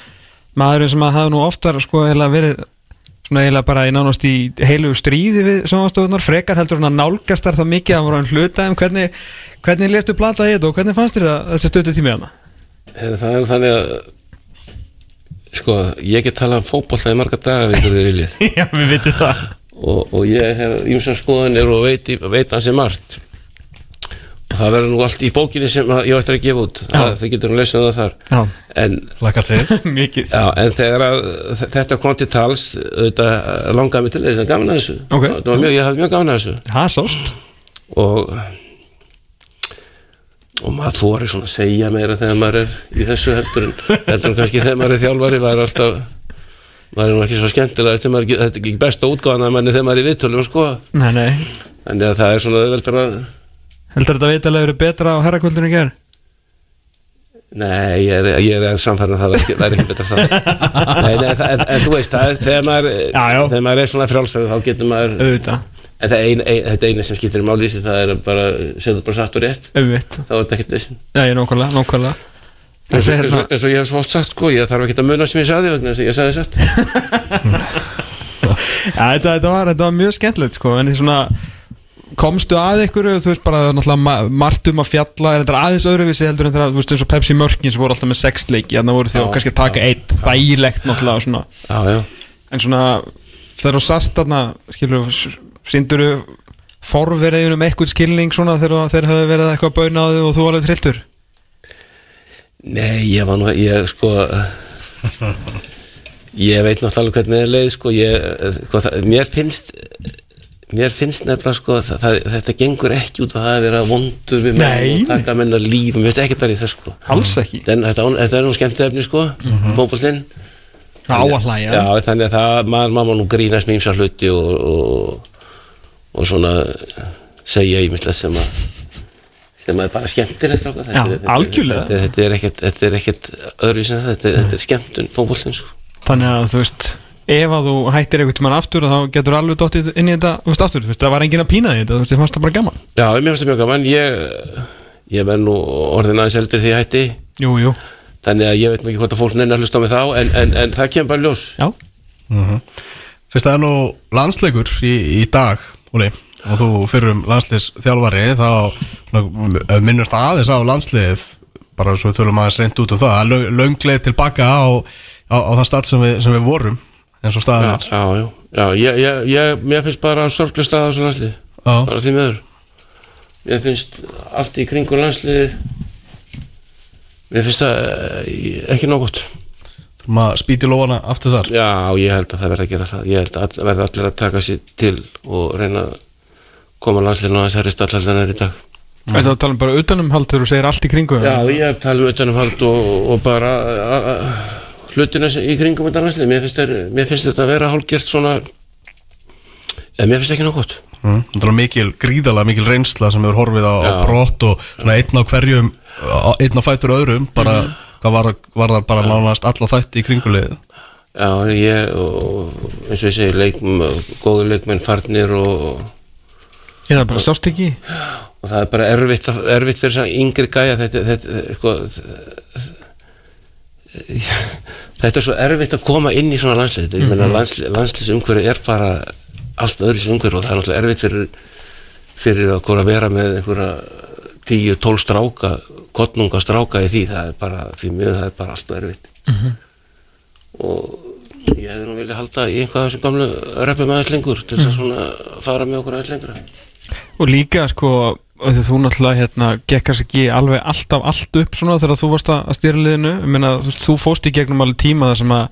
Maðurinn sem hafði nú oftar sko verið svona eiginlega bara í nánast í heilugu stríði við sjónvastofunar, frekar heldur hann að nálgast þar það mikið að voru hann hluta um hvernig, hvernig lestu þetta og hvernig fannst þér það þessi stötu tími hana? Það er þannig að sko, ég get talað um fótbolta í marga daga við þið viljið Já, við vitum það. Og, og ég hef ýmsar skoðanir og veit, veit hans er margt. Og það verður nú allt í bókinni sem ég ætti að gefa út. Það, þið getur nú lesað það þar. Já, en, já, en þegar að þetta kom til tals langaði mig til þetta gaman að þessu? Ok. Það var mjög, ég hafði mjög gaman að þessu. Það sást. Og og maður þóri svona að segja meira þegar maður er í þessu heldur en, heldur en kannski þegar maður er þjálfari maður er alltaf maður er ekki svo skemmtilega þetta er, ekki, er ekki besta útgáðan að manni þegar maður er í viðtölum sko. Nei, nei þannig að það er svona auðveldur að Heldur þetta veitalega verið betra á herrakvöldinu ger? nei, ég er, ég er samfærin að það væri ekki, væri ekki betra það nei, nei, það, en, en þú veist það, er- þegar maður, Já, já. þegar maður er svona frjálsæður þá getur maður Auðvitað en það ein, ein, þetta eina sem skiptir í sig, það er að bara setja bara satt og rétt. Auðvitað þá er þetta ekkert vissin Já, ég er nákvæmlega, nákvæmlega. Eins, og, hérna- eins og ég hef svo oft sagt sko, ég þarf ekki að muna sem ég sagði vegna þess að ég sagði satt. Já, þetta, þetta, var, þetta var mjög skemmtilegt sko En því svona Komstu að ykkur, þú veist bara náttúrulega ma- margt um að fjalla, er þetta aðeins öðruvísi heldur en þegar, þú veist eins og Pepsi Mörkin sem voru alltaf með sex leiki, þannig voru þið Já, kannski að taka eitt, þægilegt náttúrulega svona. Já, já. En svona þegar þú sast þarna skilur, síndur forveriðin um eitthvað skilning svona þegar þeir höfðu verið eitthvað að þig og þú alveg trilltur? Nei, ég var nú, ég sko Ég veit náttúrulega hvernig það er leið sko, ég, sko það, mér finnst mér finnst nefnilega sko það, það, þetta gengur ekki út á það að vera vondur við menn og taka menna líf mér finnst ekki það í þess sko. Alls ekki, Den, þetta, þetta er nú skemmt efni sko að hlæja. Já, þannig að það, maður, má nú grínast með ýmsa hluti og, og, og svona segja ímislegt sem að sem að er bara skemmtilegt strákar. Þetta Já, er- þetta algjörlega. þetta, þetta er ekkert, þetta er ekkert öðruvísin en það, þetta, er- þetta er skemmtun fótbollin sko. þannig að þú veist ef að þú hættir einhvern tímann aftur þá getur alveg dottið inn í þetta þú veist, aftur, þú veist, það var enginn að pína því þetta þú veist, ég fannst það bara gaman. Já, mér finnst það mjög gaman. Ég, ég verð nú orðin aðeins eldri því ég hætti. Jú, jú, þannig að ég veit nú ekki hvort að fólk nenni að hlusta á mig þá en, en, en það kemur bara ljós. Já, Fyrst það er nú landsleikur í, í dag Úli, og þú fyrir um landsliðsþjálfari þá svona, minnust aðeins á landsliðið bara svo tölum aðeins reynd út um það. Löng- löngleið tilbaka á, á, á það stað sem við, sem við vorum eins og staðan Já, já, já, já ég, ég, ég, mér finnst bara sorglega stað á þessu landslið Já. bara því meður mér finnst allt í kringu landslið mér finnst það eh, ekki nóg gott Að spýti lóana aftur þar? Já, ég held að það verði að gera það. Ég held að all, verði allir að taka sér til og reyna að koma landsliðinu aðeins herri stallar en er í dag. Mm. það tala um bara utanumhald þegar þú segir allt í kringu já, ég hef talað um utanumhald og, og bara a, a, hlutina sem- í kringum þetta landslið mér er, mér finnst þetta að vera hálfgert svona en mér finnst ekki nóg gott. Mm. Það er mikil, gríðalega mikil reynsla sem hefur horfið á, á brott og svona einn á hverjum einn á fætur öðrum bara, hvað var, var það bara nánast alla þætti í kringulegið Já, ég, og eins og ég segi, leikm, góður leikmenn farnir og, ég það bara sást ekki og það er bara erfitt, að- erfitt fyrir þess yngri gæja. Þetta, þetta, sko, þetta er svo erfitt að koma inn í svona landslið. Ég meina landsli, landsliðsumhverju er bara allt öðru sem umhverju og það er náttúrulega erfitt fyrir, fyrir að vera með einhverja 10-12 stráka kottnunga stráka í því það er bara, því miður það er bara allt erfitt. Og ég hefði nú viljað halda í einhvað af þessum gamlu reppum aðeins lengur til þess að svona fara með okkur aðeins lengra. Og líka sko af að þú náttúrulega hérna gekkast ekki alveg alltaf allt upp svona þegar þú varst að stýra liðinu. Meina þú, þú fóst í gegnum alveg tíma þar sem að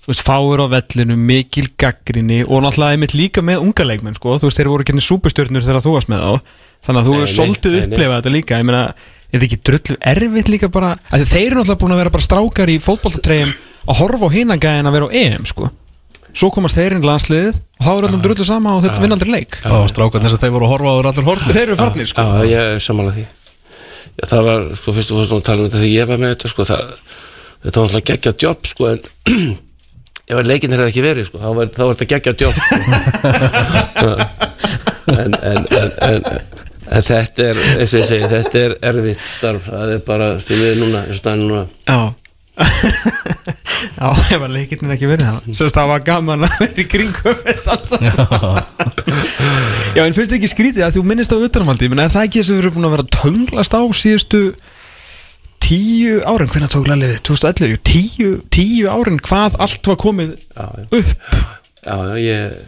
þú veist fáir á vellinu, mikil gaggrinni og náttúrulega einmitt líka með unga leikmenn sko, þú veist þeir voru ekki súpustjörnur þegar þú varst með þá. Þannig að þú hefur svolítið upplifað þetta líka. Ég meina, er þetta ekki drullu erfitt líka bara? Að þeir eru náttúrulega búin að vera bara strákar í fótboltatreyjum að horfa á hinagæðin að vera á EM sko. Svo komast þeir inn í landsliðið og þá er öllum drullu sama og þetta vinna aldrei leik. Og strákarnir sem þeir voru að horfa á þeir allir horfnir þeir eru farnir sko. Já, ég er sammála því. Já, það var, sko, fyrst og fyrst að tala um þetta þegar ég var með þetta, sko, það þetta var náttúrulega geggja jobb, sko, en ef að leikinn hefði ekki verið, sko, þá var, þá var þetta geggja jobb, sko. en, en, en, en, en þetta er, eins og ég segi, þetta er erfitt starf, það er bara, því við núna, eins og það er núna, Já. Já, ef að leikirnir ekki verið það Sérst það var gaman að vera í kringum þetta allt saman. Já, en finnst þér ekki skrítið að þú minnist á utanumhaldi menn er það ekki þess að við erum búin að vera tönglast á síðustu tíu árin, hvernig tók lalið 2011, jú, tíu, tíu árin hvað allt var komið já, já. upp? Já, já, ég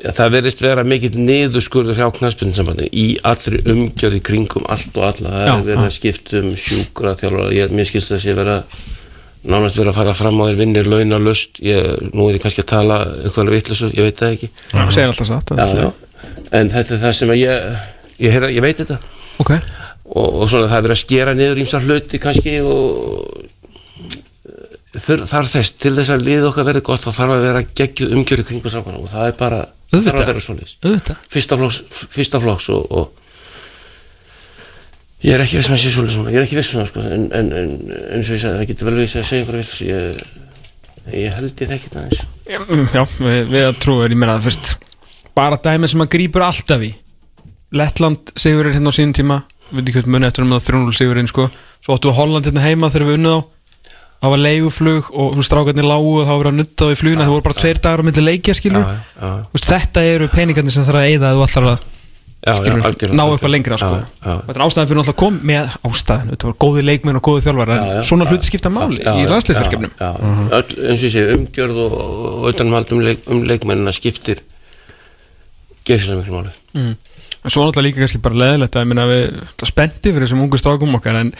Það verðist vera mikill niðurskurður hjá knaspinnsambandi í allri umgjörði kringum allt og alla. Það er verið að skipta um sjúkra þjálfara, ég, mér skilst þess að ég vera nánast verið að fara fram á þér vinnir launalust, ég, nú er ég kannski að tala eitthvað vitleysu, ég veit það ekki. Það segir alltaf satt já, já. en þetta er það sem ég ég, heyra, ég veit þetta. Ok, og, og svona það er verið að skera niður ímsar hluti kannski og þur, þarf þess til þess að liða okkar verið gott þá þarf að vera geggjuð umgjörði kringu samkvæmna og það er bara, Auðvitað. fyrsta flokks og, og ég er ekki viss með að sé svolítið svona, ég er ekki viss svona sko, en, en, en eins og ég sagði, það getur vel við að segja einhverju viss ég, ég held ég þekki það eins Já, við, við að trúa er ég meina það fyrst. Bara dæmið sem að grípur alltaf í. Lettland sigurinn hérna á sínum tíma. Við veit ekki hvað muni eftir um það 3-0 sigurinn sko. svo áttu Holland hérna heima þegar við unnið á það var leiguflug og þú strákarnir lágu og þá var að nutta á í fluguna það voru bara tveir dagar á milli leikja skilur Þú veist, þetta eru peningarnir sem þarf að eyða að þú ætlar að skilur, ná eitthvað lengra sko. þetta er ástæðan fyrir að kom með ástæðan. Þetta var góði leikmenn og góði þjálfar en svona hluti skipta máli í já. Öll, eins og segi umgjörð og, utanumhald um, um leikmennina skiptir geðslega miklu máli. En svo náttúrulega líka kannski bara leðilegt að ég minna við það spendi fyrir þessum ungu strákum okkar en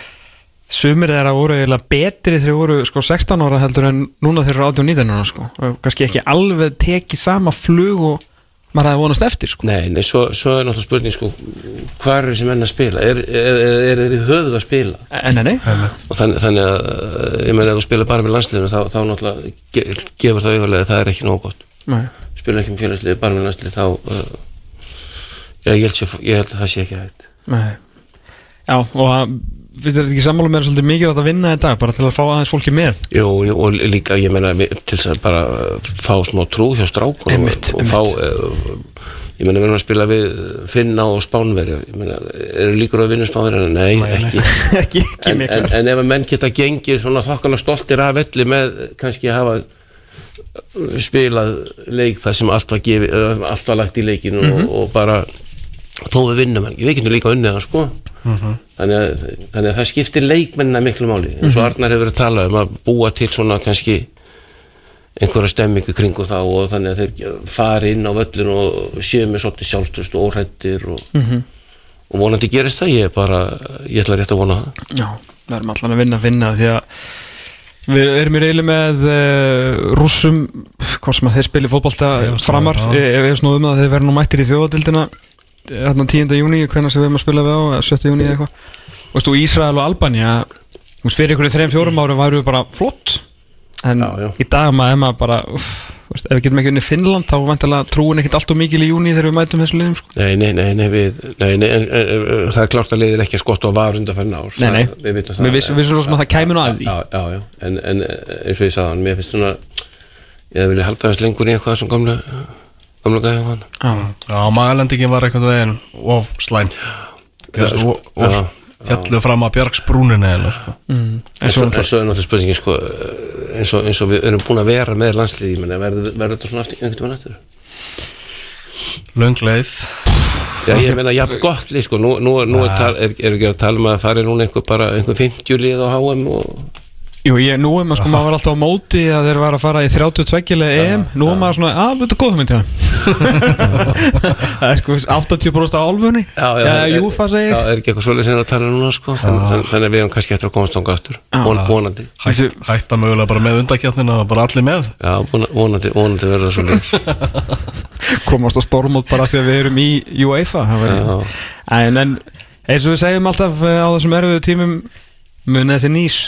sumir þeirra voru eiginlega betri þegar voru sko 16 ára heldur en núna þeir eru 18 og 19 ára sko og kannski ekki alveg tekið sama flug og maður hefði vonast eftir sko Nei, nei, svo, svo er náttúrulega spurning sko, hvað er þessi menn að spila? Er, er, er, er þeir í höfuð að spila? en nei, Og þannig, þannig að, uh, ég meina, ef þú spila bara með landsliðinu, þá, þá náttúrulega ge, gefur það auðvarlega að það er ekki nóg gott. nei Spila ekki með félagsliði, bara með landslið, þá, uh, já, ég held, sé, ég held að það sé ekki hægt. Nei. Já, og að, finnst þér ekki sammála mér svolítið mikið að vinna dag bara til að fá aðeins fólki með Jú, jú, og líka, ég meina, við- til að bara fá smá trú hjá strákunum Einmitt, og, og fá, uh, ég meina, við erum að spila við Finna og meina, eru líkur að vinna Spánveri? Nei, ekki. ekki, ekki en, en, en ef að menn geta gengið svona þokkala stoltir af velli með kannski að hafa uh, spilað leik þar sem allt var, gefið, uh, allt var lagt í leikinu Mhm. og, og bara þó við vinnum hann, við getum líka unnið hann sko Mhm. þannig, að, þannig að það skiptir leikmennina miklu máli eins Mhm. og Arnar hefur verið að tala um að búa til svona kannski einhverja stemmingu kringu þá og þannig að þeir fari inn á völlin og séu með svolítið sjálfstöðst og óhrættir og, Mhm. og vonandi gerist það ég er bara, ég ætla rétt að vona það Já, við erum allan að vinna að vinna því að við erum í reyli með uh, rússum hvort sem að þeir spili fótbolta Já, framar, já. ég ég veist nú um að þeir verða nú mættir í þjóðadildina hérna 10. júni, hvernig sem við erum að spila við á eða 7. júni eða eitthvað og Ísrael og Albania þú veist, fyrir ykkur í 3-4 ára væru við bara flott en Já, já. í dag maður er maður bara uff, þú veist, ef við getum ekki unni Finnland þá vantilega trúin ekkert allt og mikil í júni þegar við mætum þessu liðum sko. Nei, nei, nei, nei, við, nei, nei en, en, en, það er klart að liðir ekki að skotta á var undan ár Nei, nei. það, Við vissum- vissum svo sem að það kæmi nú að því. Já, já, já, en, en eins og ég sagði hann, mér finnst svona ég vilja halda þess lengur í eitthvað sem gamlu gamlu gæði hann Já, Já, magalendingin var eitthvað veginn of slæm. Of- já, fjallu fram að Björgsbrúninni eða sko. mm. En svo, er náttúrulega spurningin sko, eins, og, eins og við erum búin að vera með menna, verður verður þetta svona aftur einhvern veginn aftur? Löng leið. Já, ég meina, jafn gott lið, sko, nú, nú, nú er, er, er ekki að tala um að fara núna einhver bara, einhver 50 lið á HM og Jú, ég, nú er maður sko, maður var alltaf á móti að þeir var að fara í 32 leið EM, nú er maður svona, að, þetta er góð mynd það er sko 80% af álfunni. Já, já, eða er- Júfa segir. Já, er ekki eitthvað svolítið sem að tala núna, sko, þannig, að við hefum kannski eftir að komast ánga aftur, von, vonandi. Hætta mögulega bara með undakjarnina bara allir með. Já, vona- vonandi, vonandi verður það svolítið. komast á stormót bara því að við erum í UEFA. Það en, en eins og við segjum alltaf eh, á þessum erfiðu tímum munið þessi nýs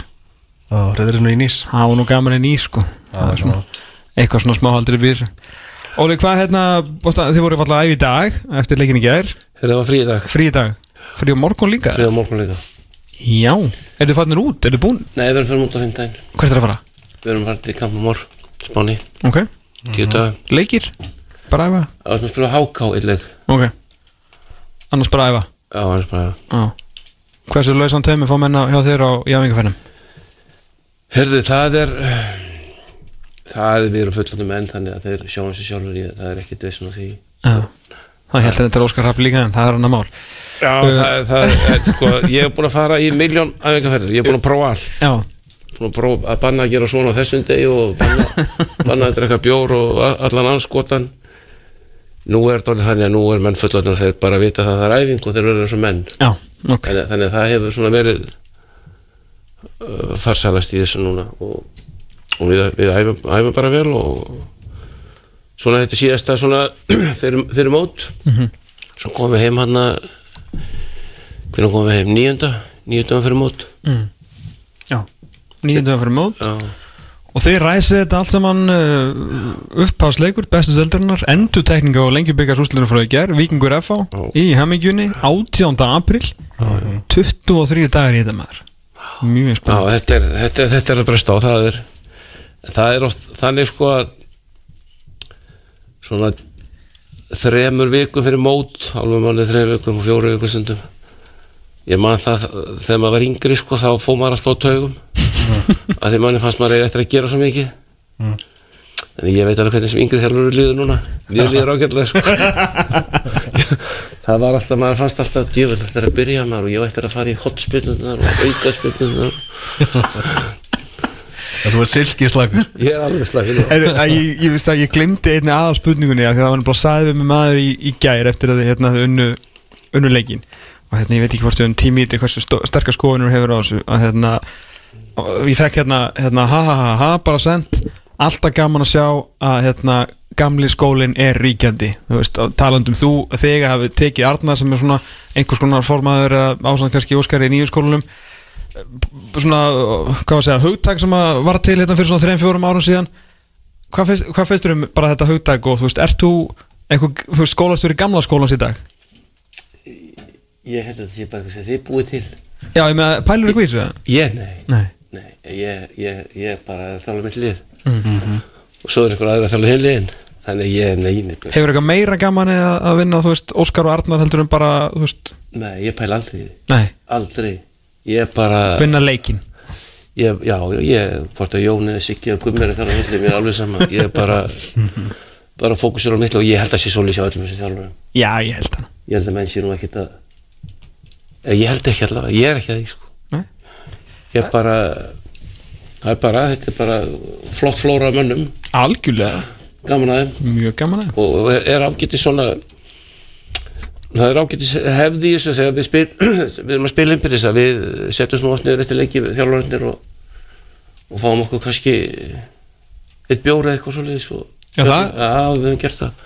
Já, reyðirinu í nýs það var nú gaman í nýs sko. Það er svona, eitthvað svona smáhaldur í býr Óli, hvað hérna, þið voru fallað æfi í dag eftir leikin í gær, þegar það var frí í dag, frí í dag? Frí á morgun líka? Frí á morgun líka. Já, er þið fannir út, er þið búin Nei, við erum fyrir út á fimmtæðin, Hvert er að fara? við erum farið til Kampamór, Spáni, Ok, leikir, bara æfa? Það var sem að spila háká eitt leik. Ok, annars bara æfa? Já, hann er bara Já. Hversu lausan teimi fá menna hjá þér á jáfingafennum? Herðu, það er Það er við erum fullandi menn Þannig að þeir sjáum sér sjálfur í það. Það er ekkit vissin á því. Já. Það heldur þetta Óskar Rapp líka en það er annar mál. Já, það, það er, sko, ég hef búin að fara í miljón æfingarferðir, ég hef búin að prófa allt. Já, að prófa að banna að gera svona á þessum degi og banna, banna að drekka bjór og allan anskotan nú er þetta orðið þannig að nú er menn fullotnir þeir bara vita að það er æfing og þeir verður eins og menn. Já, ok. Þannig, þannig að það hefur svona verið uh, farsalast í þessu núna og, og við, við æfum, æfum bara vel og svona þetta síðasta svona fyrir, fyrir mót. Svo komum við heim hann að hvernig komum við heim? Nýjönda nýjönda fyrir mót. Já, nýjöndu fyrir mót. Já, Og þið ræsið þetta allt saman uh, uppháðsleikur, bestu döldarinnar endutekninga og lengjubikars úslunum frá í ger Víkingur FH Já. í Hemmingjunni 18. april 23 dagar í þetta maður Mjög spennandi. þetta, þetta, þetta er að bresta á það er, það er oft þannig sko að svona þremur vikum fyrir mót alveg málið þremur vikum og fjóru vikum stundum. Ég man það þegar maður var yngri sko þá fóð maður alltaf á taugum. Að því manni fannst maður eftir að gera svo mikið. En ég veit alveg hvernig sem yngri þjálfur líður núna. Líður líður ágætlega sko það var alltaf, maður fannst alltaf djöfull þetta er að byrja maður og ég ætti að fara í hotspilnunar og aukaspilnunar Þú ert silkislagur ég er alveg slagið að ég, ég veist að ég glemdi einni aðal spurningunni að það var bara sæðið við með maður í, í gær eftir að þið hérna, unnu, unnu leikin og hérna ég veit ekki hvort þau um þetta hversu sterkar skoðunur hefur á þessu. Hérna og ég fekk hérna, hérna ha ha ha ha bara sendt alltaf gaman að sjá að hérna gamli skólinn er ríkjandi þú veist, talandum þú þegar hafi tekið Arnar sem er svona einhvers konar formaður ásand kannski Óskar í nýju skólanum svona, hvað var að segja, hugtak sem að var til hérna fyrir svona 3-4 árum síðan. Hvað finnst, hvað þér um bara þetta hugtak og þú veist, ert þú einhver þú veist, skólastjóri gamla skólans í dag? ég held að þetta sé bara þið búið til. Já, ég með pælur ykkur í þessu? ég, nei, Nei. Nei ég, ég, ég bara er þála mitt lið. Og svo er einhver aðra að þála liðin þannig ég, nei, nei, Hefur eitthvað meira gaman að, vinna, þú veist, Óskar og Arnar heldur um bara, nei, ég pæla aldrei nei, aldrei, ég bara vinna leikin ég, já, ég, hvort að Jón eða Siggi og Gummi er þar á milli, mér er alveg sama. Ég bara bara fókusur á mitt og ég held að sé svolítið sjá öllum þessum þjálfurum. Já, ég held það. Ég held að menn sé nú ekkit að Eh, ég held ekki allavega, ég er ekki að því sko. Ég bara það er bara, þetta er bara flott flóra mönnum, Algjörlega, gaman að þeim. Mjög gaman að og er- ágæti svona það er ágæti hefði þessu þegar við, spil, við erum að spila innbyrðis þess að við setjum svona niður eftir leiki þjálfurinnir og, og fáum okkur kannski eitt bjóra eitthvað svoleiðis og Já, það- við höfum gert það.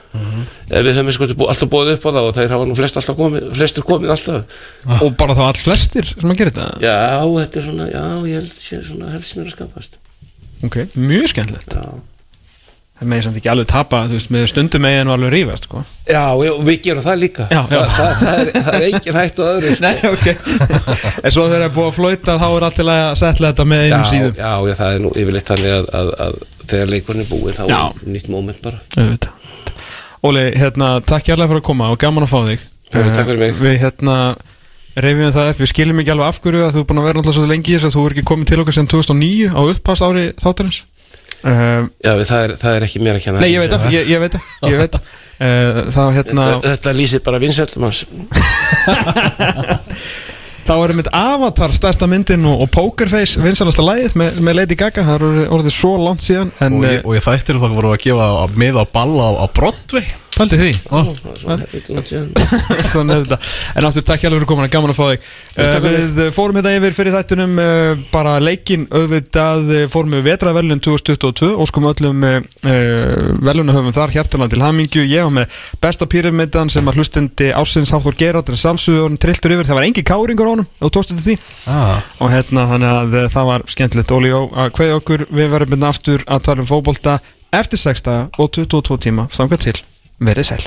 Eða við höfum sko alltaf búið upp á það og þeir hafa nú flest alltaf komið, flestir komið alltaf. Og bara þá all flestir sem að gera þetta? Já, þetta er svona, já, ég held sé svona helst er að skapast. Ok, mjög skemmtilegt. Já, Það meði samt ekki alveg tapa, veist, með stundum megin og alveg rífast, sko já og við gerum það líka Já, já. Það, það, er, það er engin hægt og öðru sko. Nei, ok En svo þegar það er búið að flauta þá er allt til að setla þetta með já, einum síðum já, já, það er nú yfirleitt þannig að, að, að þegar leikurinn er búið þá Já. er nýtt moment bara. Óli, hérna, takk hérlega fyrir að koma og gaman að fá þig Já. Eh, Við hérna reyfum það upp, við skiljum ekki alveg af hverju að þú er búin að vera náttúrulega svo lengi þess að þú er ekki komið til okkar sem 2009 á upphast ári þáttarins uh, já, það er, það er ekki mér að kenna. Nei, ég veit það, ég, ég veit það, ég veit það. Uh, Þá hérna, Þetta, þetta lýsir bara vinsöldum hans þá erum við Avatar stærsta myndin og, og Pokerface vinsalasta lagið með, með Lady Gaga það er orðið- svo langt síðan en Og, ég- og ég þættir þá voru að gefa að miða á balla á, á Broadway pældi því. Oh. Svona er þetta. En áttur takk hjálfur fyrir komin, gaman að fá þig. Uh, Við fórum þetta yfir fyrir þættunum uh, bara leikin auðvitað uh, fórum við vetraverlun 2022 óskum öllum uh, velunahöfum þar hjartalega til hamingju. Ég var með besta pyramidan sem að hlustendi ásins Háþór Gerardur salsuðun trilltur yfir, það var engin káringur á honum og tókstu til því. Ah. og hérna þannig að það var skemmtilegt. Óli og að kveðja okkur. Við verðum hérna aftur að tala um fótbolta eftir 6 daga og 22 tíma. Samkvæmt til, verið sæl